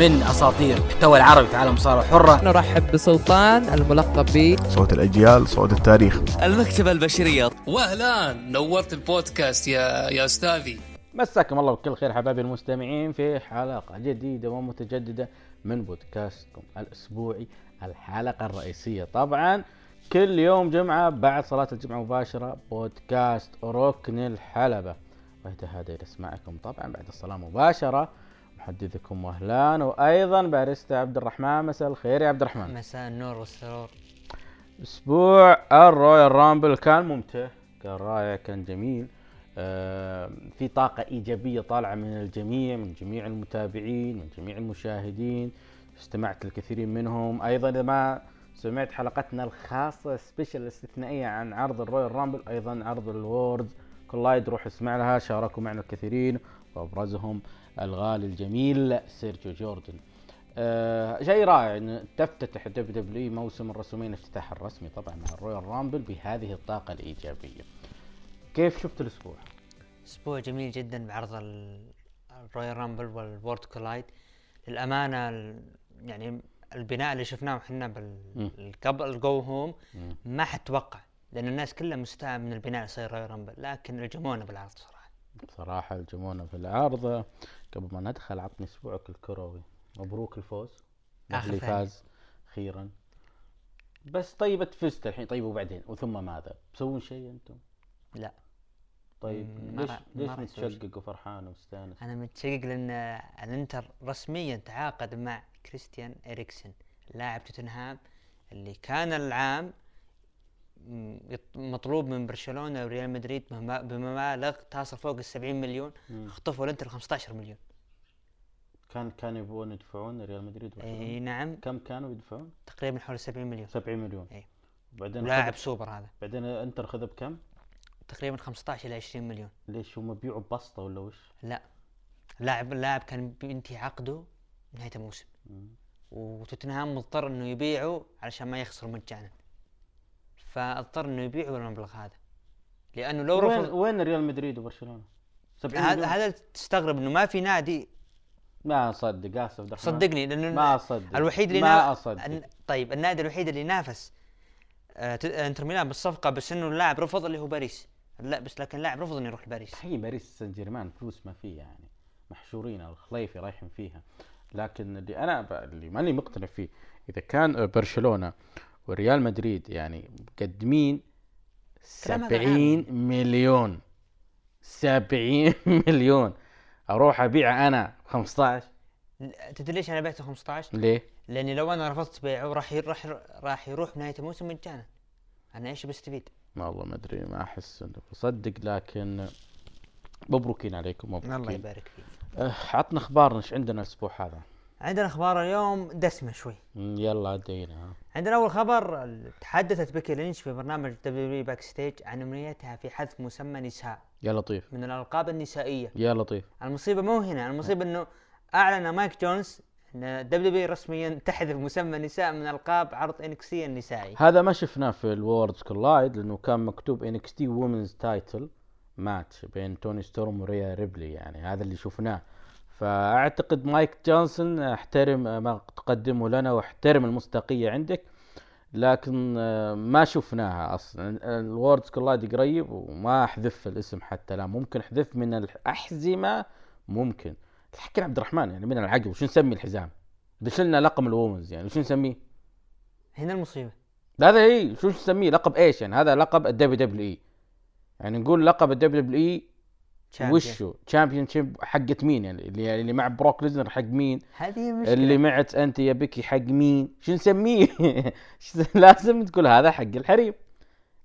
من أساطير المحتوى العربي في عالم الصارة الحرة نرحب بسلطان الملقب ب صوت الأجيال صوت التاريخ. المكتبة البشرية. واهلا نورت البودكاست يا يا أستاذي. مساكم الله بكل خير حبايبي المستمعين في حلقة جديدة ومتجددة من بودكاستكم الأسبوعي الحلقة الرئيسية. طبعا كل يوم جمعة بعد صلاة الجمعة مباشرة بودكاست ركن الحلبة. وهذا هذا يسمعكم طبعا بعد الصلاة مباشرة محدثكم وهلان وأيضا باريستا عبد الرحمن. مساء الخير يا عبد الرحمن. مساء النور والسرور. أسبوع ال Royal Rumble كان ممتع كان رائع كان جميل. آه في طاقة إيجابية طالعة من الجميع من جميع المتابعين من جميع المشاهدين. استمعت للكثيرين منهم. أيضا إذا ما سمعت حلقتنا الخاصة special الاستثنائية عن عرض ال Royal Rumble أيضا عرض ال Worlds Collide روح اسمع لها شاركوا معنا الكثيرين وأبرزهم. الغالي الجميل سيرجيو جوردن آه شيء رائع إن تفتتح WWE موسم ال WrestleMania الافتتاح الرسمي طبعا مع ال Royal Rumble بهذه الطاقة الإيجابية. كيف شفت الأسبوع؟ أسبوع جميل جدا بعرض ال Royal Rumble وال Worlds Collide للأمانة يعني البناء اللي شفناه إحنا قبل ال go home ما حتوقع لأن الناس كلها مستاء من البناء اللي صاير Royal Rumble لكن ألجمونا بالعرض صراحة. بصراحة ألجمونا في العرض قبل ما ندخل عطني أسبوعك الكروي. مبروك الفوز. الاهلي فاز أخيرا. بس طيب فزت الحين. طيب وبعدين؟ وثم ماذا؟ تسوون شيء أنتم؟ لا. طيب ليش ليش متشقق وفرحان ومستانس؟ أنا متشقق لأن الإنتر رسميا تعاقد مع كريستيان إريكسن لاعب توتنهام اللي كان العام مطلوب من برشلونة وريال مدريد بمبالغ تصل فوق ال 70 مليون خطفوا الانتر 15 مليون. كان كانوا يبغون يدفعون ريال مدريد إي نعم. كم كانوا يدفعون؟ تقريبا حول 70 مليون. 70 مليون. إي. بعدين لاعب سوبر هذا. بعدين انتر خذ بكم؟ تقريبا 15 إلى 20 مليون. ليش؟ هم بيعوا بسطه ولا وش؟ لا. اللاعب اللاعب كان بينتهي عقده نهاية الموسم. وتوتنهام مضطر إنه يبيعه علشان ما يخسر مجانا. فاضطر إنه يبيعه بالمبلغ هذا. لأنه لو وين رفض وين ريال مدريد وبرشلونة؟ هذا هذا تستغرب إنه ما في نادي. ما أصدق آسف صدقني لأنه ما أصدق الوحيد اللي ما أصدق. طيب النادي الوحيد اللي نافس آه انتر ميلان بالصفقة بس إنه اللاعب رفض اللي هو باريس. لا بس لكن اللاعب رفض إنه يروح لباريس. هي باريس سان جيرمان فلوس ما فيه يعني محشورين الخليفي رايحين فيها. لكن اللي أنا اللي ماني مقتنع فيه إذا كان برشلونة وريال مدريد يعني مقدمين سبعين مليون. سبعين مليون. أروح أبيع أنا 15 تدري ليش أنا بعته 15 ليه؟ لأني لو أنا رفضت بيعه راح راح راح يروح نهاية الموسم مجانا. أنا إيش بستفيد؟ والله ما أدري ما أحس إنه بصدق لكن مبروكين عليكم مبروكين. الله يبارك فيك. أه عطنا أخبارنا إيش عندنا الأسبوع هذا؟ عندنا أخبار اليوم دسمة شوي. يلا عدينا. عندنا أول خبر تحدثت بيكي لينش في برنامج WWE Backstage عن أمنيتها في حذف مسمى نساء. يا لطيف من الألقاب النسائية. يا لطيف المصيبة مو هنا المصيبة إنه أعلن مايك جونسون إن WWE رسميا تحذف مسمى نساء من ألقاب عرض NXT النسائي. هذا ما شفناه في ال Worlds Collide لأنه كان مكتوب NXT Women's title match بين توني ستورم وريا ريبلي يعني. هذا اللي شفناه. فأعتقد مايك جونسون احترم ما تقدمه لنا واحترم المصداقية عندك لكن ما شفناها أصلا. ال Worlds Collide قريب وما أحذف الاسم حتى لا. ممكن أحذف من الأحزمة؟ ممكن. الحكي عبد الرحمن يعني من العقل. وش نسمي الحزام؟ إذا شلنا لقب ال women's يعني وش نسميه؟ هنا المصيبة. هذا اي شو نسميه؟ لقب إيش يعني؟ هذا لقب ال WWE. يعني نقول لقب ال WWE وشو؟ championship حقت مين يعني؟ اللي اللي مع بروك ليزنر حق مين؟ هذه مشكلة. اللي معك انت يا بيكي حق مين؟ شو نسميه؟ لازم تقول هذا حق الحريم.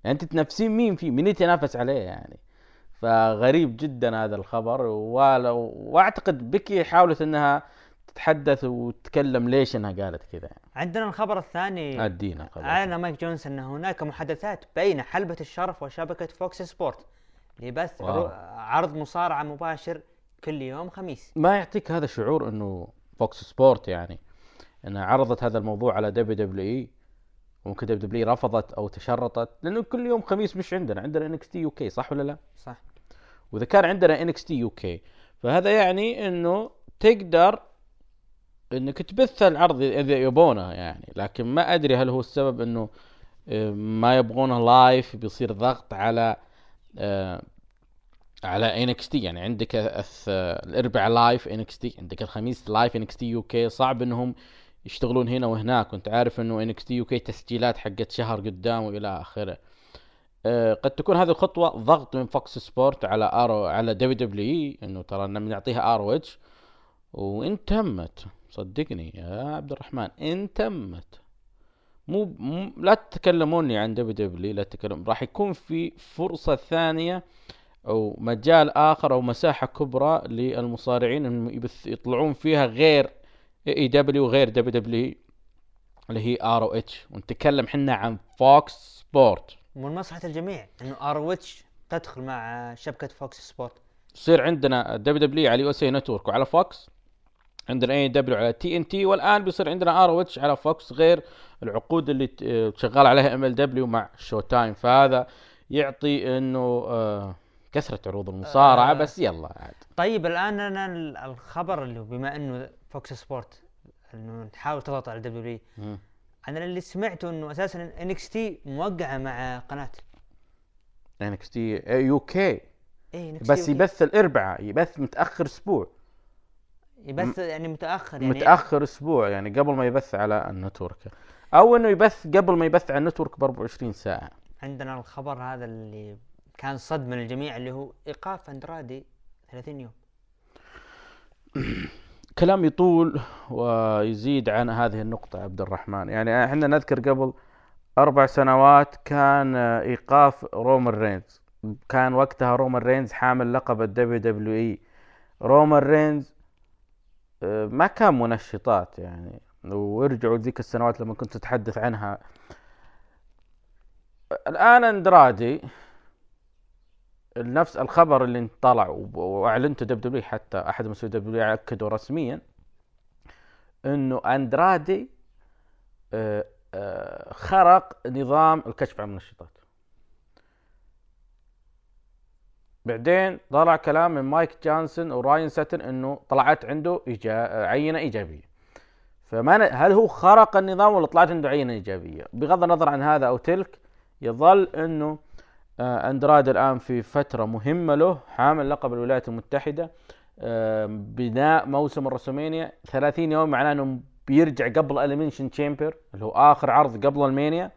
يعني أنت تنافسين مين فيه؟ مين يتنافس عليه يعني. فغريب جدا هذا الخبر. وأعتقد بيكي حاولت إنها تتحدث وتتكلم ليش إنها قالت كذا يعني. عندنا الخبر الثاني. أدينا اعلن مايك جونز ان هناك محادثات بين حلبة الشرف وشبكة Fox Sport. لبث عرض مصارعة مباشر كل يوم خميس. ما يعطيك هذا شعور إنه Fox Sport يعني إنها عرضت هذا الموضوع على دبليو دبليو إي وممكن دبليو دبليو رفضت أو تشرطت؟ لأنه كل يوم خميس مش عندنا. عندنا NXT UK صح ولا لا؟ صح. وإذا كان عندنا NXT UK فهذا يعني إنه تقدر إنك تبث العرض إذا يبونه يعني. لكن ما أدري هل هو السبب إنه آه، ما يبغونه live بيصير ضغط على على NXT يعني عندك الاربعاء live NXT عندك الخميس live NXT UK صعب إنهم يشتغلون هنا وهناك. وانت عارف إنه NXT UK تسجيلات حقت شهر قدام وإلى آخره. آه، قد تكون هذه الخطوة ضغط من Fox Sport على ROH على WWE إنه ترى بنعطيها ROH وإن تمت. صدقني يا عبد الرحمن إن تمت. مو, مو لا تتكلموني عن WWE لا تتكلم. راح يكون في فرصة ثانية أو مجال آخر أو مساحة كبرى للمصارعين انهم يطلعون فيها غير اي دبليو غير دبليو دبليو اللي هي ROH. ونتكلم حنا عن Fox Sport. ومن مصلحة الجميع إنه ROH تدخل مع شبكة Fox Sport. يصير عندنا WWE على USA Network وعلى Fox. عندنا AEW على TNT والآن بيصير عندنا ROH على Fox غير العقود اللي شغال عليها MLW مع Showtime فهذا يعطي إنه آه كثرة عروض المصارعة آه. بس يلا عاد طيب الآن أنا ال- الخبر اللي بما إنه Fox Sport إنه تحاول تضغط على WWE مم. أنا اللي سمعته إنه أساسا NXT موقعة مع قناة NXT UK بس. يبث الاربعاء يبث متأخر أسبوع يبث يعني متأخر يعني. متأخر أسبوع يعني قبل ما يبث على ال network. أو إنه يبث قبل ما يبث على ال network ب 24 ساعة. عندنا الخبر هذا اللي كان صدمه للجميع اللي هو إيقاف اندرادي 30 يوم. كلام يطول ويزيد عن هذه النقطة عبد الرحمن. يعني إحنا نذكر قبل أربع سنوات كان إيقاف رومان رينز. كان وقتها رومان رينز حامل لقب ال WWE. رومان رينز ما كان منشطات يعني. وارجعوا ذيك السنوات لما كنت تتحدث عنها. الآن اندرادي نفس الخبر اللي وب- وأعلنته WWE حتى أحد مسؤولي WWE أكدوا رسميا إنه اندرادي آه، آه، خرق نظام الكشف عن المنشطات بعدين طلع كلام من مايك جانسون وراين ساتن إنه طلعت عنده إيجا... عينة إيجابية. فما. هل هو خرق النظام ولا طلعت عنده عينة إيجابية؟ بغض النظر عن هذا أو تلك يظل إنه آه، أندرادي الآن في فترة مهمة له حامل لقب الولايات المتحدة بناء موسم ال WrestleMania 30 يوم معناه إنه بيرجع قبل ال Elimination Chamber اللي هو آخر عرض قبل ال Mania.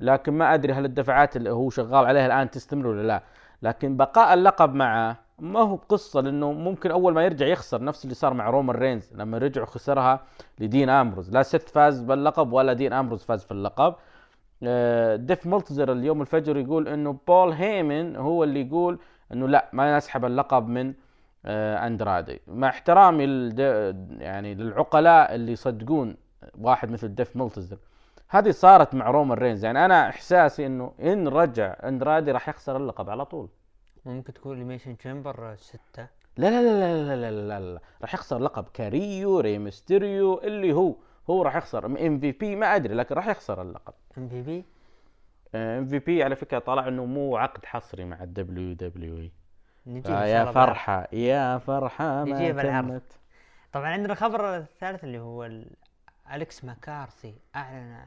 لكن ما أدري هل الدفعات اللي هو شغال عليها الآن تستمر ولا لا. لكن بقاء اللقب معه ما هو بقصة لأنه ممكن أول ما يرجع يخسر نفس اللي صار مع رومان رينز لما رجع وخسرها لدين آمبروز. لا سيث فاز باللقب ولا دين آمبروز فاز في اللقب. آه، ديف ملتزر اليوم الفجر يقول إنه بول هيمن هو اللي يقول إنه لا ما نسحب اللقب من آه، أندرادي. مع احترامي يعني للعقلاء اللي يصدقون واحد مثل ديف ملتزر هذه صارت مع رومان رينز. يعني أنا إحساسي إنه إن رجع إندرادي راح يخسر اللقب على طول. ممكن تكون Elimination Chamber ستة. لا لا لا لا لا لا لا, لا. راح يخسر لقب كاريو ري مستيريو اللي هو هو راح يخسر. ام في بي ما أدري لكن راح يخسر اللقب. إم بي؟ بي إم في بي على فكرة طلع إنه مو عقد حصري مع الدبليو دبليو إي. شاء يا. فرحة يا فرحة ما نجيب العرض. طبعا عندنا الخبر الثالث اللي هو أليكس ماكارثي اعلن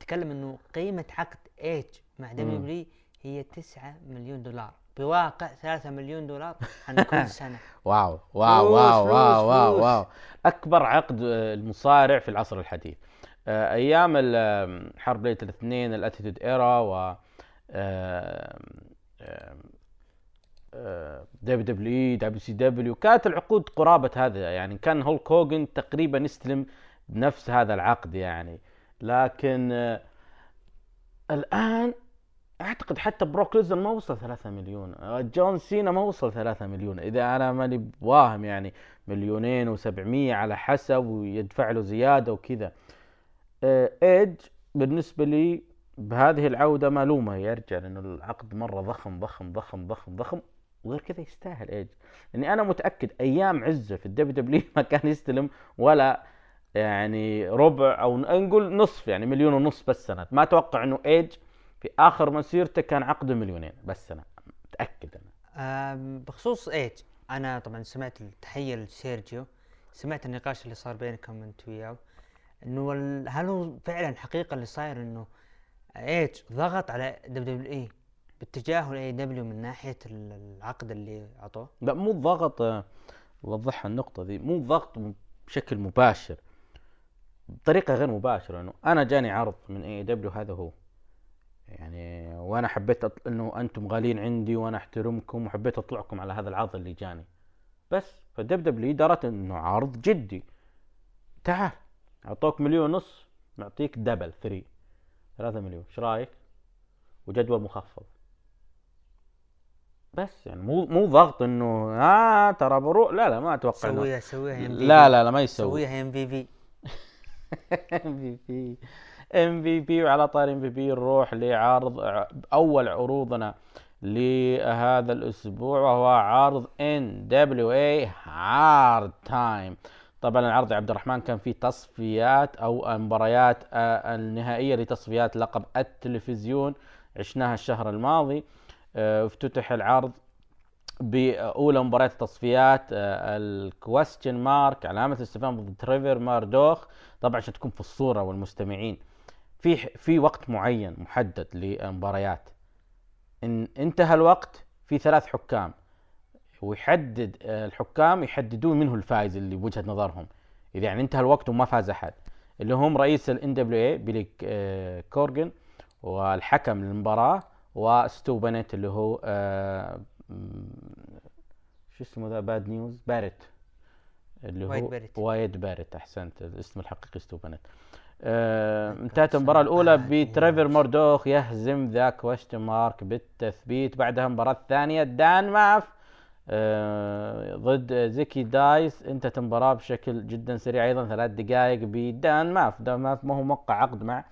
تكلم إنه قيمة عقد إيج مع دبليو هي 9 مليون دولار. بواقع 3 مليون دولار عن كل سنة. wow wow wow wow wow. wow. أكبر عقد آه، المصارع في العصر الحديث. آه، آم، حرب ليلة الاثنين الاتيتود ايرا و دبليو دبليو اي دبليو سي دبليو كانت العقود قرابة هذا. يعني كان هولك هوجن تقريبا يستلم بنفس هذا العقد يعني. لكن آه، الآن أعتقد حتى بروك ليسنر ما وصل 3 مليون آه، جون سينا ما وصل 3 مليون. إذا أنا ماني واهم يعني مليونين و700 على حسب ويدفع له زيادة وكذا. آه، ايج بالنسبة لي بهذه العودة ما ألومه يرجع لأنه العقد مرة ضخم ضخم ضخم ضخم ضخم وغير كذا يستاهل ايج لأني أنا متأكد أيام عزة في ال WWE ما كان يستلم ولا يعني ربع أو نقول نصف يعني مليون ونص بس سنة. ما أتوقع إنه ايج في آخر مسيرته كان عقده مليونين بس أنا متأكد أنا. بخصوص ايج أنا طبعا سمعت التحية لسيرجيو سمعت النقاش اللي صار بينكم أنت وياه إنه هل هو فعلا حقيقة اللي صاير إنه ايج ضغط على دبليو اي باتجاه الاي دبليو من ناحية ال- العقد اللي أعطوه؟ لا مو ضغط آه، وضحها النقطة ذي مو ضغط بشكل مباشر. بطريقة غير مباشرة إنه أنا جاني عرض من AEW هذا هو. يعني وأنا حبيت أط... إنه أنتم غاليين عندي وأنا أحترمكم وحبيت أطلعكم على هذا العرض اللي جاني. بس WWE درت إنه عرض جدي. تعال أعطوك مليون ونص نعطيك double three ثلاثة مليون. إيش رأيك؟ وجدول مخفض. بس يعني مو مو ضغط إنه آه ترى بروح. لا لا ما أتوقع سويها سويها لا لا لا ما يسوي. سويها MVP ام في بي ام في بي وعلى طار ام في بي نروح لعرض أول عروضنا لهذا الأسبوع وهو عرض NWA Hard Times طبعا العرض يا عبد الرحمن كان فيه تصفيات أو مباريات آه، النهائية لتصفيات لقب التلفزيون عشناها الشهر الماضي. آه، افتتح العرض بأولى مباريات التصفيات ال Question Mark علامة الاستفهام ضد تريفر ماردوخ. طبعا عشان تكون في الصورة والمستمعين في في وقت معين محدد للمباريات. إن انتهى الوقت في ثلاث حكام. ويحدد آه، الحكام يحددون منه الفائز اللي بوجهة نظرهم. إذا يعني انتهى الوقت وما فاز أحد. اللي هم رئيس ال NWA بيلي آه، كورجن والحكم للمباراة وستو بنت اللي هو آه، شو اسمه ذا؟ Bad News Barrett اللي هو وايد باريت. وايد باريت أحسنت. الاسم الحقيقي ستو بنت. آه، انتهت المباراة الأولى بتريفر موردوخ يهزم The Question Mark بالتثبيت. بعدها المباراة الثانية دان ماف آه، ضد زيكي دايس. انتهت المباراة بشكل جدا سريع أيضا ثلاث دقائق بدان ماف دان ماف ما هو موقع عقد مع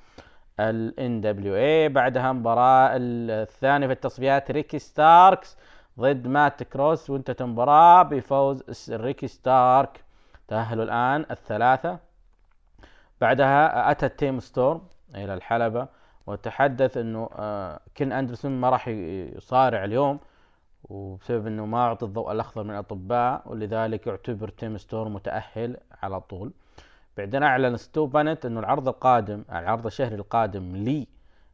ال NWA بعدها المباراة الثانية في التصفيات ريكي ستاركس ضد مات كروس وانتهت المباراة بفوز ريكي ستارك. تأهلوا الآن الثلاثة. بعدها أتى تيم ستورم إلى الحلبة وتحدث أنه آه، كين أندرسون ما راح يصارع اليوم وبسبب أنه ما أعطي الضوء الأخضر من الأطباء ولذلك يعتبر تيم ستورم متأهل على طول. بعدين أعلن ستو بانت إنه العرض القادم العرض الشهري القادم لي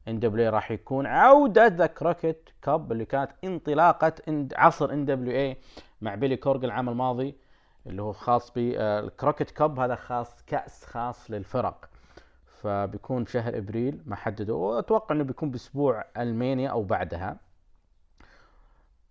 NWA راح يكون عودة The Crockett Cup اللي كانت انطلاقة عصر NWA مع بيلي كورجن العام الماضي اللي هو خاص بال Crockett Cup هذا خاص كأس خاص للفرق. فبيكون شهر إبريل ما حددوا وأتوقع إنه بيكون بأسبوع راسلمانيا أو بعدها.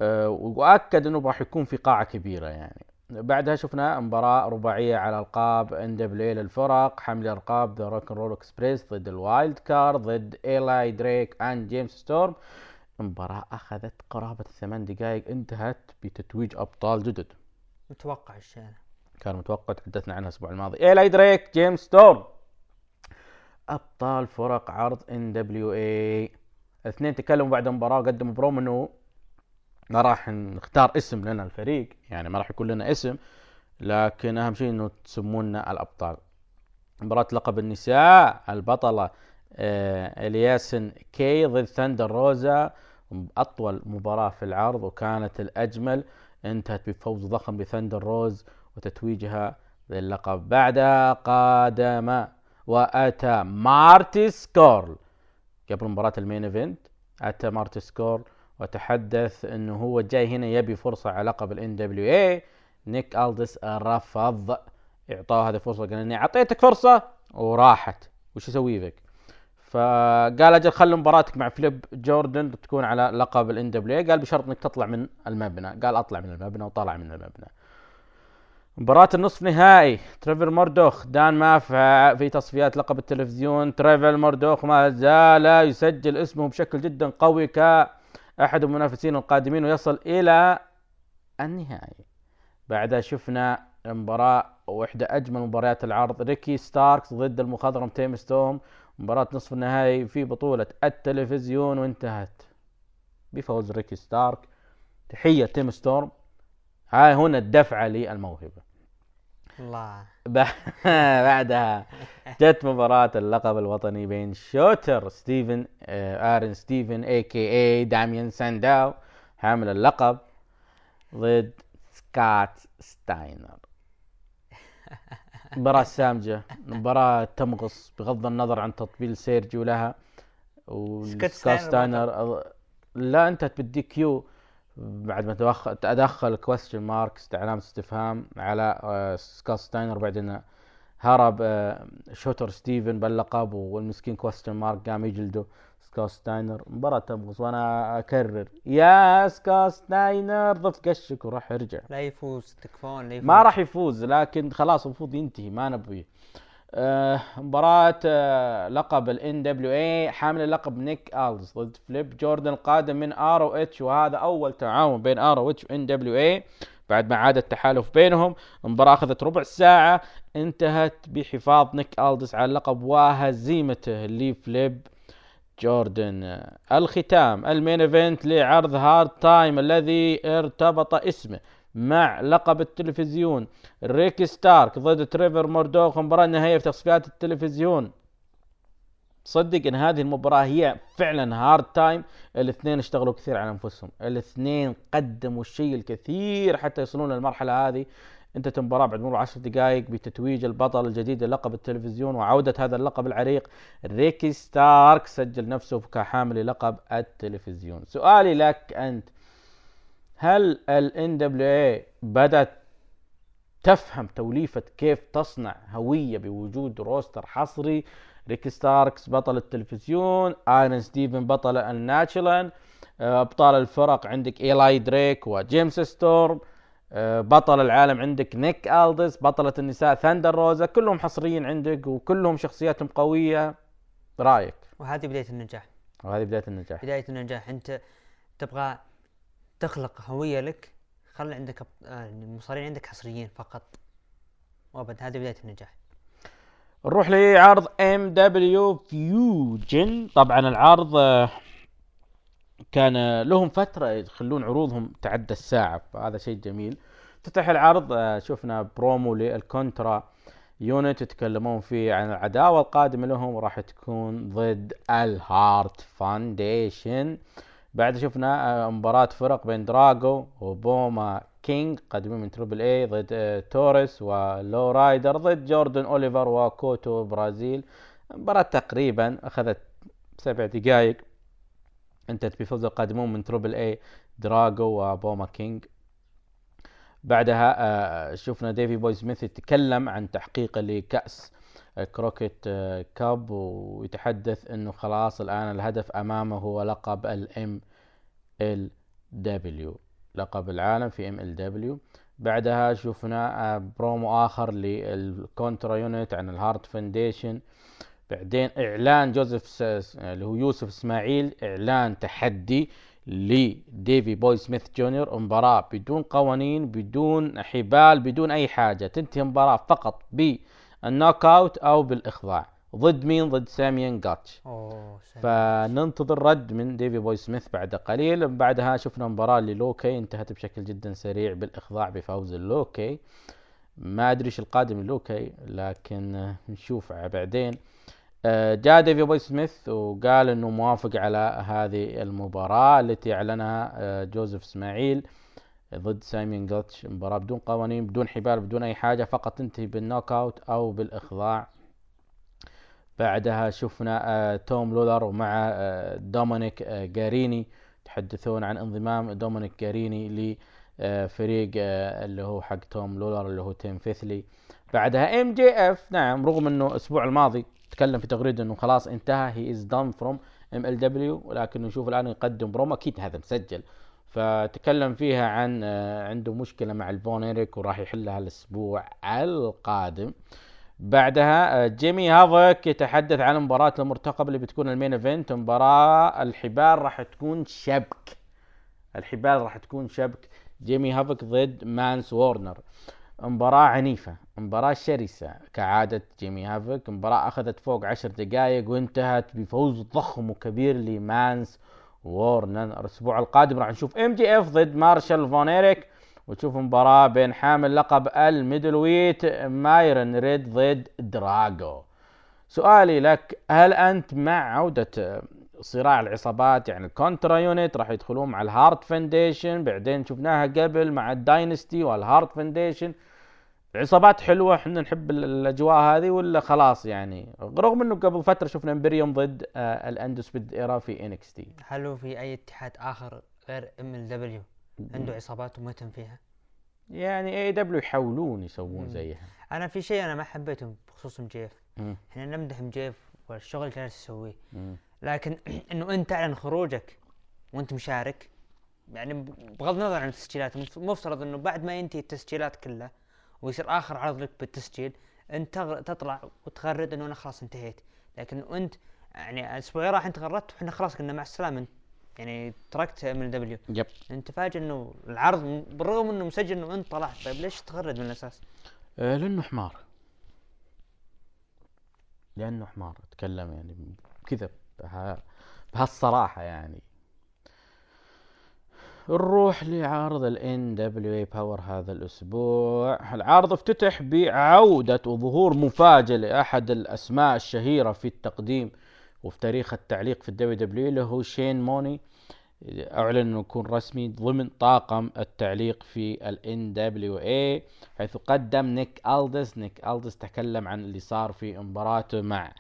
أه، وأكد إنه راح يكون في قاعة كبيرة يعني. بعدها شفنا مباراة رباعية على ألقاب NWA للفرق حمل ألقاب The Rock 'n' Roll Express ضد ال Wild Card ضد ايلاي دريك and جيمس ستورم مباراة أخذت قرابة ثمان دقائق انتهت بتتويج أبطال جدد. متوقع الشيء. كان متوقع تحدثنا عنها الأسبوع الماضي. ايلاي دريك جيمس ستورم أبطال فرق عرض NWA الاثنين تكلموا بعد المباراة وقدموا بروم انه ما راح نختار اسم لنا الفريق يعني ما راح يكون لنا اسم لكن أهم شيء إنه تسمونا الأبطال. مباراة لقب النساء البطلة آه، أليسون كي ضد ثندر روزا. أطول مباراة في العرض وكانت الأجمل. انتهت بفوز ضخم لثندر روزا وتتويجها للقب. بعدها قادم وأتى مارتي سكورل قبل مباراة ال main event أتى مارتي سكورل وتحدث إنه هو جاي هنا يبي فرصة على لقب ال NWA نيك ألدس رفض اعطاه هذه الفرصة قال إني أعطيتك فرصة وراحت. وش أسوي بك فقال أجل خلي مباراتك مع فليب غوردن تكون على لقب ال NWA قال بشرط إنك تطلع من المبنى. قال أطلع من المبنى وطلع من المبنى. مباراة النصف نهائي. تريفر موردوخ دان ماف في تصفيات لقب التلفزيون. تريفر موردوخ ما زال يسجل اسمه بشكل جدا قوي كأحد المنافسين القادمين ويصل إلى النهائي. بعدها شفنا مباراة واحدة أجمل مباريات العرض ريكي ستاركس ضد المخضرم تيم ستورم مباراة نصف النهائي في بطولة التلفزيون وانتهت بفوز ريكي ستارك. تحية تيم ستورم. هاي هنا الدفعة للموهبة. الله. بعدها جت مباراة اللقب الوطني بين شوتر ستيفنز آه، آرون ستيفنز AKA داميان سانداو حامل اللقب ضد سكوت ستاينر. مباراة سامجة مباراة تمغص بغض النظر عن تطبيل سيرجيو لها. وسكوت ستاينر لا انتهت ب DQ. بعد ما تدخل Question Mark علامة استفهام على آه، سكوت ستاينر بعدين هرب آه، شوتر ستيفنز باللقب والمسكين Question Mark قام يجلده سكوت ستاينر. مباراة تمغص وأنا أكرر يا سكوت ستاينر ضف قشك وراح يرجع. لا يفوز تكفون لا يفوز. ما راح يفوز لكن خلاص المفروض ينتهي ما نبغي آه مباراة آه لقب ال NWA حامل اللقب نيك آلز ضد فليب جوردن القادم من ROH وهذا أول تعاون بين ROH و NWA بعد ما عاد التحالف بينهم. المباراة أخذت ربع ساعة انتهت بحفاظ نيك آلدس على اللقب وهزيمته لفليب جوردن. آه، الختام ال main event لعرض Hard Times الذي ارتبط اسمه مع لقب التلفزيون. ريكي ستارك ضد تريفر موردوخ مباراة نهائية في تصفيات التلفزيون. صدق إن هذه المباراة هي فعلا hard times الاثنين اشتغلوا كثير على أنفسهم. الاثنين قدموا الشيء الكثير حتى يصلون للمرحلة هذه. انتهت المباراة بعد مرور عشر دقائق بتتويج البطل الجديد للقب التلفزيون وعودة هذا اللقب العريق. ريكي ستارك سجل نفسه كحامل لقب التلفزيون. سؤالي لك أنت هل ال NWA بدأت تفهم توليفة كيف تصنع هوية بوجود roster حصري؟ ريكي ستاركس بطل التلفزيون ايرون ستيفن بطل ال National آه، أبطال الفرق عندك إيلاي دريك وجيمس ستورم آه، بطل العالم عندك نيك الدس بطلة النساء ثاندر روزا كلهم حصريين عندك وكلهم شخصياتهم قوية. رأيك؟ وهذه بداية النجاح. وهذه بداية النجاح. بداية النجاح. أنت تبغى تخلق هوية لك خلي عندك آه، المصارعين عندك حصريين فقط. وأبد هذه بداية النجاح. نروح لعرض MLW Fusion طبعا العرض آه، كان لهم فترة يخلون عروضهم تعدى الساعة فهذا شيء جميل. افتتح العرض آه، شفنا برومو لل Contra Unit يتكلمون فيه عن العداوة القادمة لهم راح تكون ضد ال Hart Foundation بعد شفنا آه، مباراة فرق بين دراجو وبوما كينج قادمين من Triple A ضد آه، توريس ولو رايدر ضد جوردن أوليفر وكوتو برازيل. مباراة تقريبا أخذت سبع دقائق انتهت بفوز القادمون من Triple A دراجو وبوما كينج بعدها آه، شفنا ديفي بوي سميث يتكلم عن تحقيقه لكأس كروكيت آه، Cup ويتحدث إنه خلاص الآن الهدف أمامه هو لقب ال MLW لقب العالم في MLW. بعدها شفنا آه، برومو آخر لل Contra Unit عن ال Hart Foundation. بعدين إعلان جوزيف اللي هو يوسف إسماعيل إعلان تحدي لديفي بوي سميث جونيور. مباراة بدون قوانين بدون حبال بدون أي حاجة تنتهي المباراة فقط بال knockout أو بالاخضاع. ضد مين؟ ضد سايمون جوتش. سلام. فننتظر رد من ديفي بوي سميث بعد قليل. بعدها شفنا مباراة للوكي انتهت بشكل جدا سريع بالإخضاع بفوز اللوكي. ما أدري إيش القادم لوكي لكن نشوف بعدين. آه، جاء ديفي بوي سميث وقال إنه موافق على هذه المباراة التي أعلنها آه، جوزيف إسماعيل. ضد سايمون جوتش مباراة بدون قوانين بدون حبال بدون أي حاجة فقط تنتهي بال knockout أو بالإخضاع. بعدها شفنا آه، توم لولر ومع آه، دومينيك آه، جاريني يتحدثون عن انضمام دومينيك جاريني لفريق آه، اللي هو حق توم لولر اللي هو Team Filthy. بعدها MJF نعم رغم إنه الأسبوع الماضي تكلم في تغريده إنه خلاص انتهى he is done from MLW ولكن نشوف الآن يقدم برومو أكيد هذا مسجل. فتكلم فيها عن آه، عنده مشكلة مع الفون إيريك وراح يحلها الأسبوع القادم. بعدها آه، جيمي هافك يتحدث عن المباراة المرتقبة اللي بتكون ال main event. مباراة الحبال راح تكون شبك. الحبال راح تكون شبك. جيمي هافك ضد مانس وورنر. مباراة عنيفة مباراة شرسة كعادة جيمي هافك مباراة أخذت فوق عشر دقائق وانتهت بفوز ضخم وكبير لمانس وورنر الأسبوع القادم راح نشوف MJF ضد مارشال فون ايريك وتشوف مباراة بين حامل لقب ال middleweight مايرن ريد ضد دراجو سؤالي لك هل أنت مع عودة صراع العصابات يعني ال Contra Unit راح يدخلون مع ال Hart Foundation بعدين شفناها قبل مع ال Dynasty وال Hart Foundation عصابات حلوة إحنا نحب ال- الأجواء هذه ولا خلاص يعني رغم إنه قبل فترة شفنا Imperium ضد آه ال Undisputed Era في NXT هل هو في أي اتحاد آخر غير MLW عنده عصابات ومهتم فيها؟ يعني AEW يحاولون يسوون. زيها أنا في شيء أنا ما حبيته بخصوص MJF. إحنا نمدح MJF والشغل اللي جالس يسويه. لكن إنه أنت تعلن خروجك وأنت مشارك يعني بغض النظر عن التسجيلات مف- مفترض إنه بعد ما ينتهي التسجيلات كلها ويصير آخر عرض لك بالتسجيل. أنت تطلع وتغرد إنه أنا خلاص انتهيت. لكن أنت يعني الأسبوع راح أنت غردت وحنا خلاص قلنا مع السلامة. يعني تركت إل دبليو. يب. أنت فاجئ إنه العرض بالرغم إنه مسجل إنه أنت طلعت طيب ليش تغرد من الأساس؟ آه لأنه حمار. لأنه حمار. أتكلم يعني كذا بها بهالصراحة يعني. نروح لعرض ال NWA Power هذا الأسبوع. العرض افتتح بعودة وظهور مفاجئ لأحد الأسماء الشهيرة في التقديم وفي تاريخ التعليق في ال WWE اللي هو شين موني. أعلن أنه يكون رسمي ضمن طاقم التعليق في ال NWA حيث قدم نيك ألدس. نيك ألدس تكلم عن اللي صار في مباراته مع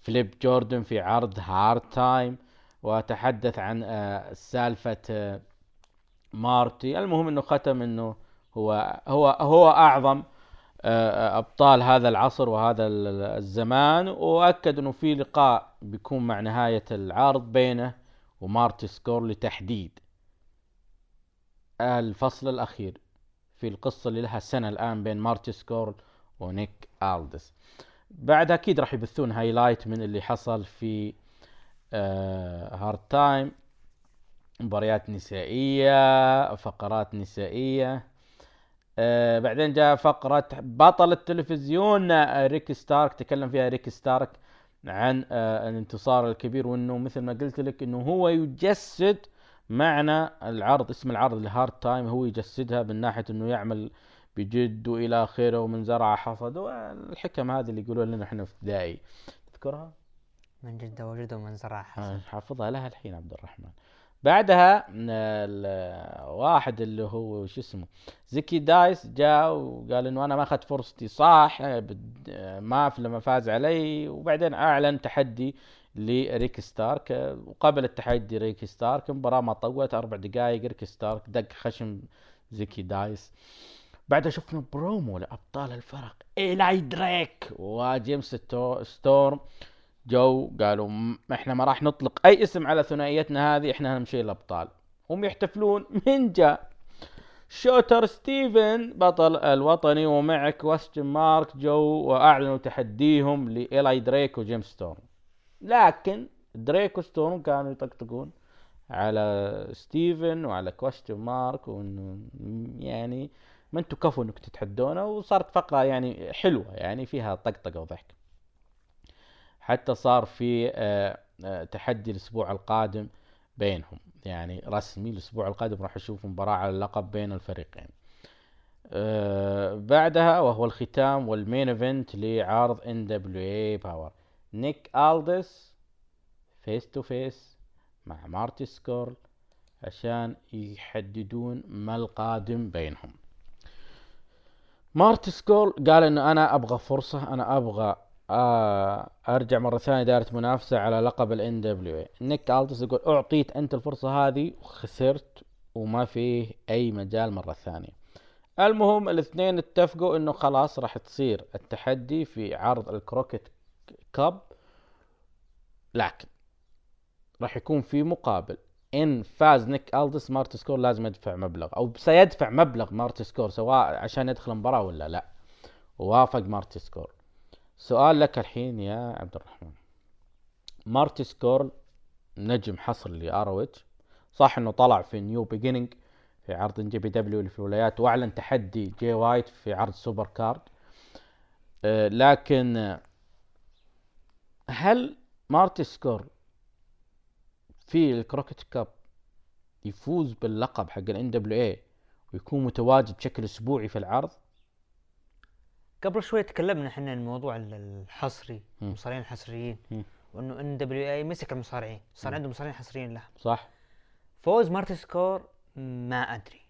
فليب جوردن في عرض Hard Time وتحدث عن آه، سالفة آه، مارتي. المهم إنه ختم إنه هو هو هو أعظم آه، أبطال هذا العصر وهذا ال- ال- الزمان. وأكد إنه في لقاء بيكون مع نهاية العرض بينه ومارتي سكور لتحديد الفصل الأخير في القصة اللي لها سنة الآن بين مارتي سكور ونيك ألدس. بعد أكيد راح يبثون highlight من اللي حصل في آه Hard Time. مباريات نسائية فقرات نسائية. آه بعدين جاء فقرة بطل التلفزيون آه، ريك ستارك. تكلم فيها ريك ستارك عن آه الانتصار الكبير وإنه مثل ما قلت لك إنه هو يجسد معنى العرض اسم العرض ال Hard Time. هو يجسدها من ناحية إنه يعمل بجد وإلى آخره ومن زرع حصد. والحكم هذه اللي يقولون لنا إحنا في ابتدائي تذكرها؟ من جد وجد ومن زرع آه، حافظها لها الحين عبد الرحمن. بعدها م- ال- واحد اللي هو شو اسمه زكي دايس جاء وقال إنه أنا ما أخذت فرصتي صح ما في لما فاز علي. وبعدين أعلن تحدي لريك ستارك. وقبل التحدي ريك ستارك المباراة ما طولت أربع دقائق ريك ستارك دق خشم زكي دايس. بعدها شفنا برومو لأبطال الفرق ايلاي دريك وجيمس ستو- ستورم جو قالوا إحنا ما راح نطلق أي اسم على ثنائيتنا هذه إحنا هنمشي الابطال هم يحتفلون. من جاء شوتر ستيفن بطل الوطني ومع Question Mark جو وأعلنوا تحديهم لإيلاي دريك وجيمس ستورم لكن دريك وستورم كانوا يطقطقون على ستيفن وعلى Question Mark وإنه يعني ما أنتم كفوا إنكم تتحدونا وصارت فقرة يعني حلوة يعني فيها طقطقة وضحك. حتى صار في آه، آه، تحدي الأسبوع القادم بينهم. يعني رسمي الأسبوع القادم راح نشوف مباراة على اللقب بين الفريقين. آه، بعدها وهو الختام وال main event لعرض NWA Power نيك الدس face to face مع مارتي سكورل عشان يحددون ما القادم بينهم. مارتي سكول قال إنه أنا أبغى فرصة أنا أبغى أرجع مرة ثانية دائرة منافسة على لقب ال NW نيك ألتس يقول أعطيت أنت الفرصة هذه وخسرت وما فيه أي مجال. مرة ثانية. المهم الاثنين اتفقوا إنه خلاص راح تصير التحدي في عرض ال Crockett Cup لكن راح يكون في مقابل. إن فاز نيك الدس مارتي سكور لازم يدفع مبلغ. أو سيدفع مبلغ مارتي سكور سواء عشان يدخل المباراة ولا لا. ووافق مارتي سكور سؤال لك الحين يا عبد الرحمن. مارتي سكور نجم حصري ل ROH صح إنه طلع في New Beginning في عرض JPW في الولايات وأعلن تحدي جي وايت في عرض Supercard آه، لكن آه، هل مارتي سكور في ال Crockett Cup يفوز باللقب حق ال NWA ويكون متواجد بشكل أسبوعي في العرض؟ قبل شوي تكلمنا إحنا عن الموضوع ال- الحصري. المصارعين الحصريين. وإنه NWA مسك المصارعين. صار عنده مصارعين حصريين له صح؟ فوز مارتي سكور ما أدري.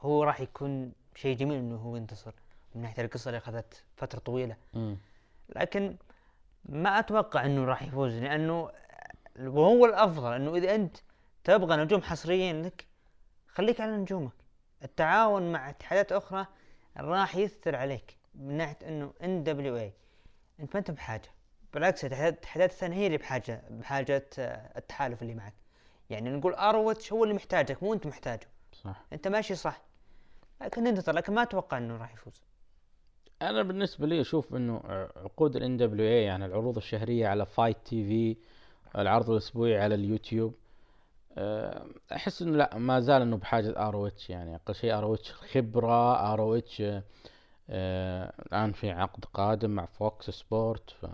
هو راح يكون شيء جميل إنه هو ينتصر من ناحية القصة اللي أخذت فترة طويلة. مم. لكن ما أتوقع إنه راح يفوز لأنه وهو الأفضل. إنه إذا أنت تبغى نجوم حصريين لك خليك على نجومك. التعاون مع اتحادات أخرى راح يثر عليك. من ناحية إنه ان دبليو اي أنت ما أنت بحاجة. بالعكس الاتحادات الثانية هي اللي بحاجه بحاجة آه، التحالف اللي معك. يعني نقول ROH هو اللي محتاجك مو أنت محتاجه. صح. أنت ماشي صح. لكن ننتظر لكن ما أتوقع إنه راح يفوز. أنا بالنسبة لي أشوف إنه عقود ال NWA يعني العروض الشهرية على FITE TV العرض الأسبوعي على اليوتيوب أه، أحس إنه لا ما زال إنه بحاجة ROH يعني أقل شيء ROH خبرة ROH الآن في عقد قادم مع Fox Sport ف-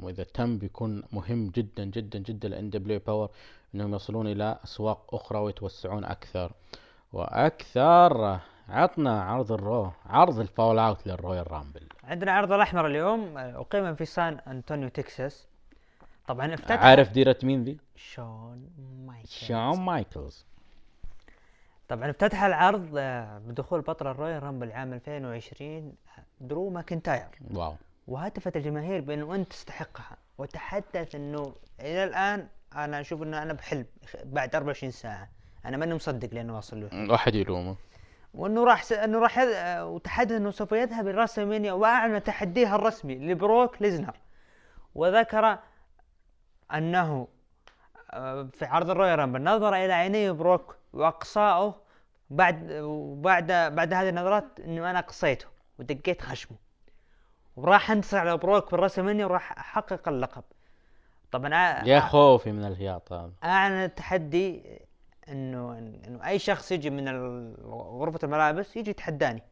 واذا تم بيكون مهم جدا جدا جدا ل NW Power إنهم يصلون إلى أسواق أخرى ويتوسعون أكثر. وأكثر عطنا عرض ال Raw عرض ال fallout لل Royal Rumble. عندنا عرض الأحمر اليوم أقيم في سان أنطونيو تكساس. طبعا افتتح عارف ديرة مين ذي؟ شون مايكلز. شون مايكلز. طبعا افتتح العرض آه، بدخول بطل ال Royal Rumble عام 2020 درو ماكنتاير. wow. وهتفت الجماهير بأنه أنت تستحقها. وتحدث أنه إلى الآن أنا أشوف أنه أنا بحلم بعد 24 ساعة. أنا ماني مصدق لأنه واصل له. واحد يلومه. وأنه راح س... أنه راح يذ... آه، وتحدث أنه سوف يذهب إلى WrestleMania. وأعلن تحديه الرسمي لبروك ليزنر. وذكر أنه آه، في عرض ال Royal Rumble نظر إلى عيني بروك وإقصائه بعد وبعد بعد هذه النظرات إنه أنا قصيته ودقيت خشمه. وراح انتصر على بروك في الرسمانيا وراح أحقق اللقب. طبعا يا خوفي من الهياط هذا. اعلن التحدي إنه إنه أي شخص يجي من غرفة الملابس يجي يتحداني.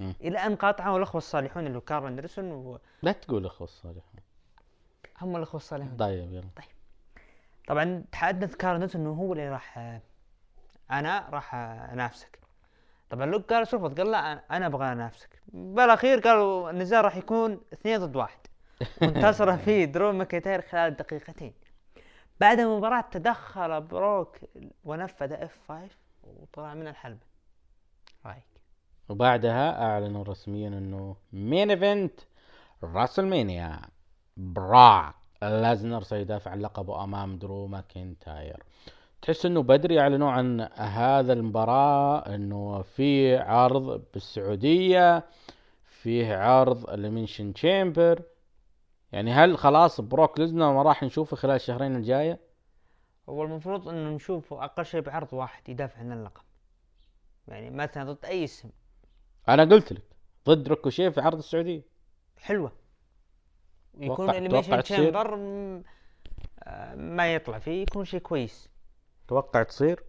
إلى أن قاطعه الأخوة الصالحون اللي هو كارل أندرسون وهم لا تقول اخو الصالح الأخوة الصالحون. طيب يلا. طبعا تحدث كارل أندرسون إنه هو اللي راح أنا راح أنافسك. طبعا لوك قال شوف قال لا أنا- أنا أبغى أنافسك. بالأخير قالوا النزال راح يكون اثنين ضد واحد. وانتصر فيه درو ماكنتاير خلال دقيقتين. بعد المباراة تدخل بروك ونفذ F5 وطلع من الحلبة. رايك؟ وبعدها أعلنوا رسميا إنه main event راسلمانيا. بروك ليزنر سيدافع عن لقبه أمام درو ماكنتاير. تحس إنه بدري يعلنوا عن هذا المباراة إنه في عرض بالسعودية فيه عرض ال Elimination Chamber. يعني هل خلاص بروك ليزنر ما راح نشوفه خلال الشهرين الجاية؟ هو المفروض إنه نشوفه أقل شيء بعرض واحد يدافع عن اللقب. يعني مثلا ضد أي اسم. أنا قلت لك ضد روكوشيه في عرض السعودية. حلوة. يكون تصير؟ تشامبر آه، ما يطلع فيه يكون شيء كويس. توقع تصير؟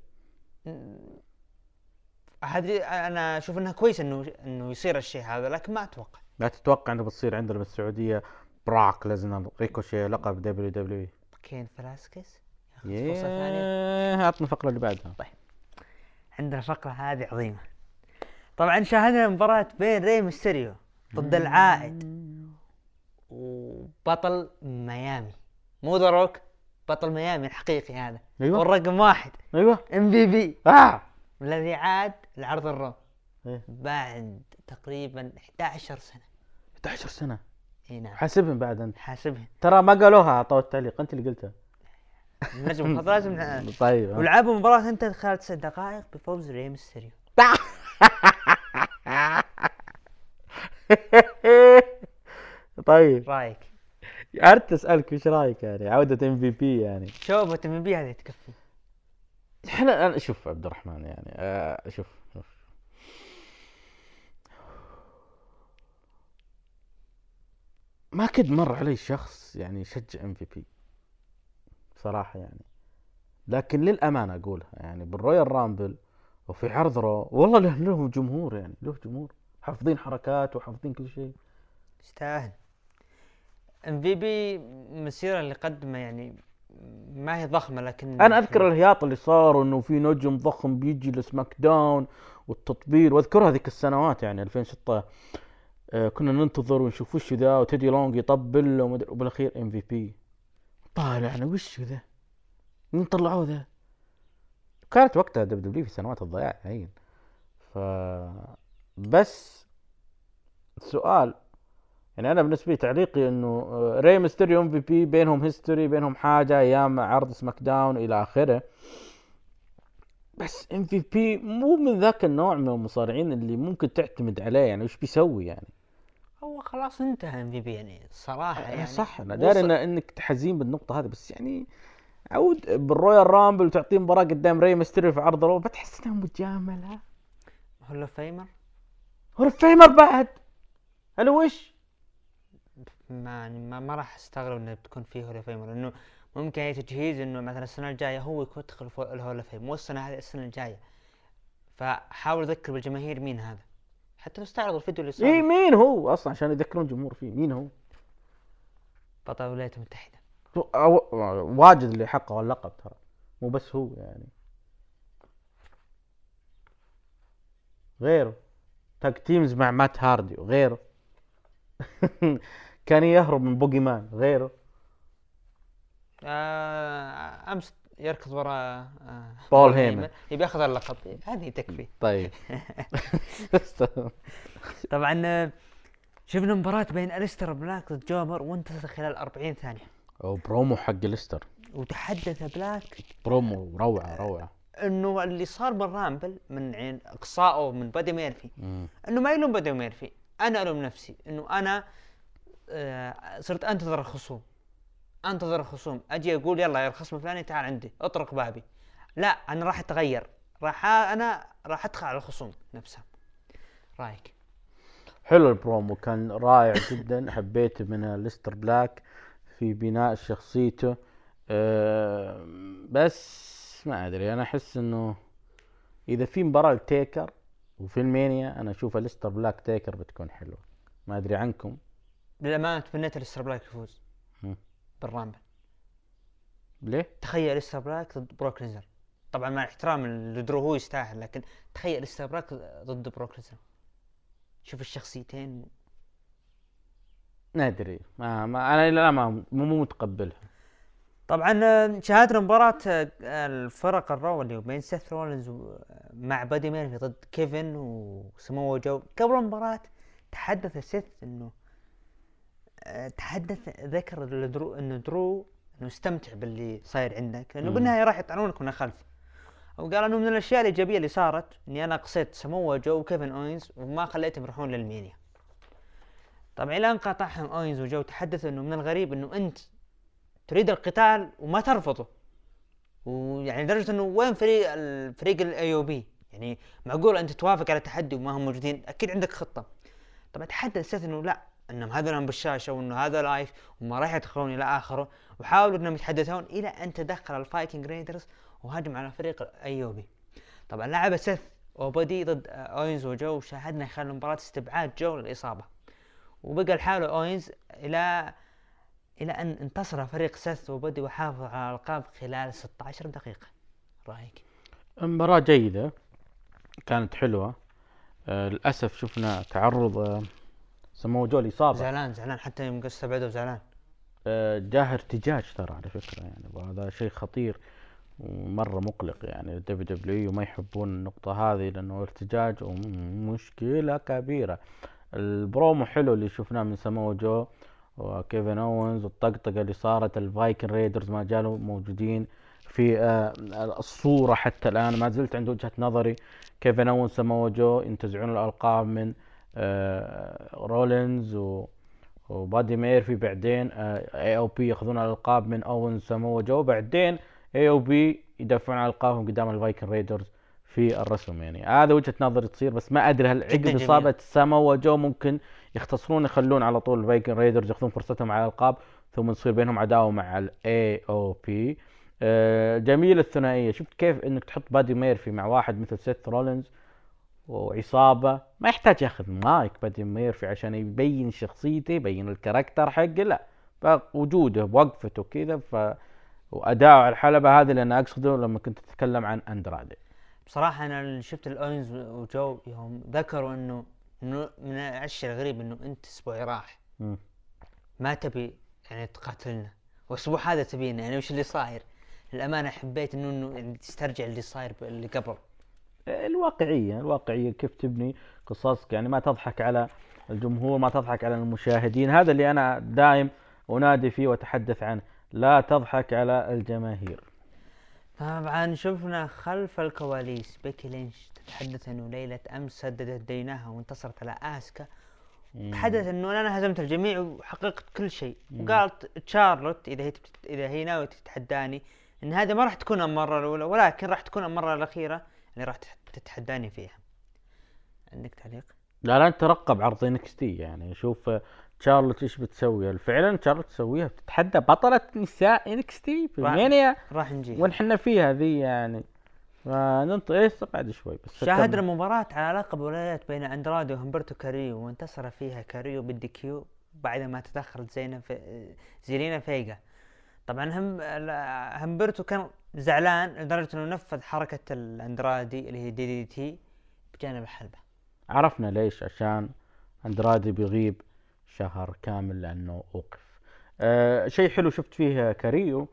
هذه أنا أشوف إنها كويس إنه إنه يصير الشيء هذا لكن ما أتوقع. لا تتوقع إنه بتصير عندنا بالسعودية براك ليزنر ريكوشي لقب دبليو دبليو كين فلاسكس إيه هاتنا الفقرة اللي بعدها. عندنا الفقرة هذه عظيمة. طبعا شاهدنا مباراة بين ري ميستيريو ضد العائد. وبطل ميامي. مو ذا روك. بطل ميامي الحقيقي هذا. أيوة. والرقم واحد. أيوه. ام في بي آه. الذي عاد لعرض الرو. إيه. بعد تقريبا 11 سنة. 11 سنة. إي نعم. حاسبهم بعد. انت حاسبها ترى ما قالوها اعطوا التعليق. أنت اللي قلتها النجم المفضل لازم طيب. ها. ولعبوا مباراة انتهت خلال تسع دقائق بفوز ري ميستيريو طيب. رأيك؟ اردت أسألك إيش رأيك يعني؟ عودة ام في بي يعني. شوفة ام بي هذه تكفي. إحنا أنا شوف عبد الرحمن يعني آه شوف شوف. ما كد مر علي شخص يعني يشجع ام في بي صراحة يعني. لكن للأمانة أقولها يعني بالرويال رامبل وفي عرض رو والله له له جمهور يعني له جمهور. حافظين حركات وحافظين كل شيء. يستاهل. إم في بي المسيرة اللي قدمه يعني ما هي ضخمة لكن أنا أذكر الهياط اللي صار وانه في نجم ضخم بيجي لسماك داون والتطبيل وأذكرها ذيك السنوات يعني 2006 آه كنا ننتظر ونشوف وش ذا وتيدي لونج يطبل وبالأخير إم في بي. طالعنا وش ذا؟ مين طلعوه ذا؟ كانت وقتها دب دبليو في سنوات الضياع هين. ف بس السؤال يعني أنا بالنسبة لي تعليقي إنه ري ميستيريو ام في بي بينهم history بينهم حاجة أيام عرض سماك داون إلى آخره. بس ام في بي مو من ذاك النوع من المصارعين اللي ممكن تعتمد عليه يعني وش بيسوي يعني؟ هو خلاص انتهى ام في بي يعني الصراحه يعني يعني. صح أنا داري إن إنك حزين بالنقطة هذه بس يعني عود بالرويال رامبل وتعطيه مباراة قدام ري ميستيريو في عرض رو بتحس إنها مجاملة؟ Hall of Famer هو ال Famer بعد! هلا وش؟ ما يعني ما, ما راح أستغرب إنه بتكون فيه Hall of Famer لأنه ممكن اي تجهيز إنه مثلا السنة الجاية هو يكون يدخل في ال Hall of Fame مو السنة هذه السنة الجاية. فحاول أذكر بالجماهير مين هذا. حتى لو استعرضوا الفيديو اللي صار. اي مين هو؟ أصلا عشان يذكرون الجمهور فيه مين هو؟ بطل الولايات المتحده واجد اللي حققوا اللقب ترى. مو بس هو يعني. غيره. tag teams مع مات هاردي وغيره. كان يهرب من بوجي مان غيره. آه أمس يركض وراء آه بول هيمن. يبي ياخذ اللقب. هذه تكفي. طيب. طبعا آه، شفنا مباراة بين الستر بلاك ضد jobber وانتهت خلال 40 ثانية. وبرومو حق ليستر وتحدث بلاك برومو روعة روعة. إنه اللي صار بالرامبل من عين إقصائه من بادي ميرفي. إنه ما يلوم بادي ميرفي. أنا ألوم نفسي إنه أنا صرت أنتظر الخصوم. أنتظر الخصوم. أجي أقول يلا يا الخصم الفلاني تعال عندي أطرق بابي. لا أنا راح أتغير. راح أنا راح أدخل على الخصوم نفسها. رأيك؟ حلو البرومو كان رائع جدا. حبيت من ليستر بلاك في بناء شخصيته. أه بس ما أدري أنا أحس إنه إذا في مباراة لتيكر وفي المينيا أنا أشوف ليستر بلاك تيكر بتكون حلوة. ما أدري عنكم. للأمانة تمنيت الستر بلاك يفوز. بالرامبل. ليه؟ تخيل ليستر بلاك ضد بروك ليزنر طبعا مع احترام لدرو هو يستاهل لكن تخيل ليستر بلاك ضد بروك ليزنر شوف الشخصيتين. ما أدري. ما, ما أنا لا ما مو متقبلها. طبعا آه، شاهدنا مباراة آه، الفرق الرو اللي بين سيث رولينز و- مع بادي ميرفي ضد كيفن وسمو جو. قبل المباراة تحدث سيث إنه آه، تحدث ذكر لدرو انه درو إنه استمتع باللي صاير عندك. لأنه مم. بالنهاية راح يطعنونك من الخلف. وقال أنه من الأشياء الإيجابية اللي صارت إني أنا قصيت سمو جو وكيفن أوينز وما خليتهم يروحون للمينيا طبعا إلى ان قاطعهم أوينز وجو تحدث إنه من الغريب إنه أنت تريد القتال وما ترفضه. ويعني لدرجة إنه وين فريق الفريق ال AOP يعني معقول أنت توافق على التحدي وما هم موجودين؟ أكيد عندك خطة. طبعا تحدث إنه لا أنهم هذول بالشاشة وأنه هذا live وما راح يدخلون إلى آخره. وحاولوا أنهم يتحدثون إلى أن تدخل الفايكنج ريدرز وهجم على فريق ال AOP طبعا لعب سيث وبدي ضد أوينز وجو وشاهدنا خلال المباراة استبعاد جو للإصابة. وبقى الحال أوينز إلى إلى أن انتصر فريق سيث وبدي وحافظ على الألقاب خلال 16 دقيقة. رأيك؟ مباراة جيدة كانت حلوة. آه للأسف شفنا تعرض آه سموه جو الإصابة زعلان زعلان حتى يوم استبعدوا زعلان. آه جاه ارتجاج ترى على فكرة يعني وهذا شيء خطير ومرة مقلق يعني. ال WWE ما يحبون النقطة هذه لأنه ارتجاج ومشكلة كبيرة. البرومو حلو اللي شفناه من سمو جو وكيفن اونز والطقطقة اللي صارت الفايكن ريدرز ما زالوا موجودين في آه الصورة حتى الآن. ما زلت عند وجهة نظري. كيفن اونز سمو جو ينتزعون الألقاب من رولينز و وبادي ميرفي بعدين AOP ياخذون الألقاب من اوين سامو جو بعدين AOP يدافعون عن ألقابهم قدام الفايكن ريدرز في الرسم يعني هذا وجهة نظري تصير بس ما أدري هل عقب. إصابة سامو جو ممكن يختصرون يخلون على طول الفايكن ريدرز ياخذون فرصتهم على الألقاب ثم تصير بينهم عداوة مع ال AOP جميل الثنائية. شفت كيف إنك تحط بادي ميرفي مع واحد مثل سيث رولينز؟ وعصابة. ما يحتاج ياخذ مايك بادي ميرفي عشان يبين شخصيته يبين ال character حقه لا. فوجوده بوقفته كذا ف واداؤه على الحلبة هذا اللي أنا أقصده لما كنت أتكلم عن اندرادي بصراحة أنا اللي شفت الأوينز وجو يوم ذكروا إنه من الأشياء الغريب إنه أنت أسبوع راح. ما تبي يعني تقاتلنا. والأسبوع هذا تبينا يعني وش اللي صاير؟ للأمانة حبيت إنه إنه يعني تسترجع اللي صاير اللي قبل. الواقعية الواقعية كيف تبني قصصك؟ يعني ما تضحك على الجمهور ما تضحك على المشاهدين. هذا اللي أنا دائم أنادي فيه وأتحدث عنه. لا تضحك على الجماهير. طبعا شفنا خلف الكواليس. بيكي لينش تتحدث إنه ليلة أمس سددت دينها وانتصرت على آسكا. تحدث إنه أنا هزمت الجميع وحققت كل شيء. وقالت تشارلوت إذا هي إذا هي ناوية تتحداني إن هذه ما راح تكون المرة الأولى ولكن راح تكون المرة الأخيرة. اللي راح تت- تتحداني فيها. عندك تعليق؟ لا لا انت رقب عرض إنكس تي يعني شوف آه، شارلوت إيش بتسوي؟ فعلا شارلوت تسويها؟ بتتحدى بطلة نساء إنكس تي في راح- المانيا؟ راح نجي ونحن فيها ذي يعني؟ فننطق إيش؟ بعد شوي بس شاهدنا كمل. مباراة على لقب ولايات بين اندرادي وهمبرتو كاريو وانتصر فيها كاريو بالدي كيو بعد ما تدخلت زينا في زيلينا فيجا. طبعا هم همبرتو كان زعلان لدرجة إنه نفذ حركة الأندرادي اللي هي دي دي تي بجانب الحلبة. عرفنا ليش عشان أندرادي بيغيب شهر كامل لأنه أوقف. أه شيء حلو شفت فيه كاريو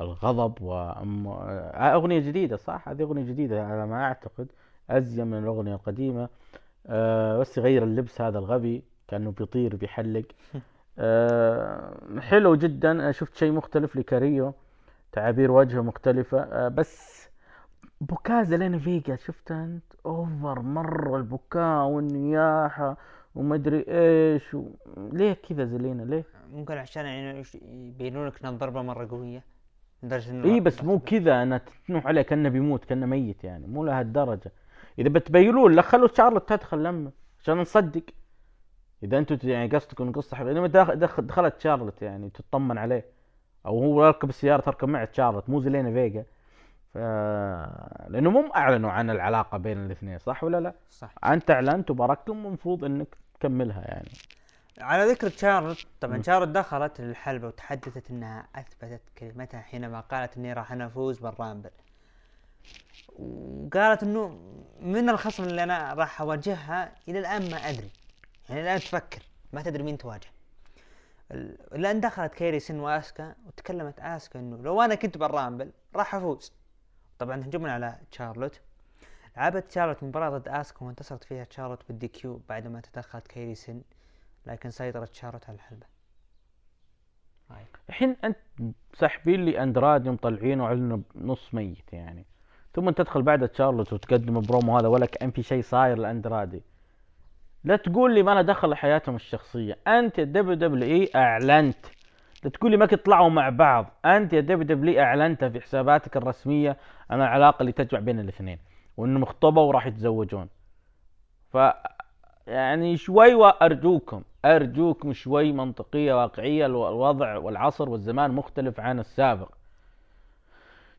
الغضب وأم... آه أغنية جديدة صح؟ هذه أغنية جديدة على ما أعتقد ازين من الأغنية القديمة. أه بس يغير اللبس هذا الغبي كأنه بيطير بيحلق. أه حلو جدا. شفت شيء مختلف لكاريو. تعابير وجهه مختلفة. أه بس بكاء زلينا فيجا شفت أنت؟ أوفر مرة البكاء والنياحة ومدري إيش و... ليه كذا زلينا؟ ليه؟ ممكن عشان يعني يبينون لك إنها ضربة مرة قوية لدرجة إنه إي بس مو كذا أنا تنوح عليه كأنه بيموت كأنه ميت يعني مو لهالدرجه إذا بتبينون لا خلوا شارلوت تدخل لما عشان نصدق. إذا أنتم يعني قصدكم دخ- دخ- دخلت شارلوت يعني تطمن عليه. أو هو يركب السيارة تركب معه شارلوت مو زلينا فيجا. ف... لأنه مو أعلنوا عن العلاقة بين الاثنين صح ولا لا؟ صح. أنت أعلنت وباركتم المفروض إنك تكملها يعني. على ذكر شارلوت طبعا شارلوت دخلت الحلبة وتحدثت إنها أثبتت كلمتها حينما قالت إني راح أنا أفوز بالرامبل. وقالت إنه من الخصم اللي أنا راح أواجهها إلى الآن ما أدري. يعني الآن تفكر ما تدري مين تواجه. الان دخلت كيري سن وآسكا وتكلمت آسكا إنه لو أنا كنت بالرامبل راح أفوز. طبعا هجوما على شارلوت لعبت شارلوت مباراة ضد آسكا وانتصرت فيها شارلوت بال DQ بعدما تدخلت كيري سن لكن سيطرت شارلوت على الحلبة. الحين أنت ساحبين لي اندرادي مطلعينه وعلنه نص ميت يعني. ثم تدخل بعد تشارلوت وتقدم برومو هذا ولا كأن في شيء صاير لأندرادي. لا تقول لي ما له دخل حياتهم الشخصية. أنت يا WWE أعلنت. لا تقول لي ما كنت طلعوا مع بعض. أنت يا WWE أعلنت في حساباتك الرسمية عن العلاقة اللي تجمع بين الاثنين وإنهم اخطبوا وراح يتزوجون. ف يعني شوي وأرجوكم أرجوكم شوي منطقية واقعية الو- الوضع والعصر والزمان مختلف عن السابق.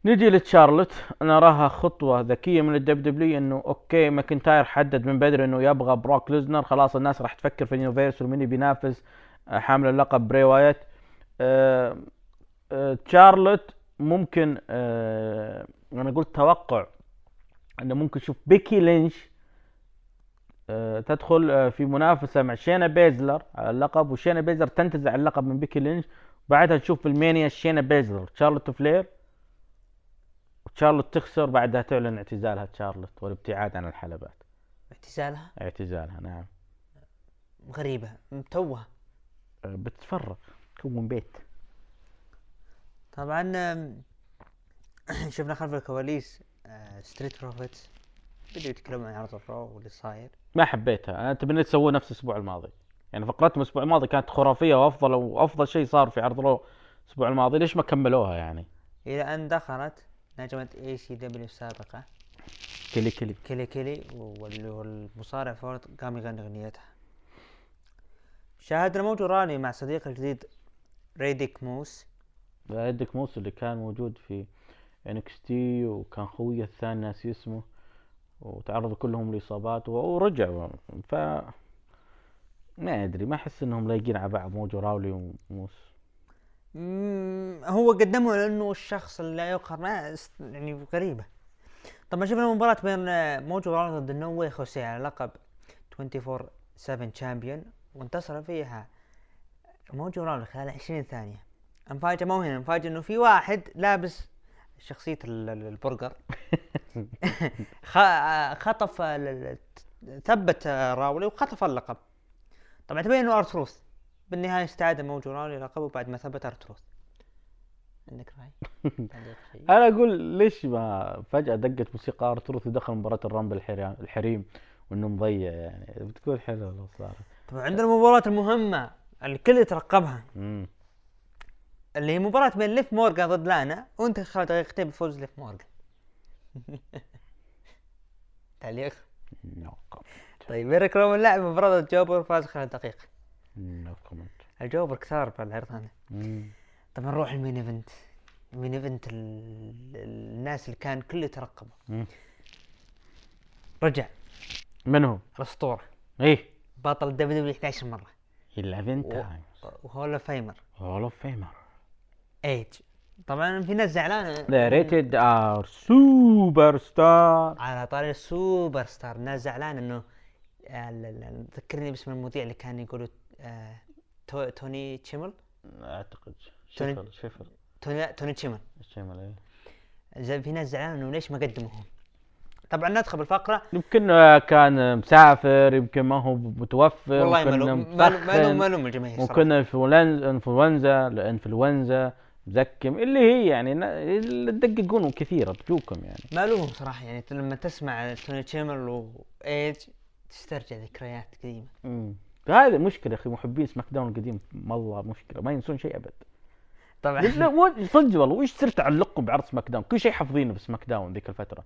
نجي لتشارلوت. أنا اراها خطوة ذكية من ال WWE إنه okay ماكنتاير حدد من بدري إنه يبغى بروك ليزنر. خلاص الناس راح تفكر في ال universal ومين بينافس آه، حامل اللقب بري وايت. آه، آه، تشارلوت ممكن آه، أنا قلت توقع إنه ممكن نشوف بيكي لينش تدخل في منافسة مع شينا بيزلر على اللقب. وشينا بيزلر تنتزع اللقب من بيكي لينش. بعدها نشوف في راسلمانيا شينا بيزلر شارلوت فلير. وشارلوت تخسر بعدها تعلن اعتزالها تشارلوت والابتعاد عن الحلبات. اعتزالها؟ اعتزالها نعم. غريبة. متوهة آه، بتتفرغ. تكون بيت. طبعا شفنا خلف الكواليس ستريت بروفيتس بدأوا يتكلمون عن عرض الرو واللي صاير. ما حبيتها. أنا تبني تسووه نفس الأسبوع الماضي. يعني فقرتهم الأسبوع الماضي كانت خرافية وأفضل وأفضل شيء صار في عرض رو الأسبوع الماضي. ليش ما كملوها يعني؟ إلى أن دخلت نجمة ECW السابقة. كلي كلي. كيلي كيلي واللي هو المصارع فورد قام يغني أغنيتها. شاهدنا موجو راولي مع صديقه الجديد ريديك موس. عندك موس اللي كان موجود في NXT وكان خويه الثاني ناسي اسمه وتعرضوا كلهم لإصابات ورجعوا ف ما أدري ما أحس إنهم لايقين على بعض موجو راولي وموس. هو قدمه لأنه الشخص اللي لا يقهر. ما يعني غريبة. طبعا شفنا مباراة بين موجو راولي ضد نوي خوسي على لقب 24 7 شامبيون وانتصر فيها موجو راولي خلال 20 ثانية. المفاجأة مو هنا المفاجأة إنه في واحد لابس ال- البرجر. خطف ثبت راولي وخطف اللقب. طبعا تبين إنه ارتروث بالنهاية استعاد موجو راولي لقبه بعد ما ثبت ارتروث عندك رأي؟ أنا أقول ليش ما فجأة دقت موسيقى ارتروث ودخل مباراة الرامبل الحريم, وإنه مضيع يعني. بتكون حلوة لو صارت طبعا عندنا المباراة المهمة الكل يترقبها. مم. اللي هي مباراة بين ليف مورغان ضد لانا وانتهت خلال دقيقتين بفوز ليف مورغان. تعليق. No طيب ايريك رومان لعب مباراة ضد جوبر وفاز خلال دقيقة No comment الجوبر كثار بالعرض هذا. طبعا نروح ال main event. ال main event ال- الناس اللي كان كله يترقبه. رجع. من هو؟ الأسطورة. إيه. بطل WWE 11 مرة. 11 و- times. و Hall of Famer Hall of Famer إيج. طبعا في ناس زعلانة. The Rated R Super star على طاري السوبر ستار. الناس زعلان إنه آه، ال- ال- ذكرني باسم المذيع اللي كان يقولوا آه، تو- توني تشيمل؟ أعتقد. توني- شفر توني لا توني تشيمل. إيه. زي في ناس زعلان إنه ليش ما قدموهم طبعا ندخل بالفقره يمكن آه، كان مسافر يمكن ما هو متوفر والله ملوم ملوم الجماهير. ممكن انفلونزا انفلونزا انفلونزا مزكم اللي هي يعني اللي تدققون كثيره تجوكم يعني. ملوم صراحة يعني لما تسمع توني تشيمل وايج تسترجع ذكريات قديمة. هذه مشكلة يا أخي محبين سماك داون القديم والله مشكلة ما ينسون شيء أبد. طبعا. صدق والله وش صرت تعلقكم بعرض سماك داون؟ كل شيء حافظينه بسماك داون ذيك الفترة.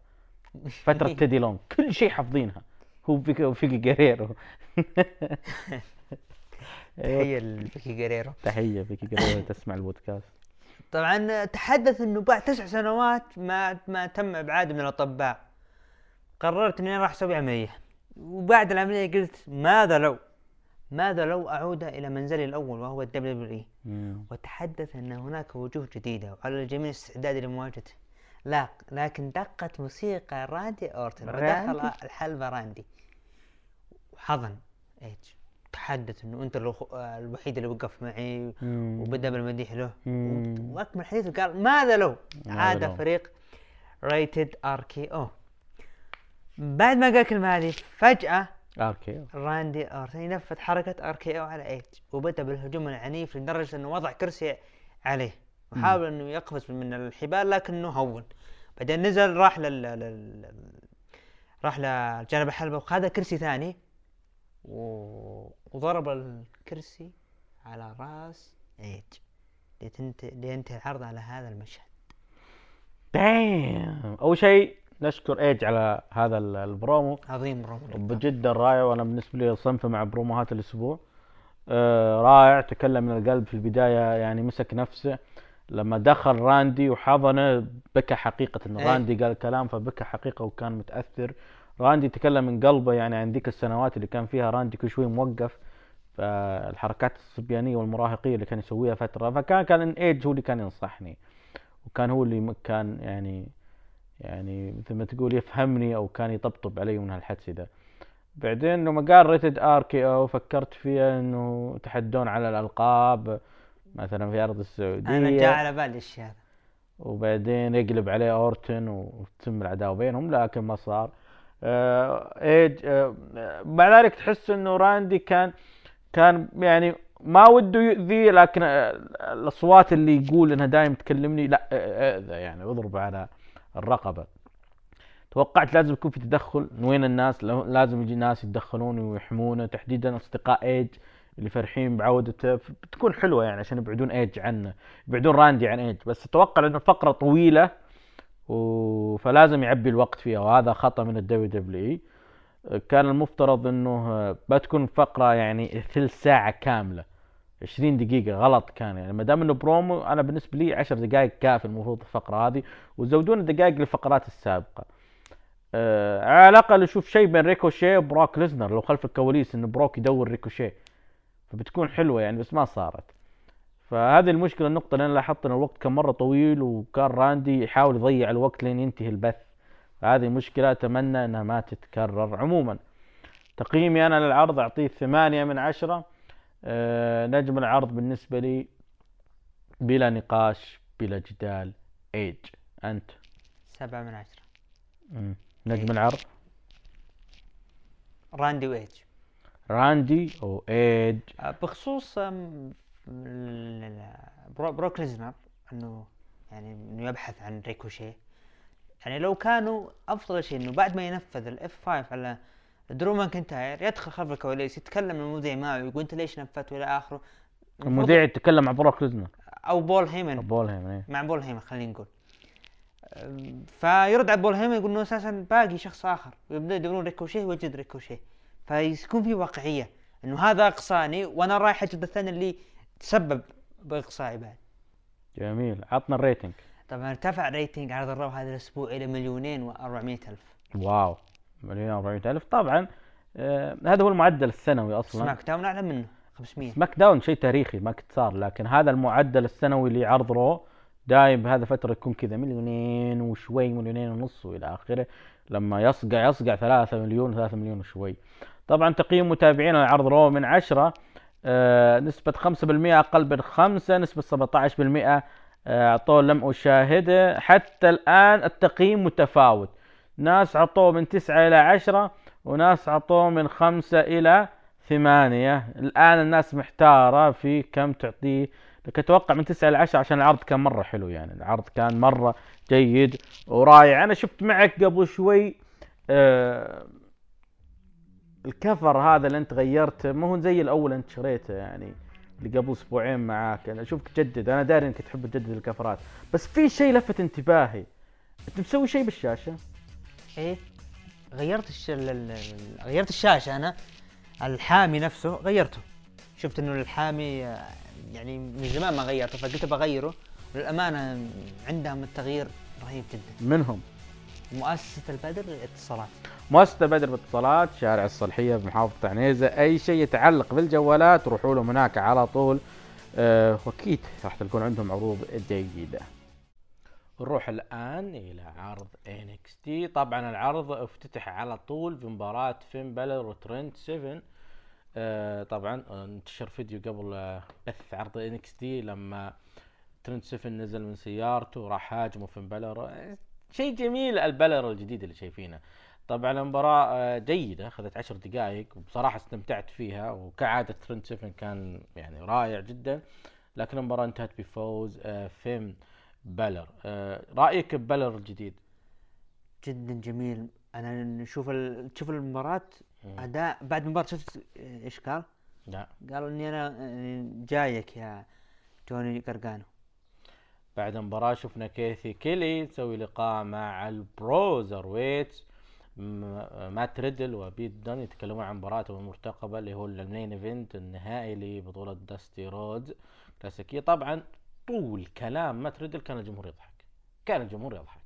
فترة تيدي لونج كل شيء حافظينها. هو فيكي فيكي جريرو تحية لفيكي جريرو تحية فيكي جريرو تسمع البودكاست. طبعا تحدث إنه بعد تسع سنوات ما ما تم ابعاده من الأطباء. قررت إني راح أسوي عملية. وبعد العملية قلت ماذا لو؟ ماذا لو أعود إلى منزلي الأول وهو ال WWE. وتحدث أن هناك وجوه جديدة وعلى الجميع استعداد لمواجهته لا لكن دقت موسيقى راندي أورتن ودخل؟ الحلبة راندي وحضن ايج تحدث أنه أنت الوحيد اللي وقف معي. وبدأ بالمديح له. وأكمل حديثه قال ماذا لو عاد لو؟ فريق Rated RKO بعد ما قال الكلمة هذه فجأة okay راندي اورتن ينفذ حركة RKO على ايج وبدأ بالهجوم العنيف لدرجة إنه وضع كرسي عليه. وحاول إنه يقفز من الحبال لكنه هون. بعدين نزل راح لل, لل... راح لجانب الحلبة وخذ كرسي ثاني. و... وضرب الكرسي على راس ايج. لينتهي العرض على هذا المشهد. دايم أول شيء نشكر ايج على هذا ال- البرومو. عظيم رومان بجدا رائع وأنا بالنسبة لي صنفه مع بروموهات الأسبوع. آه رائع تكلم من القلب في البداية يعني مسك نفسه. لما دخل راندي وحضنه بكى حقيقة. انه إيه. راندي قال كلام فبكى حقيقة وكان متأثر. راندي تكلم من قلبه يعني عن ذيك السنوات اللي كان فيها راندي كل شوي موقف فالحركات الصبيانية والمراهقية اللي كان يسويها فترة. فكان كان ايج هو اللي كان ينصحني وكان هو اللي كان يعني يعني مثل ما تقول يفهمني أو كان يطبطب علي من هالحدث ده بعدين لما قال Rated RKO فكرت فيها إنه يتحدون على الألقاب مثلا في أرض السعودية. أنا جاء على بالي الشيء هذا. وبعدين يقلب عليه أورتن وتتم العداوة بينهم لكن ما صار. آه إيج آه مع ذلك تحس إنه راندي كان كان يعني ما وده يؤذي لكن آه الأصوات اللي يقول إنها دايم تكلمني لا آه، اذى يعني أضرب على الرقبة. توقعت لازم يكون في تدخل. من وين الناس؟ لازم يجي ناس يتدخلون ويحمونه. تحديدا أصدقاء إيج اللي فرحين بعودته بتكون حلوة يعني عشان يبعدون إيج عنه. يبعدون راندي عن إيج. بس أتوقع لأن الفقره طويلة و... فلازم يعبي الوقت فيها. وهذا خطأ من ال WWE. كان المفترض إنه بتكون فقرة يعني ثلث ساعة كاملة. 20 دقيقة غلط كان يعني ما دام إنه برومو أنا بالنسبة لي 10 دقائق كافي المفروض الفقرة هذه وزودون الدقائق للفقرات السابقة. آه على الأقل أشوف شيء بين ريكوشيه وبروك ليزنر لو خلف الكواليس إنه بروك يدور ريكوشي فبتكون حلوة يعني بس ما صارت. فهذه المشكلة النقطة اللي أنا لاحظت إن الوقت كان مرة طويل وكان راندي يحاول يضيع الوقت لين ينتهي البث. هذه مشكلة أتمنى إنها ما تتكرر عموما. تقييمي أنا للعرض أعطيه ثمانية من عشرة. آه، نجم العرض بالنسبة لي بلا نقاش بلا جدال. إيج أنت؟ سبعة من عشرة. مم. نجم العرض؟ راندي وإيج راندي أو إيج؟ آه، بخصوص بروك ليزنر إنه يعني إنه يبحث عن ريكوشيه يعني لو كانوا أفضل شيء إنه بعد ما ينفذ ال F5 على درو ماكنتاير يدخل خلف الكواليس يتكلم المذيع معه ويقول أنت ليش نفذت والى آخره. المذيع يتكلم مع بروك ليزنر أو بول هيمن. بول هيمن إيه. مع بول هيمن خلينا نقول. فيرد على بول هيمن يقول إنه أساسا باقي شخص آخر. ويبدأ يدورون ريكوشيه ويجد ريكوشيه. فيكون في واقعية إنه هذا أقصاني وأنا رايح أجد الثاني اللي تسبب بإقصائي بعد. جميل. عطنا ال rating. طبعا ارتفع rating عرض ال Raw هذا الأسبوع إلى مليونين و400 ألف. Wow. مليون 400 ألف. طبعا آه هذا هو المعدل السنوي أصلا. سماك داون أعلى منه 500 سماك داون شيء تاريخي ما كنت صار لكن هذا المعدل السنوي لعرض Raw دايم بهذا الفترة يكون كذا مليونين وشوي مليونين ونص وإلى آخره. لما يصقع يصقع ثلاثة مليون ثلاثة مليون وشوي. طبعا تقييم متابعين العرض رو من عشرة آه نسبة خمسة بالمئة أقل من خمسة نسبة سبعة عشر بالمئة أعطوه لم أشاهده حتى الآن التقييم متفاوت. ناس عطوه من تسعة إلى عشرة وناس عطوه من خمسة إلى ثمانية. الآن الناس محتارة في كم تعطيه. لكن أتوقع من تسعة إلى عشرة عشان العرض كان مرة حلو يعني. العرض كان مرة جيد ورائع. أنا شفت معك قبل شوي آه الكفر هذا اللي أنت غيرته ما هو زي الأول أنت شريته يعني اللي قبل أسبوعين معاك. أنا أشوفك تجدد أنا داري إنك تحب تجدد الكفرات. بس في شيء لفت انتباهي. أنت مسوي شيء بالشاشة؟ إيه غيرت الش... ال- ال- ال- غيرت الشاشة أنا. الحامي نفسه غيرته. شفت إنه الحامي يعني من زمان ما غيرته فقلت بغيره. للأمانة عندهم التغيير رهيب جدا. منهم؟ مؤسسة البدر للاتصالات. مؤسسة بدر باتصالات شارع الصالحية بمحافظة عنيزة. أي شيء يتعلق بالجوالات روحوا لهم هناك على طول. أه وأكيد راح تلقون عندهم عروض جيدة. نروح الآن إلى عرض NXT طبعا العرض افتتح على طول بمباراة فين بالر وترنت 7 آه طبعا آه، انتشر فيديو قبل آه، بث عرض NXT لما ترنت 7 نزل من سيارته وراح هاجمه فين بالر آه، شيء جميل البالر الجديد اللي شايفينه. طبعا المباراة جيدة أخذت عشر دقائق وبصراحة استمتعت فيها وكعادة ترنت 7 كان يعني رائع جدا. لكن المباراة انتهت بفوز آه، بالر آه، رأيك ببالر الجديد؟ جدا جميل. أنا نشوف ال... تشوف المباراة أداء بعد المباراه شفت آه، إيش قال؟ لا قال إني أنا آه، جايك يا جوني قرقانو. بعد المباراة شفنا كيثي كيلي يسوي لقاء مع ال Bruiserweight م- مات ريدل وبيت دون يتكلمون عن مباراتهم المرتقبة اللي هو ال main event النهائي لبطولة داستي رودز كلاسيك. طبعا طول كلام مات ريدل كان الجمهور يضحك. كان الجمهور يضحك.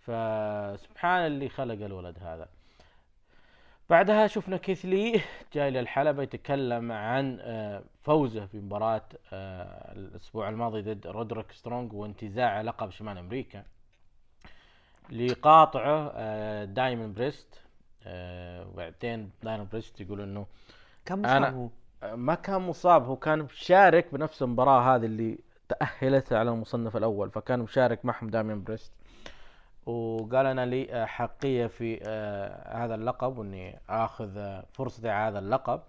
فسبحان اللي خلق الولد هذا. بعدها شفنا كيث لي جاي للحلبة يتكلم عن آه، فوزه في مباراة آه، الأسبوع الماضي ضد رودريك سترونج وانتزاع لقب شمال أمريكا. لقاطعه آه، داميان بريست وبعدين داميان بريست يقول إنه أنا- مصاب هو؟ ما كان مصاب هو كان مشارك بنفس المباراة هذه اللي تأهلت على المصنف الأول فكان مشارك معهم داميان بريست. وقال أنا لي آه، أحقية في آه، هذا اللقب وإني آخذ آه، فرصتي على هذا اللقب.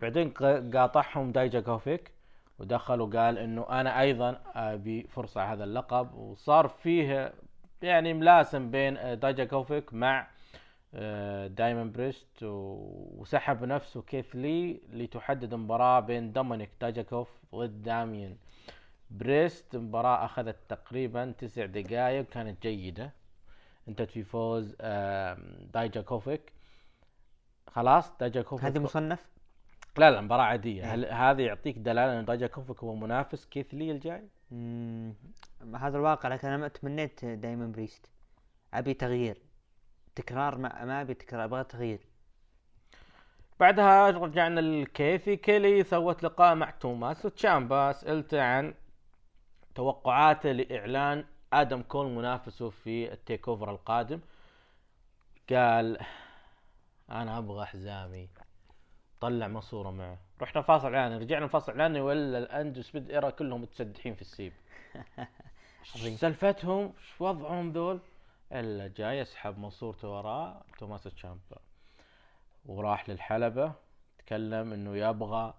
بعدين قاطعهم دايجاكوفيك ودخل وقال إنه أنا أيضا أبي فرصة على هذا اللقب. وصار فيه يعني ملاسم بين آه، دايجاكوفيك مع داميان بريست. وسحب نفسه كيث لي لتحدد مباراة بين دومينيك دايجاكوف ضد داميان بريست مباراة أخذت تقريبا تسع دقائق كانت جيدة. انتهت في فوز دايجاكوفيك. خلاص دايجاكوفيك هذه مصنف؟ لا لا مباراة عادية. هل هذا يعطيك دلالة إن دايجاكوفيك هو منافس كيث لي الجاي؟ مم، هذا الواقع لكن ما تمنيت داميان بريست. أبي تغيير. تكرار ما, ما أبي تكرار أبغى تغيير. بعدها رجعنا للكيفي. كيلي سوت لقاء مع توماس وتشامبا سألته عن توقعاته لإعلان آدم كول منافسه في التيك أوفر القادم. قال أنا أبغى حزامي طلع ماسورة معه. رحنا فاصل اعلاني رجعنا فاصل اعلاني ولا الاندوس بد إيرا كلهم متسدحين في السيب. سلفتهم إيش وضعهم ذول؟ إلا جاي يسحب من صورته وراه توماس تشامبا. وراح للحلبة. تكلم إنه يبغى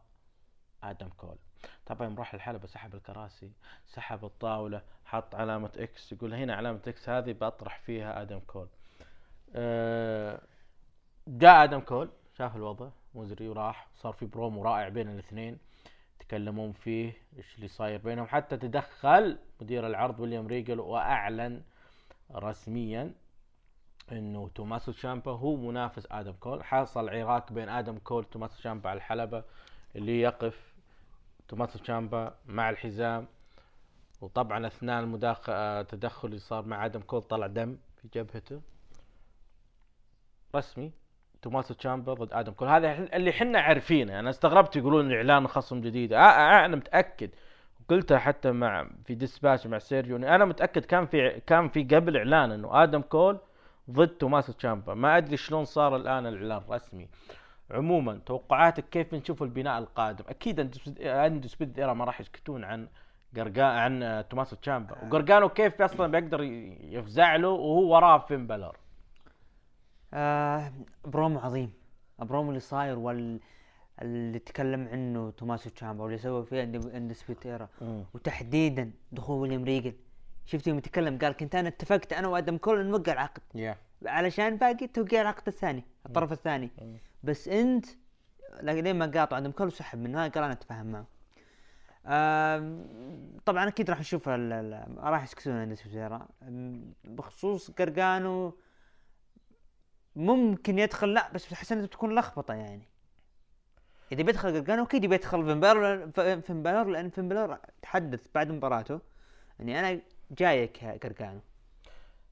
آدم كول. طبعا راح للحلبة سحب الكراسي سحب الطاولة حط علامة إكس يقول هنا علامة إكس هذه بطرح فيها آدم كول. أه جاء آدم كول شاف الوضع مزري وراح. صار في برومو رائع بين الاثنين يتكلمون فيه إيش اللي صاير بينهم. حتى تدخل مدير العرض ويليام ريجل وأعلن رسميا إنه توماسو تشامبا هو منافس آدم كول. حصل عراك بين آدم كول وتوماسو تشامبا على الحلبة اللي يقف توماسو تشامبا مع الحزام وطبعا أثناء المداخل التدخل اللي صار مع آدم كول طلع دم في جبهته. رسمي توماسو تشامبا ضد آدم كول. هذا اللي حنا عارفينه. أنا استغربت يقولون اعلان خصم جديد. آه آه أنا متأكد. قلتها حتى مع في ديسباتش مع سيرجيو. أنا متأكد كان في كان في قبل إعلان إنه آدم كول ضد توماسو تشامبا ما أدري شلون صار الآن الإعلان رسمي عموما توقعاتك كيف نشوف البناء القادم؟ أكيد Undisputed Era ما راح يسكتون عن قرقا عن آه، توماسو تشامبا وقرقانو كيف أصلا بيقدر يفزع له وهو وراه فين بلر آه برومو عظيم. برومو اللي صاير وال اللي تكلم عنه توماسو تشامبا واللي سوى فيه عند Undisputed Era وتحديدا دخول ويليام ريجل شفت يوم يتكلم؟ قال كنت أنا اتفقت أنا وأدم كول نوقع العقد. يا علشان باقي توقيع العقد الثاني الطرف الثاني. بس انت لين ما قاطع؟ آدم كول وسحب منه. قال أنا اتفاهم معه طبعا أكيد راح نشوف راح يسكتون Undisputed Era أم، بخصوص قرقانو ممكن يدخل لا بس احس إنها بتكون لخبطة يعني. إذا بيدخل قرقانو أكيد بيدخل فين بالور فين بالور لأن فين بالور تحدث بعد مباراته. اني أنا جايك قرقانو.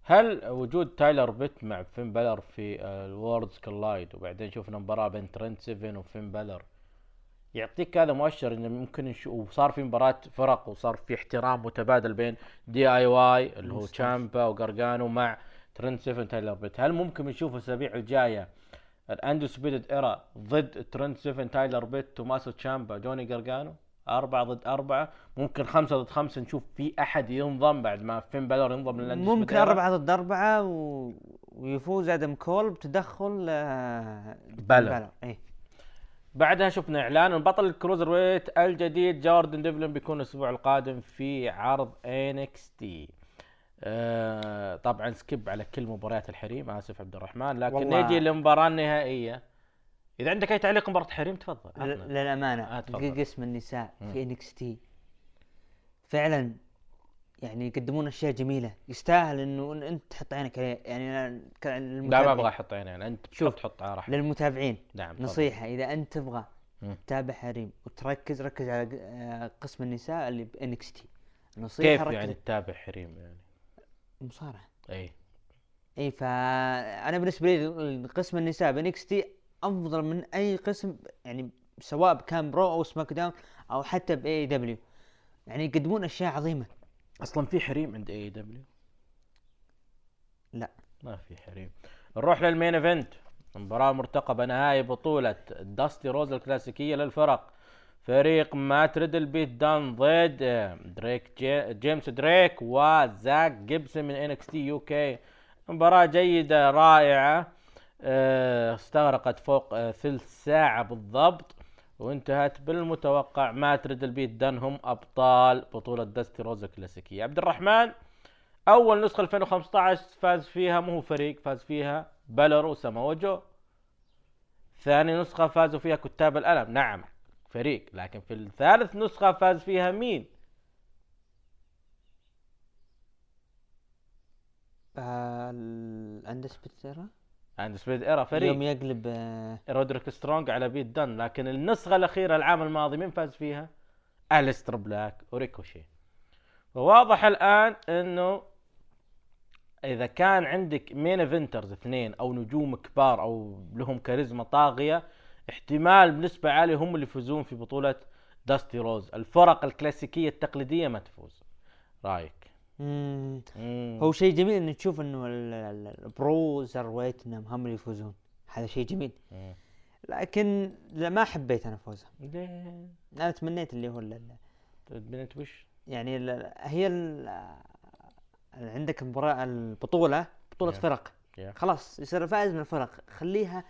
هل وجود تايلر بيت مع فين بلر في ال Worlds Collide وبعدين شفنا مباراة بين ترنت سيفن وفين بلر يعطيك هذا مؤشر إنه ممكن وصار في مباراة فرق وصار في احترام متبادل بين DIY اللي هو تشامبا وقرقانو مع ترنت سيفن تايلر بيت. هل ممكن نشوف الأسابيع الجاية ال Undisputed Era ضد ترنت سيفن تايلر بيت توماسو تشامبا جوني قرقانو أربعة ضد أربعة. ممكن خمسة ضد خمسة نشوف في أحد ينضم بعد ما فين بلر ينضم للاندو ممكن أربعة ضد أربعة و... ويفوز آدم كول بتدخل آه، بلر. إيه. بعدها شفنا إعلان ان بطل ال cruiserweight الجديد جوردن ديفلين بيكون الأسبوع القادم في عرض NXT. آه طبعا skip على كل مباريات الحريم آسف عبد الرحمن لكن والله. نجي للمباراه النهائيه إذا عندك أي تعليق مباراة حريم تفضل. ل- عطنا. للأمانة آه، تفضل. قسم النساء في NXT فعلا يعني يقدمون أشياء جميلة. يستاهل إنه إنت تحط عينك عليه. يعني لا ما أبغى أحط عيني يعني أنت شوف، تحط على راحتك للمتابعين. نعم. نصيحة إذا أنت تبغى. تتابع حريم وتركز ركز على آه، قسم النساء اللي ب NXT نصيحة كيف ركز يعني تتابع حريم يعني؟ مصارعة. اي اي فأنا بالنسبة لي قسم النساء ب NXT أفضل من أي قسم يعني سواء كان ب Raw أو سماك داون أو حتى ب AEW يعني يقدمون أشياء عظيمة. أصلا في حريم عند AEW لا. ما في حريم. نروح لل main event. مباراة مرتقبة نهائي بطولة. داستي روز الكلاسيكية للفرق. فريق مات ريدل بيت دان ضد دريك جي جيمس دريك وزاك جيبسون من NXT UK مباراة جيدة رائعة. استغرقت فوق آه، ثلث ساعة بالضبط وانتهت بالمتوقع مات ريدل بيت دان هم أبطال بطولة داستي روز الكلاسيكية عبد الرحمن أول نسخة 2015 فاز فيها مو فريق فاز فيها بلر وسامو جو ثاني نسخة فازوا فيها كتاب الألم. نعم فريق لكن في الثالث نسخة فاز فيها مين؟ آه Undisputed Era؟ Undisputed Era يوم فريق يقلب آه رودريك سترونج على بيت دان لكن النسخة الأخيرة العام الماضي مين فاز فيها؟ الستر بلاك وريكوشي. وواضح الآن إنه إذا كان عندك main eventers اثنين أو نجوم كبار أو لهم كاريزما طاغية احتمال بنسبة عالية هم اللي يفوزون في بطولة داستي روز. الفرق الكلاسيكية التقليدية ما تفوز. رأيك؟ مم، مم. هو شيء جميل ان تشوف إنه ال- ال- ال Broserweights انهم هم اللي يفوزون. هذا شيء جميل. مم. لكن لا ما حبيت أنا فوزها ليه؟ أنا تمنيت اللي هو بنت وش؟ يعني ال- هي ال- عندك مباراة البطولة بطولة Yeah. فرق. Yeah. خلاص يصير الفائز من الفرق. خليها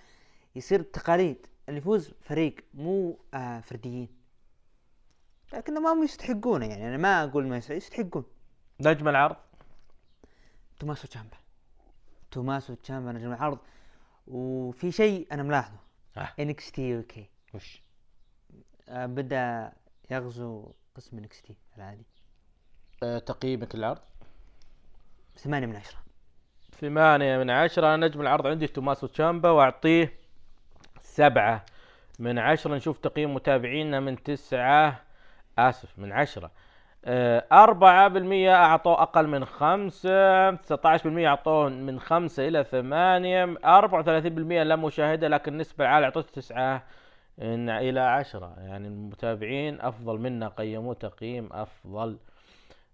يصير تقاليد. اللي يفوز فريق مو آه فرديين. لكن ما هم يستحقونه يعني. أنا ما أقول ما يستحق- يستحقون. نجم العرض؟ توماسو تشامبا توماسو تشامبا نجم العرض. وفي شيء أنا ملاحظه. آه. NXT UK. وش؟ آه بدأ يغزو قسم إنكس تي العادي. آه تقييمك للعرض؟ ثمانية من عشرة. ثمانية من عشرة. نجم العرض عندي توماسو تشامبا وأعطيه سبعة من عشرة. نشوف تقييم متابعينا من تسعة. آسف من عشرة. أربعة بالمية أعطوه أقل من خمسة ستة عشر بالمية أعطوه من خمسة إلى ثمانية أربعة وثلاثين بالمية لا مشاهدة لكن النسبة العالية أعطوه تسعة إلى عشرة. يعني المتابعين أفضل منا قيموه تقييم أفضل.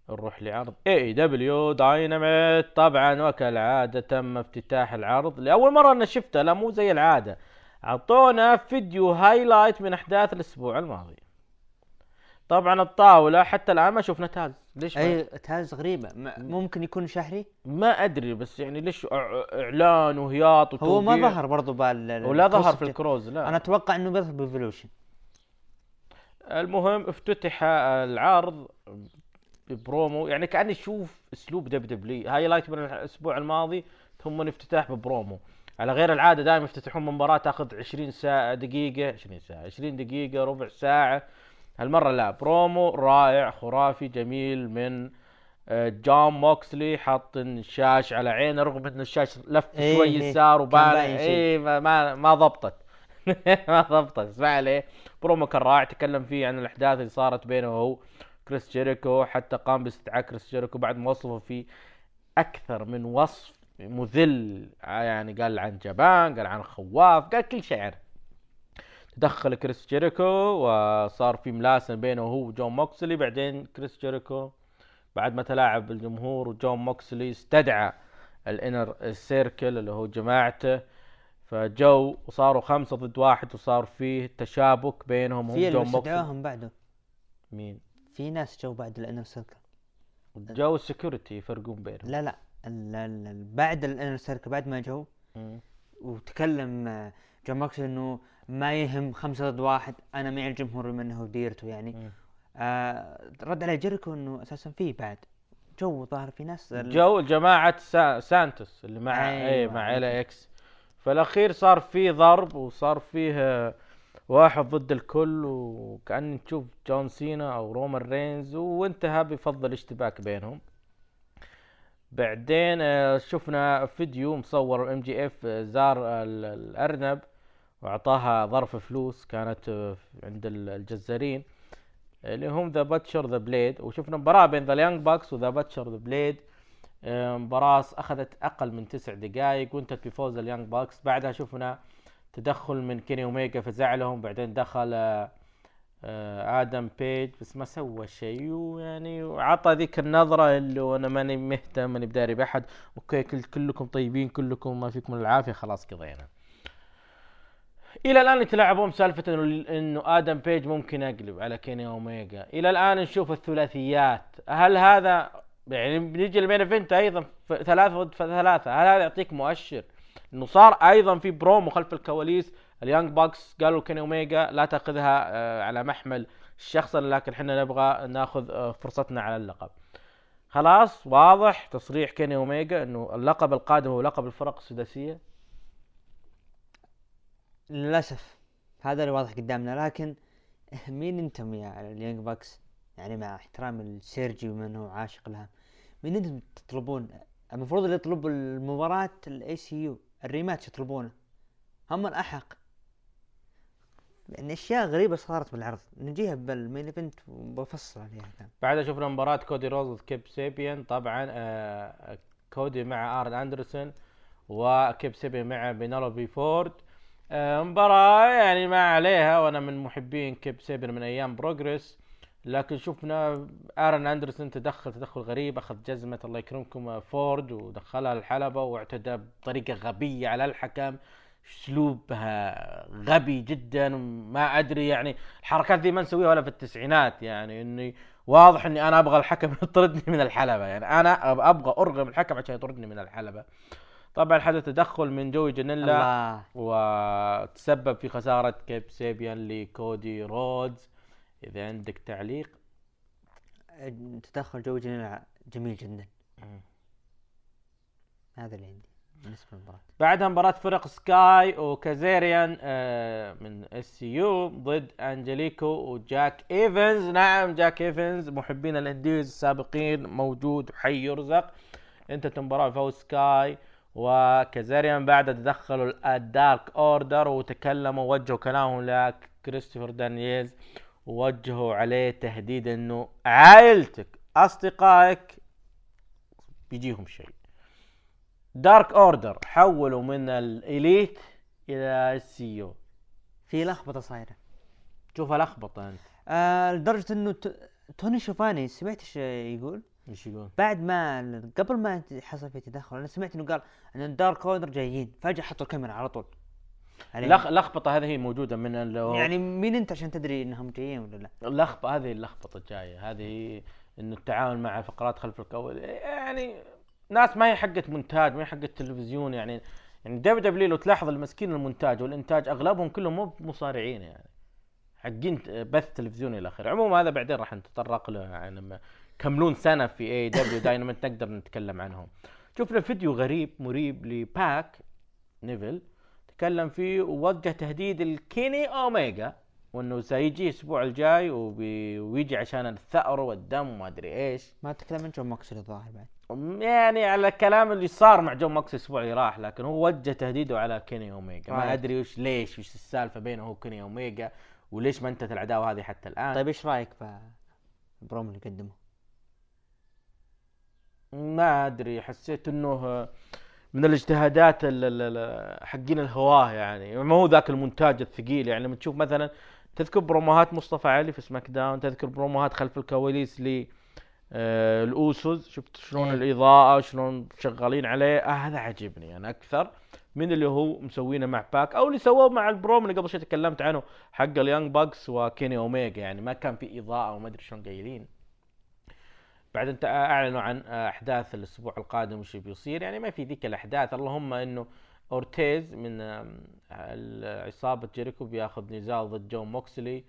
نروح لعرض AEW Dynamite طبعا وكالعادة تم افتتاح العرض لأول مرة أنا شفته لا مو زي العادة. أعطونا فيديو highlight من أحداث الأسبوع الماضي. طبعا الطاولة حتى الآن ما شفنا تاز ليش ما, أي تاز غريبة. م- ممكن يكون شهري؟ ما أدري بس يعني ليش إعلان وهياط هو ما وتوقيع؟ ظهر برضو بال ولا ظهر في الكروز لا. أنا أتوقع إنه بيظهر ب Revolution المهم افتتح العرض ببرومو. يعني كأني أشوف أسلوب دب دبليو هايلايت من الأسبوع الماضي ثم الافتتاح ببرومو. على غير العادة دائما يفتتحون مباراة تاخذ 20 ساعة دقيقة 20 ساعة 20 دقيقة ربع ساعة. هالمرة لا برومو رائع خرافي جميل من آه، جون موكسلي حط الشاش على عينه رغم ان الشاش لف إيه شوي إيه، يسار شيء. اي ما ما, ما ضبطت. ما ضبطت اسمع عليه برومو كان رائع تكلم فيه عن الأحداث اللي صارت بينه وهو كريس جيريكو حتى قام باستدعاء كريس جيريكو بعد ما وصفه في أكثر من وصف مذل يعني قال عن جبان قال عن خواف قال كل شيء عنه. تدخل كريس جيريكو وصار في ملاسمه بينه وهو وجون موكسلي. بعدين كريس جيريكو بعد ما تلاعب الجمهور وجون موكسلي استدعى ال Inner Circle اللي هو جماعته. فجو وصاروا خمسة ضد واحد وصار فيه تشابك بينهم هم في جون موكسلي. استدعوهم بعده. مين؟ في ناس جو بعد ال Inner Circle. جو security يفرقون بينهم. لا لا بعد ال Inner Circle بعد ما جو. وتكلم جون موكس إنه ما يهم خمسة ضد واحد أنا معي الجمهور بما إنه ديرته يعني. مم. آه رد عليه جيريكو إنه أساسا فيه بعد. جو ظاهر في ناس ال- جو جماعة سا... سانتوس اللي مع أيوة. اي مع LAX. فالأخير صار فيه ضرب وصار فيه واحد ضد الكل وكأن تشوف جون سينا أو رومان رينز وانتهى بفضل اشتباك بينهم. بعدين آه، شفنا فيديو مصور MJF زار ال- الأرنب. وأعطاها ظرف فلوس كانت آه، عند ال- الجزارين اللي هم The Butcher The Blade وشفنا مباراة بين The Young Bucks و The Butcher The Blade مباراة أخذت أقل من تسع دقائق وانتهت بفوز ال Young Bucks بعدها شفنا تدخل من كيني أوميجا فزعلهم بعدين دخل آه، آه، آدم بيج. بس ما سوى شيء ويعني وعطى ذيك النظرة اللي أنا ماني مهتم ماني بداري بأحد. okay كل كلكم طيبين كلكم ما فيكم العافية خلاص قضينا. إلى الآن يتلاعبون بسالفه إنه إنه آدم بيج ممكن يقلب على كيني اوميجا إلى الآن نشوف الثلاثيات. هل هذا يعني بنيجي ال main event أيضا؟ ثلاثة ضد ثلاثة. هل هذا يعطيك مؤشر؟ إنه صار أيضا في برومو خلف الكواليس. ال Young Bucks قالوا كيني اوميجا لا تأخذها آه، على محمل الشخص لكن إحنا نبغى نأخذ آه، فرصتنا على اللقب. خلاص واضح تصريح كيني اوميجا إنه اللقب القادم هو لقب الفرق السداسية. للأسف هذا اللي واضح قدامنا لكن مين أنتم يا ال Young Bucks؟ يعني مع احترامي لسيرجي ومن هو عاشق لها مين أنتم تطلبون؟ المفروض اللي يطلب المباراة ال SCU ال rematch يطلبونه. هم الأحق. يعني أشياء غريبة صارت بالعرض. نجيها بال main event وبفصل عليها كان. بعدها شفنا مباراة كودي روز ضد كيب سيبيان. طبعا آه كودي مع آرن أندرسون وكيب سيبيان مع بينالوبي فورد. مباراة يعني ما عليها وأنا من محبين كيب سيبيان من أيام Progress. لكن شفنا آرن أندرسون تدخل تدخل غريب أخذ جزمة الله يكرمكم آه، فورد ودخلها الحلبة واعتدى بطريقة غبية على الحكم. أسلوبها غبي جدا ما أدري يعني الحركات ذي ما نسويها ولا في التسعينات. يعني إني واضح إني أنا أبغى الحكم يطردني من الحلبة. يعني أنا أبغى أرغم الحكم عشان يطردني من الحلبة. طبعا حدث تدخل من جوي جانيلا. وتسبب في خسارة كيب سيبيان لكودي رودز. إذا عندك تعليق؟ تدخل جو جميل جميل جدا. هذا اللي عندي بالنسبة للمباراة. بعدها مباراة فرق سكاي وكازيريان آه، من SCU ضد أنجليكو وجاك إيفنز. نعم جاك إيفنز محبين الأنديز السابقين موجود وحي يرزق. انتهت المباراة بفوز سكاي. وكازيريان بعد تدخلوا ال Dark Order وتكلموا ووجهوا كلامهم لكريستوفر دانييلز ووجهوا عليه تهديد إنه عائلتك أصدقائك بيجيهم شيء. Dark Order حولوا من الاليت إلى السيو في لخبطة صايرة. شوفها لخبطة أنت. آه لدرجة إنه. توني شوفاني سمعت إيش يقول؟ إيش يقول؟ بعد ما قبل ما حصل في تدخل أنا سمعت إنه قال إن ال Dark Order جايين فجأة حطوا الكاميرا على طول عليهم. لخ... لخبطة هذه هي موجودة من ال... يعني مين أنت عشان تدري إنهم جايين ولا لا اللخبطة هذه اللخبطة الجاية هذه انه التعامل مع الفقرات خلف الكواليس يعني ناس ما هي حقة مونتاج ما هي حقة تلفزيون يعني يعني WW لو تلاحظ المسكين المونتاج والإنتاج أغلبهم كلهم مو مصارعين يعني حقين بث تلفزيوني إلى آخره عموما هذا بعدين راح نتطرق له يعني لما يكملون سنة في AEW Dynamite نقدر نتكلم عنهم. شفنا فيديو غريب مريب لباك نيفيل تكلم فيه ووجه تهديد لكيني أوميجا وإنه سيجي الأسبوع الجاي وبي... ويجي عشان الثأر والدم وما أدري إيش. ما تتكلم عن جون موكسلي الظاهر بعد. يعني على الكلام اللي صار مع جون موكس الأسبوع اللي راح لكن هو وجه تهديده على كيني أوميجا. ما. أدري وش ليش وش السالفة بينه هو وكيني أوميجا وليش ما انتهت العداوة هذه حتى الآن. طيب إيش رأيك في البروم اللي قدمه ما أدري حسيت إنه من الاجتهادات ال- ال- ال- حقين الهواه يعني. ما هو ذاك المونتاج الثقيل يعني. لما تشوف مثلا تذكر promoهات مصطفى علي في SmackDown تذكر promoهات خلف الكواليس ل آه، الأوسوس. شفت شلون إيه. الإضاءة شلون شغالين عليه. آه هذا عجبني أنا أكثر من اللي هو مسوينه مع باك أو اللي سووه مع البروم اللي قبل شوي تكلمت عنه حق ال Young Bucks وكيني اوميجا يعني. ما كان في إضاءة وما أدري شلون قايلين. بعد انت اعلنوا عن احداث الأسبوع القادم وش بيصير. يعني ما في ذيك الاحداث. اللهم انه اورتيز من عصابة جيريكو بياخذ نزال ضد جون موكسلي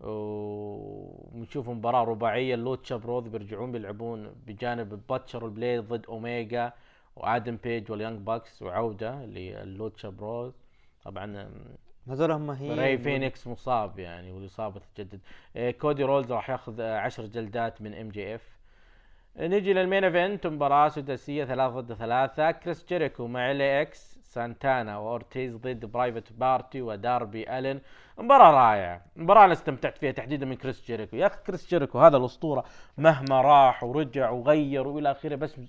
ونشوف مباراة رباعية. ال Lucha Bros بيرجعون بيلعبون بجانب Butcher وال Blade ضد اوميجا وآدم بيج وال Young Bucks وعودة لل Lucha Bros طبعا هذول هم هي راي فينيكس مصاب يعني والإصابة تتجدد آه، كودي رودز راح ياخذ آه، عشر جلدات من MJF نجي لل main event مباراة سداسية ثلاثة ضد ثلاثة. كريس جيريكو مع ال ex سانتانا وأورتيز ضد Private Party وداربي الين مباراة رائعة. مباراة أنا استمتعت فيها تحديدا من كريس جيريكو. يا أخي كريس جيريكو هذا الأسطورة مهما راح ورجع وغير وإلى آخره بس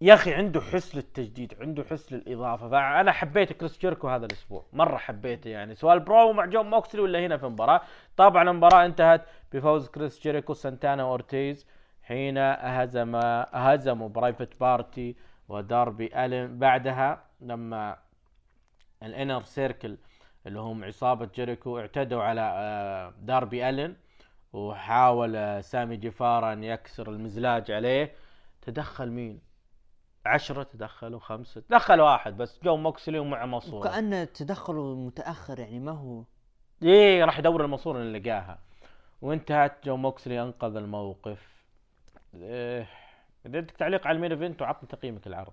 يا أخي عنده حس للتجديد عنده حس للإضافة. فأنا حبيت كريس جيريكو هذا الأسبوع مرة حبيته يعني. سواء البرومو مع جون موكسلي ولا هنا في المباراة؟ طبعا المباراة انتهت بفوز كريس جيريكو سانتانا اورتيز حين هزم هزموا Private Party وداربي الين بعدها لما ال Inner Circle اللي هم عصابة جيريكو اعتدوا على آه، داربي الين وحاول آه، سامي جيفارا أن يكسر المزلاج عليه. تدخل مين؟ عشرة تدخلوا خمسة تدخل واحد بس. جو موكسلي ومع ماسورة وكأن تدخله متأخر يعني ما هو. إيه راح يدور الماسورة اللي لقاها. وانتهت جو موكسلي أنقذ الموقف. إيه. إذا عندك تعليق على ال main event وعطني تقييمك العرض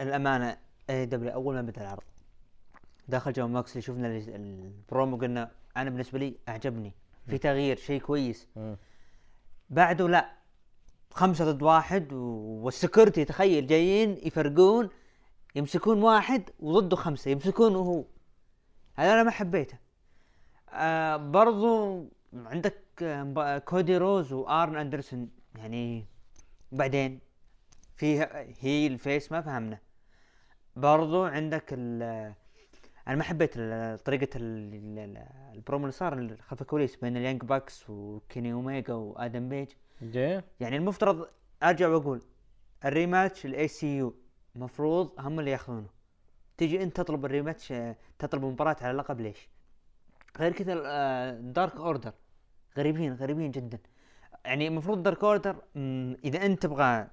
الأمانة اي دبليو أول ما بدأ العرض داخل جون موكسلي شفنا ال- البرومو قلنا أنا بالنسبة لي أعجبني. في تغيير شيء كويس. بعده لا خمسة ضد واحد وال security تخيل جايين يفرقون يمسكون واحد وضده خمسة يمسكونه هو. هذا أنا ما حبيته. آه برضو عندك كودي رودز وآرن أندرسون. يعني بعدين في هي الفيس ما فهمنا. برضو عندك ال أنا ما حبيت ال- البرومو اللي صار خلف الكواليس بين ال Young Bucks وكيني اوميجا وآدم بيج. جي. يعني المفترض أرجع وأقول ال rematch ال SCU مفروض هم اللي ياخذونه. تجي أنت تطلب ال rematch آه، تطلب مباراة على اللقب ليش؟ غير كذا ال Dark Order غريبين غريبين جدا. يعني المفروض Dark Order إذا أنت تبغى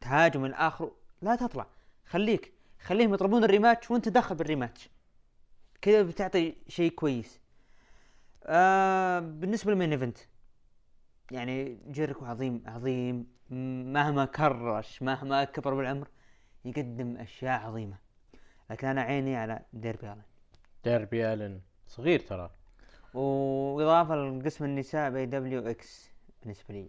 تهاجم من اخره لا تطلع. خليك خليهم يطلبون ال rematch وأنت داخل بال rematch. كذا بتعطي شيء كويس. آه بالنسبة لل main event يعني جيريكو عظيم عظيم. مهما كرش مهما كبر بالعمر يقدم أشياء عظيمة. لكن أنا عيني على ديربي الن ديربي الن صغير ترى. وإضافة لقسم النساء WWE بالنسبة لي.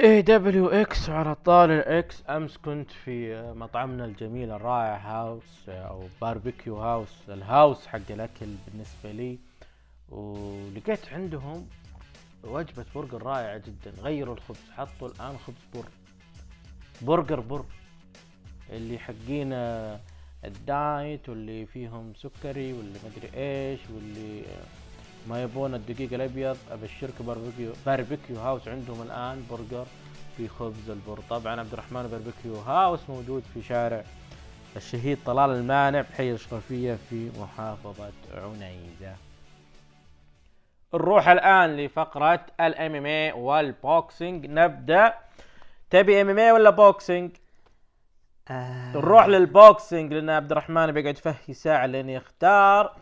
AEW إكس على طال الإكس. أمس كنت في مطعمنا الجميل الرائع هاوس أو باربيكيو هاوس ال house حق الأكل بالنسبة لي. ولقيت عندهم وجبة برجر رائعة جدا. غيروا الخبز حطوا الآن خبز بر برجر بر اللي حقين الدايت واللي فيهم سكري واللي مدري إيش واللي ما يبون الدقيق الأبيض ابشرك باربيكيو باربيكيو هاوس عندهم الآن برجر في خبز البر. طبعا عبد الرحمن باربيكيو هاوس موجود في شارع الشهيد طلال المانع بحي الاشرفيه في محافظة عنيزة. نروح الآن لفقرة الام إم اي والبوكسينج. نبدأ. تبي MMA ولا boxing؟ آه. نروح لل boxing لأن عبد الرحمن بيقعد فهي ساعة لين يختار.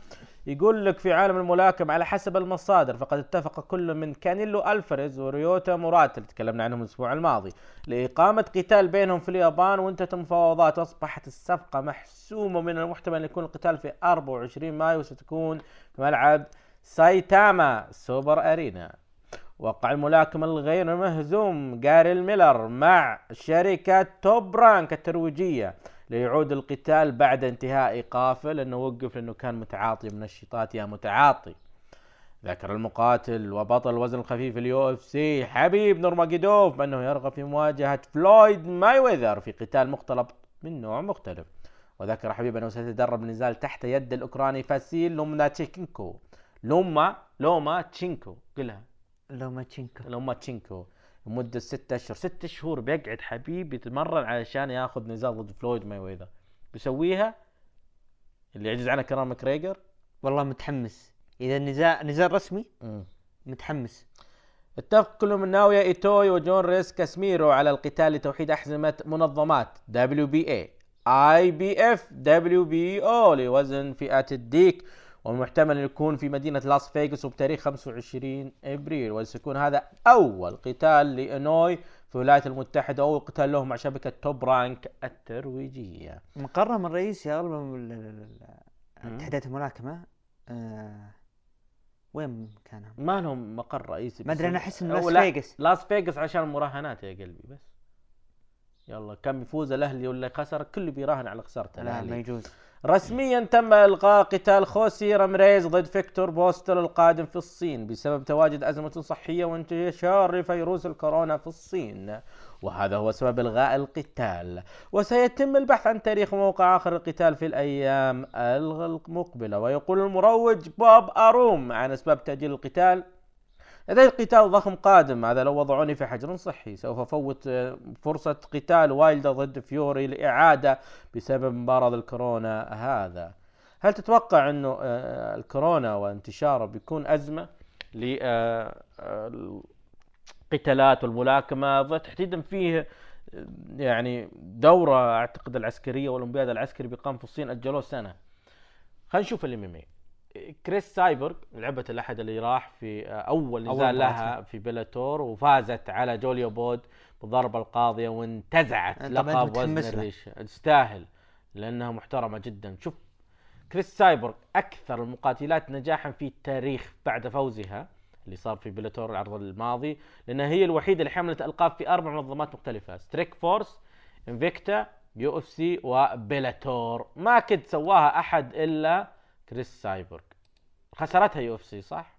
يقول لك في عالم الملاكمة على حسب المصادر فقد اتفق كل من كانيلو ألفاريز وريوتا موراتا اللي تكلمنا عنهم الأسبوع الماضي لإقامة قتال بينهم في اليابان وانتهت المفاوضات. واصبحت الصفقة محسومة من المحتمل أن يكون القتال في 24 مايو وستكون في ملعب سايتاما سوبر أرينا. وقع الملاكم الغير مهزوم جاري ميلر مع شركة توب رانك الترويجية ليعود القتال بعد انتهاء ايقافه لأنه وقف لأنه كان متعاطي منشطات يا متعاطي. ذكر المقاتل وبطل الوزن الخفيف ال UFC حبيب نورمحمدوف بأنه يرغب في مواجهة فلويد مايويذر في قتال مختلط من نوع مختلف. وذكر حبيب أنه سيتدرب نزال تحت يد الأوكراني فاسيل لوماتشينكو لوما لوما تشينكو. قلها. لوماتشينكو لوماتشينكو لمدة ستة أشهر. ستة شهور بيقعد حبيب يتمرن علشان ياخذ نزال ضد فلويد مايويذر بيسويها؟ اللي يعجز عنها كونور ماكريجور والله متحمس. إذا النزال نزال رسمي؟ متحمس. اتفق كل من ناويا إينوي وجون ريل كاسميرو على القتال لتوحيد أحزمة منظمات دبليو بي اي اي بي اف دبليو بي أو لوزن فئة الديك. والمحتمل أن يكون في مدينة لاس فيغاس وبتاريخ 25 إبريل وسيكون هذا أول قتال لإينوي في الولايات المتحدة واول قتال له مع شبكة توب رانك الترويجية. مقرهم الرئيسي ال- اتحادات الملاكمة آه وين كان؟ ما لهم مقر رئيسي ما أدري أنا أحس إن أو لاس لا، فيغاس. لاس فيغاس عشان المراهنات يا قلبي بس. يلا كم يفوز الأهلي ولا خسر الكل بيراهن على خسارته لا ما الأهلي. يجوز. رسميا تم إلغاء قتال خوسي رامريز ضد فيكتور بوستول القادم في الصين بسبب تواجد أزمة صحية وانتشار فيروس الكورونا في الصين وهذا هو سبب إلغاء القتال. وسيتم البحث عن تاريخ وموقع آخر القتال في الأيام المقبلة ويقول المروج بوب أروم عن أسباب تأجيل القتال. لدي قتال ضخم قادم هذا لو وضعوني في حجر صحي سوف أفوت آه، فرصة قتال وايلدر ضد فيوري لإعادة بسبب مرض الكورونا هذا. هل تتوقع إنه آه، الكورونا وانتشاره بيكون أزمة للقتالات والملاكمة؟ تحديدا فيه آه، يعني دورة أعتقد العسكرية والأولمبياد العسكري بيقام في الصين أجلوه سنة. خلينا نشوف ال MMA كريس سايبرغ لعبة الأحد اللي راح في أول أول نزال مباراة. لها في بيلاتور وفازت على جوليا بود بالضربة القاضية وانتزعت لقب وزن متحمس له. الريش. تستاهل لأنها محترمة جدا. شوف كريس سايبرغ أكثر المقاتلات نجاحا في التاريخ بعد فوزها اللي صار في بيلاتور العرض الماضي لأنها هي الوحيدة اللي حملت ألقاب في أربع منظمات مختلفة سترايك فورس انفيكتا UFC وبيلاتور ما كنت سواها أحد إلا كريس سايبرغ خسرتها UFC صح؟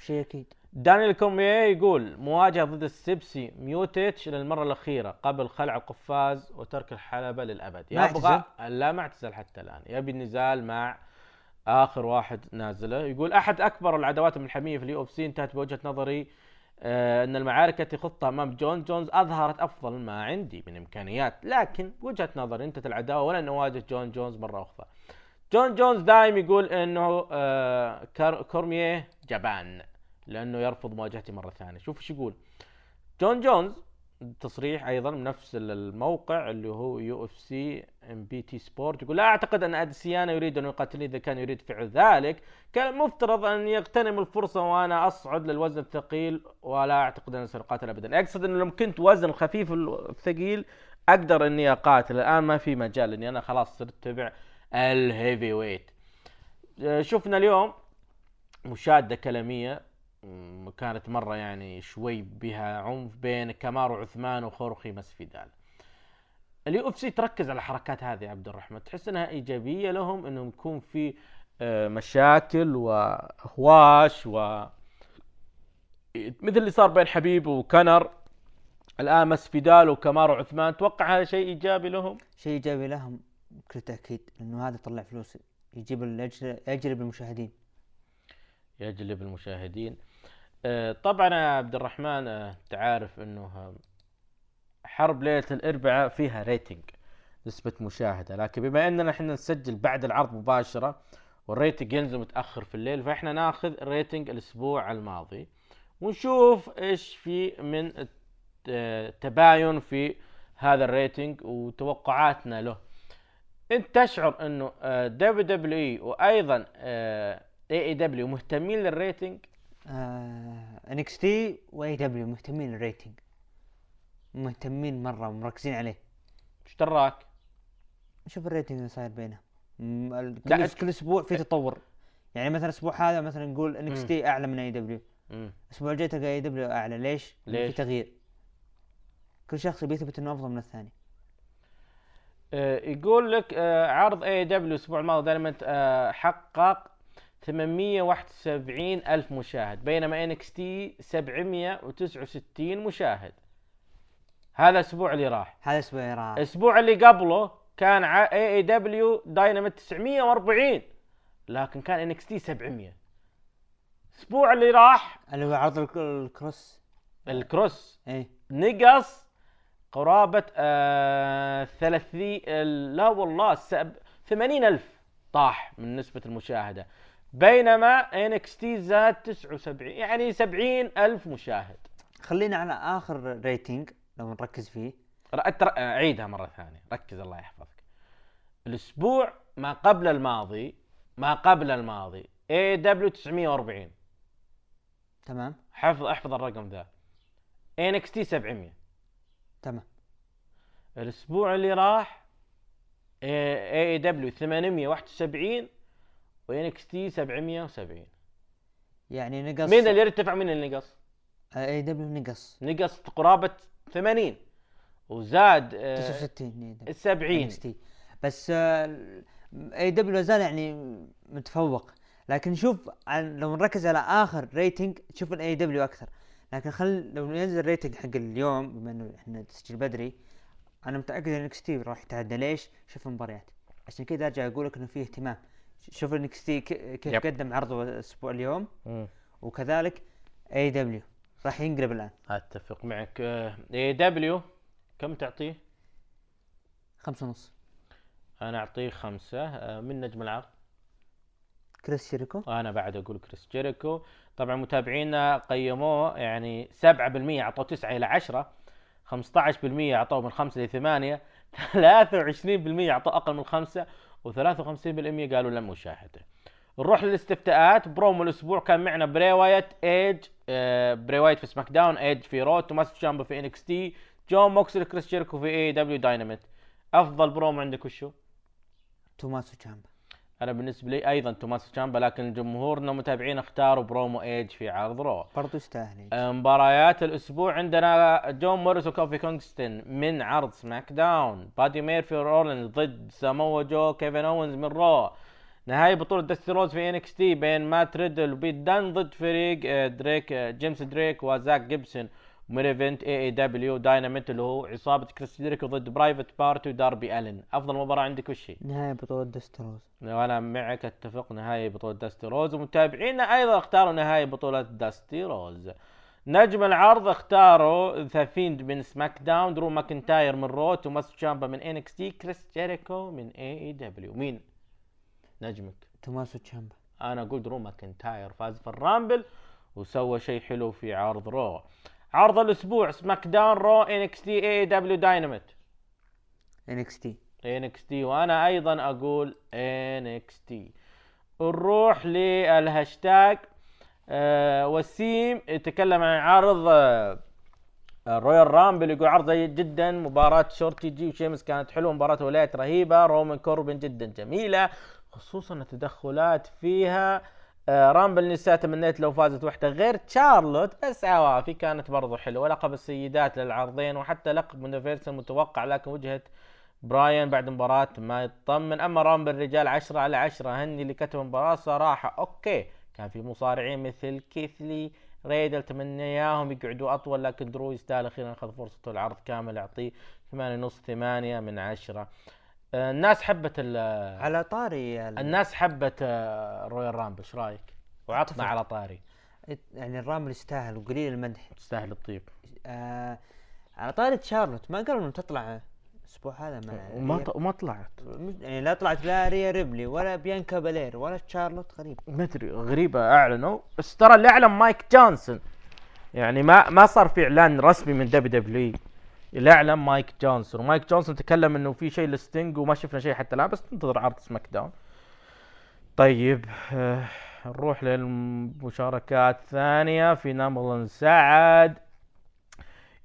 شيء أكيد. دانيال كورمييه يقول مواجهة ضد ستيبي ميوتشيتش للمرة الأخيرة قبل خلع القفاز وترك الحلبة للأبد. ما يبغى لا ما اعتزل حتى الآن. يبي النزال مع آخر واحد نازله. يقول أحد أكبر العداوات الملحمية في ال UFC انتهت بوجهة نظري آه، أن المعارك التي خضتها أمام جون جونز أظهرت أفضل ما عندي من إمكانيات. لكن بوجهة نظري انتهت العداوة ولن أواجه جون جونز مرة أخرى. جون جونز دايم يقول إنه آه كورمييه جبان لأنه يرفض مواجهتي مرة ثانية. شوف إيش يقول. جون جونز تصريح أيضا من نفس الموقع اللي هو يو إف سي إم بي تي سبورت يقول لا أعتقد أن أديسانيا يريد أن يقاتلني إذا كان يريد فعل ذلك. كان المفترض أن يغتنم الفرصة وأنا أصعد للوزن الثقيل ولا أعتقد أني سأقاتل ابدا. أقصد إنه لو كنت وزن خفيف الثقيل أقدر إني أقاتل. الآن ما في مجال لاني أنا خلاص صرت تبع ال heavyweight آه، شفنا اليوم مشادة كلامية كانت مرة يعني شوي بها عنف بين كامارو عثمان وخورخي ماسفيدال ال UFC تركز على الحركات هذه عبد الرحمن تحس إنها إيجابية لهم إنهم يكون في آه، مشاكل وأهواش و مثل اللي صار بين حبيب وكنر الآن مسفيدال وكامارو عثمان توقع هذا شيء إيجابي لهم؟ شيء إيجابي لهم. بكل تأكيد لأنه هذا يطلع فلوس يجيب يجلب- المشاهدين يجلب المشاهدين. طبعا يا عبد الرحمن آه، تعرف إنه آه، حرب ليلة الإربعاء فيها ريتنج نسبة مشاهدة. لكن بما إننا إحنا نسجل بعد العرض مباشرة وال rating ينزل متأخر في الليل فإحنا ناخذ rating الأسبوع الماضي ونشوف إيش في من آه، تباين في هذا ال rating وتوقعاتنا له. انت تشعر انه دبليو دبليو اي وأيضا اي اي دبليو مهتمين للريتنج NXT و AEW مهتمين لل rating مهتمين مرة ومركزين عليه إيش دراك؟ شوف ال rating اللي صاير بينهم كل, كل أسبوع في تطور يعني مثلا الأسبوع هذا مثلا نقول NXT أعلى من AEW. الأسبوع الجاي تلقى AEW أعلى ليش؟ ليش؟ في تغيير كل شخص بيثبت إنه أفضل من الثاني يقول لك آه، عرض AEW الأسبوع الماضي دائما آه، حقق 871 ألف مشاهد بينما NXT 769 مشاهد. هذا الأسبوع اللي راح. هذا الأسبوع راح. الأسبوع اللي قبله كان AEW Dynamite 940 لكن كان NXT 700 الأسبوع اللي راح. اللي هو عرض الك- الكروس. الكروس. إيه. نقص قرابة آه ثلاثي لا والله سب... ثمانين ألف طاح من نسبة المشاهدة. بينما NXT زاد 79 يعني 70 ألف مشاهد. خلينا على آخر rating لو نركز فيه. أتر- أعيدها مرة ثانية. ركز الله يحفظك. الأسبوع ما قبل الماضي ما قبل الماضي AEW 940 تمام. حفظ أحفظ الرقم ذا. NXT 700 تمام. الأسبوع اللي راح AEW 871 و NXT 770 يعني نقص مين اللي ارتفع مين اللي نقص؟ AEW نقص. نقص قرابة 80 وزاد آه، 69 اي 70 NXT. بس AEW لا زال يعني متفوق. لكن شوف لو نركز على آخر rating تشوف ال AEW أكثر. لكن خل لو ينزل ال rating حق اليوم بما إنه إحنا تسجيل بدري أنا متأكد NXT راح يتعدى. ليش؟ شوف المباريات. عشان كذا أرجع أقول لك إنه فيه اهتمام. شوف NXT كيف يب. قدم عرضه الأسبوع اليوم. مم. وكذلك AEW راح ينقلب الآن. أتفق معك. AEW كم تعطيه؟ خمسة ونص. أنا أعطيه خمسة. آه، من نجم العرض؟ كريس جيريكو أنا بعد أقول كريس جيريكو. طبعا متابعينا قيموه يعني 7% أعطوه 9 إلى 10 15% أعطوه من 5 ل 8 23% أعطوه أقل من 5 و53% قالوا لم أشاهده. نروح للاستفتاءات. برومو الأسبوع كان معنا بري وايت ايج آه بري وايت في SmackDown ايج في Raw توماسو تشامبا في NXT جون موكسلي كريس جيريكو في AEW Dynamite. أفضل برومو عندك وشو؟ توماسو تشامبا أنا بالنسبة لي أيضا توماسو تشامبا لكن جمهورنا متابعين اختاروا برومو إيج في عرض Raw. برضو يستاهل مباريات الأسبوع عندنا جون موريسون وكوفي كونغستون من عرض SmackDown. بادي ميرفي رولينز ضد سامو جو كيفن اونز من Raw. نهاية بطولة داستي رودز في NXT بين مات ريدل وبيت دن ضد فريق آه، دريك آه، جيمس دريك وزاك جيبسون. main event AEW Dynamite اللي هو عصابة كريس جيريكو ضد Private Party وداربي ألن. أفضل مباراة عندك وش هي؟ نهاية بطولة دستروز. وأنا معك أتفق. نهاية بطولة داستي رودز ومتابعينا أيضا اختاروا نهاية بطولة داستي رودز نجم العرض اختاروا The Fiend من SmackDown درو ماكنتاير من Raw توماسو تشامبا من NXT كريس جيريكو من AEW مين؟ نجمك؟ توماسو تشامبا. أنا أقول درو ماكنتاير. فاز في ال Rumble وسوى شيء حلو في عرض Raw. عرض الأسبوع سماك داون رو إن إكس تي اي دبليو دايناميت انكس تي. إن إكس تي وأنا أيضا أقول NXT. نروح للهاشتاج. آه وسيم يتكلم عن عرض آه ال Royal Rumble يقول عرض جيد جدا مباراة شورتي جي وشيمس كانت حلوة مباراة ولايات رهيبة رومان كوربن جدا جميلة خصوصا التدخلات فيها. آه Rumble نساء تمنيت لو فازت واحدة غير تشارلوت بس عوافي كانت برضو حلوة لقب السيدات للعرضين وحتى لقب Universal متوقع لكن وجهة براين بعد مباراة ما يطمن. أما Rumble الرجال عشرة على عشرة هني اللي كتب المباراة صراحة okay كان في مصارعين مثل كيث لي ريدل تمنيناهم يقعدوا أطول لكن درو يستاهل أخيرا ياخذ فرصته العرض كامل اعطيه ثمانية ونص ثمانية من عشرة. آه، الناس حبت ال- على طاري ال- الناس حبت آه، Royal Rumble إيش رأيك؟ وعطنا. على طاري. يعني ال Rumble يستاهل وقليل المدح. تستاهل الطيب. آه على طاري تشارلوت ما قالوا إنه تطلع الأسبوع هذا مع وما ط- وما طلعت. مش- يعني لا طلعت لا ريا ريبلي ولا بيانكا بالير ولا تشارلوت غريب. ما أدري غريبة أعلنوا. بس ترى اللي أعلن مايك جونسون. يعني ما ما صار في إعلان رسمي من دبليو دبليو اللي اعلن مايك جونسون. ومايك جونسون تكلم إنه في شيء لستينج وما شفنا شيء حتى الان بس ننتظر عرض سماك داون. طيب آه، نروح للمشاركات الثانية. في نمل سعد